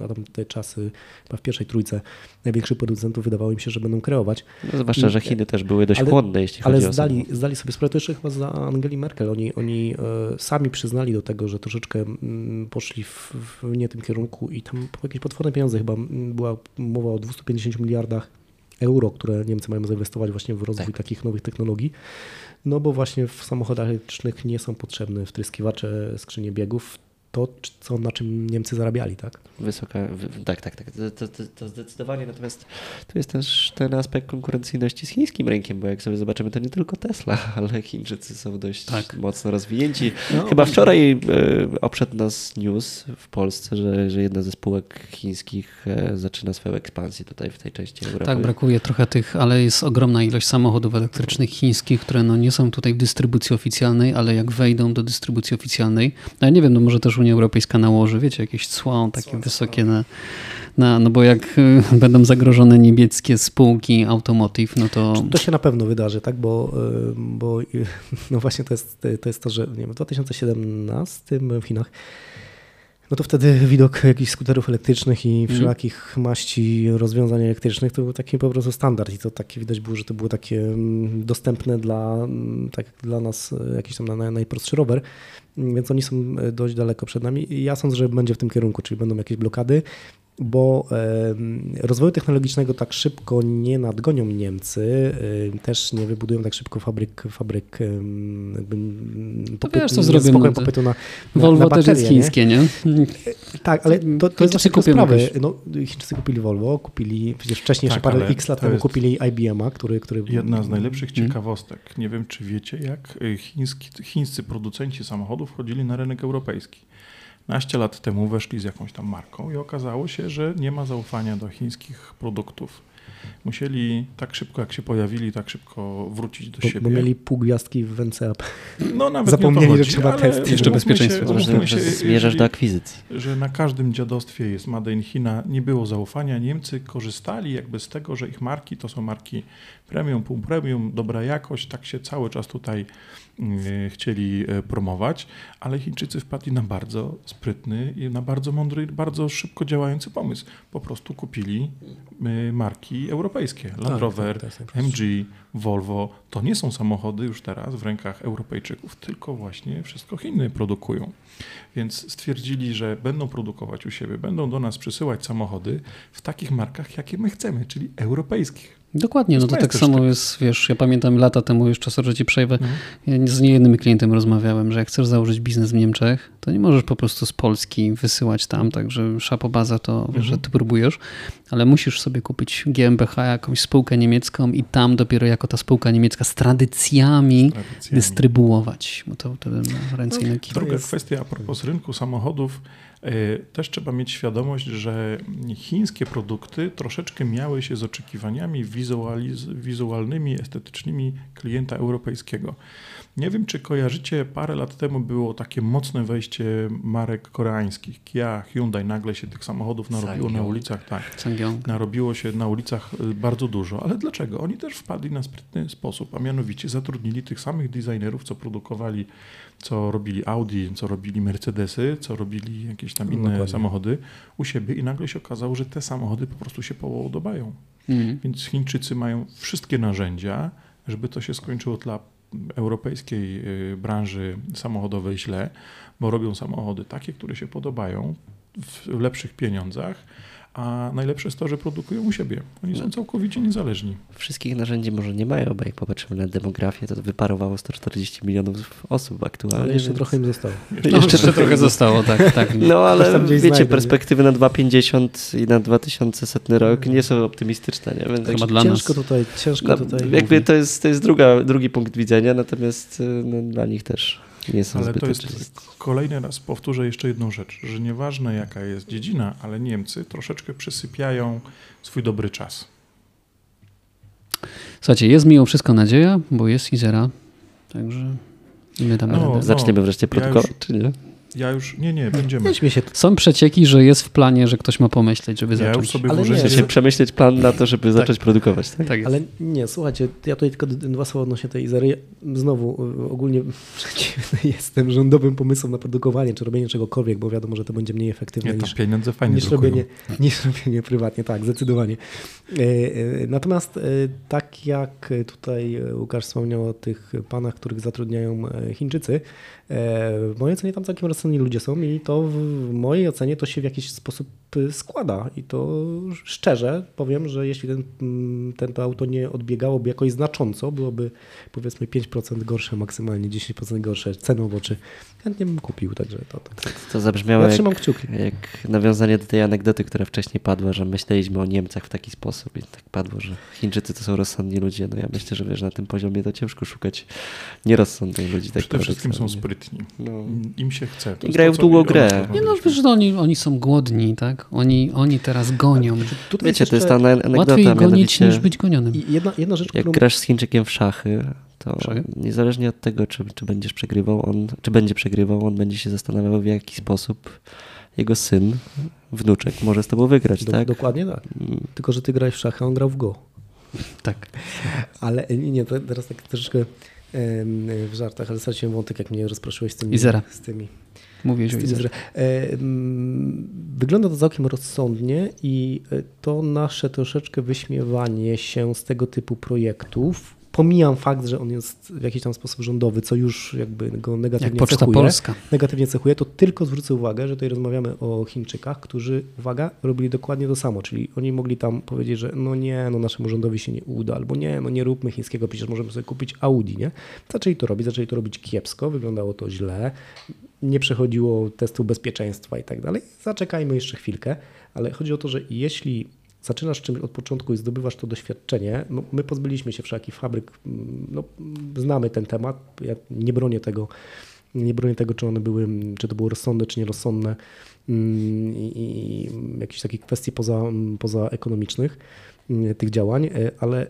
na tamte czasy, chyba w pierwszej trójce największych producentów, wydawało im się, że będą kreować. No, zwłaszcza, że Chiny też były dość Ale- chłodne, jeśli Ale chodzi o zdali, samochody. zdali sobie sprawę, to jeszcze chyba za Angeli Merkel. Oni, oni e, sami przyznali do tego, że troszeczkę mm, poszli w, w nie tym kierunku i tam jakieś potworne pieniądze chyba mm, była mowa o 250 miliardach euro, które Niemcy mają zainwestować właśnie w rozwój Tak. takich nowych technologii. No bo właśnie w samochodach elektrycznych nie są potrzebne wtryskiwacze, skrzynie biegów. To, co, na czym Niemcy zarabiali, tak? Wysoka, tak, tak, tak, to, to, to, zdecydowanie. Natomiast tu jest też ten aspekt konkurencyjności z chińskim rynkiem, bo jak sobie zobaczymy, to nie tylko Tesla, ale Chińczycy są dość tak. mocno rozwinięci. No, Chyba wczoraj e, oprzedł nas news w Polsce, że, że jedna ze spółek chińskich e, zaczyna swoją ekspansję tutaj w tej części Europy. Tak, brakuje trochę tych, ale jest ogromna ilość samochodów elektrycznych chińskich, które no nie są tutaj w dystrybucji oficjalnej, ale jak wejdą do dystrybucji oficjalnej, no ja nie wiem, no może też Unia Europejska nałoży, wiecie, jakieś cło takie wysokie na, na, no bo jak y, będą zagrożone niemieckie spółki automotive, no to... To się na pewno wydarzy, tak, bo, y, bo no właśnie to jest, to jest to, że nie wiem, w 2017 w Chinach no to wtedy widok jakichś skuterów elektrycznych i mhm. wszelakich mm. maści rozwiązań elektrycznych to był taki po prostu standard i to takie widać było, że to było takie mm, dostępne dla, mm, tak dla nas e, jakiś tam najprostszy rower, więc oni są e, dość daleko przed nami i ja sądzę, że będzie w tym kierunku, czyli będą jakieś blokady bo rozwoju technologicznego tak szybko nie nadgonią Niemcy, też nie wybudują tak szybko fabryk, fabryk popyt, wiesz, co zrobią, no popytu na, na Volvo na baterie, też jest chińskie, nie? nie? Tak, ale to, to jest właśnie sprawy. No, Chińczycy kupili Volvo, kupili przecież wcześniej, tak, jeszcze parę x lat temu kupili IBM-a, który, który... Jedna z najlepszych hmm. ciekawostek. Nie wiem, czy wiecie, jak y, chiński, chińscy producenci samochodów wchodzili na rynek europejski. 15 lat temu weszli z jakąś tam marką i okazało się, że nie ma zaufania do chińskich produktów. Musieli tak szybko, jak się pojawili, tak szybko wrócić do bo, siebie. Bo mieli pół gwiazdki w NCAP. No nawet Zapomnieli, chodzi, że trzeba testy. Jeszcze bezpieczeństwo. Się, się, zmierzasz do akwizycji. Że na każdym dziadostwie jest Made in China, nie było zaufania. Niemcy korzystali jakby z tego, że ich marki to są marki premium, pół premium, dobra jakość, tak się cały czas tutaj chcieli e, promować, ale Chińczycy wpadli na bardzo sprytny i na bardzo mądry, bardzo szybko działający pomysł. Po prostu kupili y, marki europejskie. Land tak, Rover, tak, tak, MG, Volvo. To nie są samochody już teraz w rękach Europejczyków, tylko właśnie wszystko Chiny produkują. Więc stwierdzili, że będą produkować u siebie, będą do nas przysyłać samochody w takich markach, jakie my chcemy, czyli europejskich. Dokładnie, no to tak samo tak. jest, wiesz, ja pamiętam lata temu już czas, że ci przejdę, mhm. ja z niejednym klientem rozmawiałem, że jak chcesz założyć biznes w Niemczech, to nie możesz po prostu z Polski wysyłać tam, także szapobaza to, wiesz, mhm. że ty próbujesz, ale musisz sobie kupić GmbH, jakąś spółkę niemiecką i tam dopiero jako ta spółka niemiecka z tradycjami, tradycjami. dystrybuować, bo to wtedy ręce no, i Druga kwestia a propos rynku samochodów, też trzeba mieć świadomość, że chińskie produkty troszeczkę miały się z oczekiwaniami wizualnymi, estetycznymi klienta europejskiego. Nie wiem, czy kojarzycie, parę lat temu było takie mocne wejście marek koreańskich. Kia, Hyundai, nagle się tych samochodów narobiło na ulicach. Tak, narobiło się na ulicach y, bardzo dużo. Ale dlaczego? Oni też wpadli na sprytny sposób, a mianowicie zatrudnili tych samych designerów, co produkowali, co robili Audi, co robili Mercedesy, co robili jakieś tam inne Dokładnie. samochody u siebie i nagle się okazało, że te samochody po prostu się podobają. Mhm. Więc Chińczycy mają wszystkie narzędzia, żeby to się skończyło dla europejskiej y, branży samochodowej źle, bo robią samochody takie, które się podobają w lepszych pieniądzach, a najlepsze jest to, że produkują u siebie. Oni są całkowicie niezależni. Wszystkich narzędzi może nie mają, bo jak popatrzymy na demografię, to wyparowało 140 milionów osób aktualnie. Ale jeszcze więc... trochę im zostało. Jeszcze, no, jeszcze trochę zostało, tak. tak. No ale wiecie, znajdę, perspektywy nie? na 250 i na 2100 rok nie są optymistyczne. Nie? Więc Chyba dla ciężko nas. tutaj, ciężko no, tutaj. Jakby to jest, to jest druga, drugi punkt widzenia, natomiast no, dla nich też nie są ale zbyt to jest kolejny raz powtórzę jeszcze jedną rzecz, że nieważne jaka jest dziedzina, ale Niemcy troszeczkę przysypiają swój dobry czas. Słuchajcie, jest mimo wszystko nadzieja, bo jest Izera, także my tam no, no, Zaczniemy wreszcie produkować, ja już, czy nie? Ja już, nie, nie, będziemy. Się. Są przecieki, że jest w planie, że ktoś ma pomyśleć, żeby ja zacząć. Już sobie Ale nie, się przemyśleć plan na to, żeby tak. zacząć produkować. Tak? tak Ale nie, słuchajcie, ja tutaj tylko dwa słowa odnośnie tej Izery. Znowu, ogólnie przeciwny jestem rządowym pomysłom na produkowanie, czy robienie czegokolwiek, bo wiadomo, że to będzie mniej efektywne nie, niż, pieniądze fajnie niż, robienie, niż robienie prywatnie. Tak, zdecydowanie. E, e, natomiast e, tak jak tutaj Łukasz wspomniał o tych panach, których zatrudniają Chińczycy, w mojej ocenie tam całkiem rozsądni ludzie są i to w mojej ocenie to się w jakiś sposób składa i to szczerze powiem, że jeśli ten, ten to auto nie odbiegałoby jakoś znacząco, byłoby powiedzmy 5% gorsze, maksymalnie 10% gorsze cenowo, czy chętnie bym kupił, także to, to, to, To zabrzmiało ja jak, trzymam kciuki. jak nawiązanie do tej anegdoty, która wcześniej padła, że myśleliśmy o Niemcach w taki sposób i tak padło, że Chińczycy to są rozsądni ludzie. No ja myślę, że wiesz, na tym poziomie to ciężko szukać nierozsądnych ludzi. Tak Przede wszystkim są sprytni. No. Im się chce. To I grają długą grę. Nie no, wiesz, że oni, oni są głodni, tak? Oni, oni teraz gonią. Tutaj Wiecie, to jest ta ane- anegdota, Łatwiej gonić niż być gonionym. Jedna, jedna rzecz, jak którą grasz z Chińczykiem w szachy, to Szachy? niezależnie od tego, czy, czy będziesz przegrywał, on, czy będzie przegrywał, on będzie się zastanawiał, w jaki sposób jego syn, wnuczek może z tobą wygrać, do, tak? dokładnie tak. Mm. Tylko, że ty grałeś w szachy, a on grał w go. Tak. Ale nie, nie, teraz tak troszeczkę w żartach, ale straciłem wątek, jak mnie rozproszyłeś z tymi. Izera. Z tymi Mówiłeś o że, em, Wygląda to całkiem rozsądnie i e, to nasze troszeczkę wyśmiewanie się z tego typu projektów. Pomijam fakt, że on jest w jakiś tam sposób rządowy, co już jakby go negatywnie Jak cechuje. Polska. Negatywnie cechuje, to tylko zwrócę uwagę, że tutaj rozmawiamy o Chińczykach, którzy, uwaga, robili dokładnie to samo, czyli oni mogli tam powiedzieć, że no nie, no naszemu rządowi się nie uda, albo nie, no nie róbmy chińskiego, przecież możemy sobie kupić Audi, nie? Zaczęli to robić, zaczęli to robić kiepsko, wyglądało to źle, nie przechodziło testu bezpieczeństwa i tak dalej. Zaczekajmy jeszcze chwilkę, ale chodzi o to, że jeśli zaczynasz czymś od początku i zdobywasz to doświadczenie, no my pozbyliśmy się wszelkich fabryk, mm, no, znamy ten temat, ja nie bronię tego, nie bronię tego, czy one były, czy to było rozsądne, czy nierozsądne mm, i, i jakichś takich kwestii poza, poza ekonomicznych mm, tych działań, e, ale e,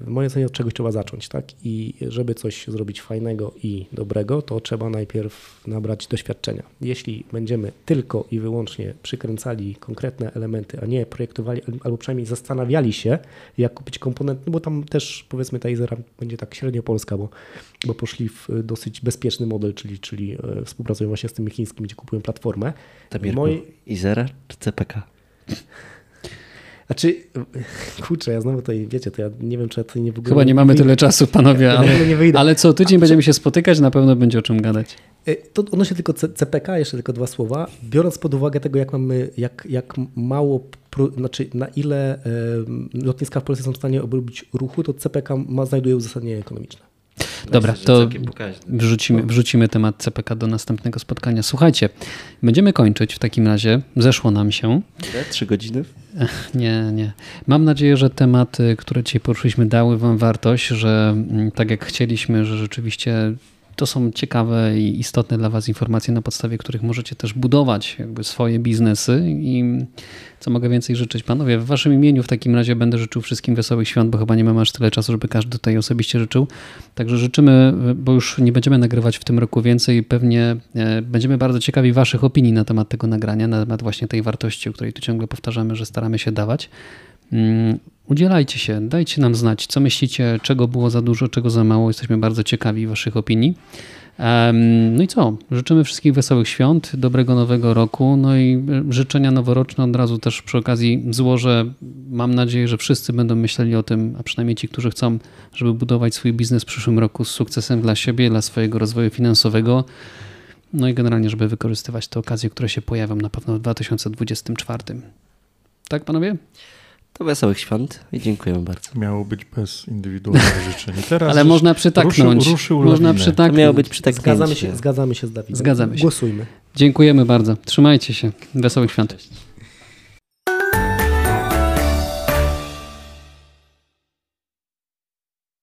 w mojej ocenie od czegoś trzeba zacząć, tak? I żeby coś zrobić fajnego i dobrego, to trzeba najpierw nabrać doświadczenia. Jeśli będziemy tylko i wyłącznie przykręcali konkretne elementy, a nie projektowali, albo przynajmniej zastanawiali się, jak kupić komponent, no bo tam też powiedzmy ta Izera będzie tak średnio polska, bo, bo poszli w dosyć bezpieczny model, czyli, czyli e, współpracują właśnie z tymi chińskimi, gdzie kupują platformę. Tamirku, Moi- Izera czy CPK? Znaczy, kurczę, ja znowu tutaj, wiecie, to ja nie wiem, czy ja tutaj nie w ogóle... Chyba nie mamy tyle czasu, panowie, ale, wyjdę. ale co tydzień będziemy się spotykać, na pewno będzie o czym gadać. E, To odnośnie tylko CPK, jeszcze tylko dwa słowa. Biorąc pod uwagę tego, jak mamy, jak, jak mało, znaczy na ile lotniska w Polsce są w stanie obrobić ruchu, to CPK ma, znajduje uzasadnienie ekonomiczne. Dobra, to wrzucimy, wrzucimy temat CPK do następnego spotkania. Słuchajcie, będziemy kończyć w takim razie. Zeszło nam się. Ile? Trzy godziny? Nie, nie. Mam nadzieję, że tematy, które dzisiaj poruszyliśmy, dały Wam wartość, że mm, tak jak chcieliśmy, że rzeczywiście to są ciekawe i istotne dla Was informacje, na podstawie których możecie też budować jakby swoje biznesy. I co mogę więcej życzyć, panowie? W Waszym imieniu w takim razie będę życzył wszystkim wesołych świąt, bo chyba nie mamy aż tyle czasu, żeby każdy tutaj osobiście życzył. Także życzymy, bo już nie będziemy nagrywać w tym roku więcej, pewnie e, będziemy bardzo ciekawi Waszych opinii na temat tego nagrania, na temat właśnie tej wartości, o której tu ciągle powtarzamy, że staramy się dawać. Mm, Udzielajcie się, dajcie nam znać, co myślicie, czego było za dużo, czego za mało. Jesteśmy bardzo ciekawi Waszych opinii. No i co? Życzymy wszystkich wesołych świąt, dobrego nowego roku. No i e, życzenia noworoczne od razu też przy okazji złożę. Mam nadzieję, że wszyscy będą myśleli o tym, a przynajmniej ci, którzy chcą, żeby budować swój biznes w przyszłym roku z sukcesem dla siebie, dla swojego rozwoju finansowego. No i generalnie, żeby wykorzystywać te okazje, które się pojawią na pewno w 2024. Tak, panowie? To wesołych świąt i dziękujemy bardzo. Miało być bez indywidualnych życzeń. Teraz Ale można przytaknąć. Ruszył, ruszył można. To przytaknąć. miało być przytaknięcie. Zgadzamy się, zgadzamy się z Dawidem. Zgadzamy się. Głosujmy. Dziękujemy bardzo. Trzymajcie się. Wesołych świąt. Cześć.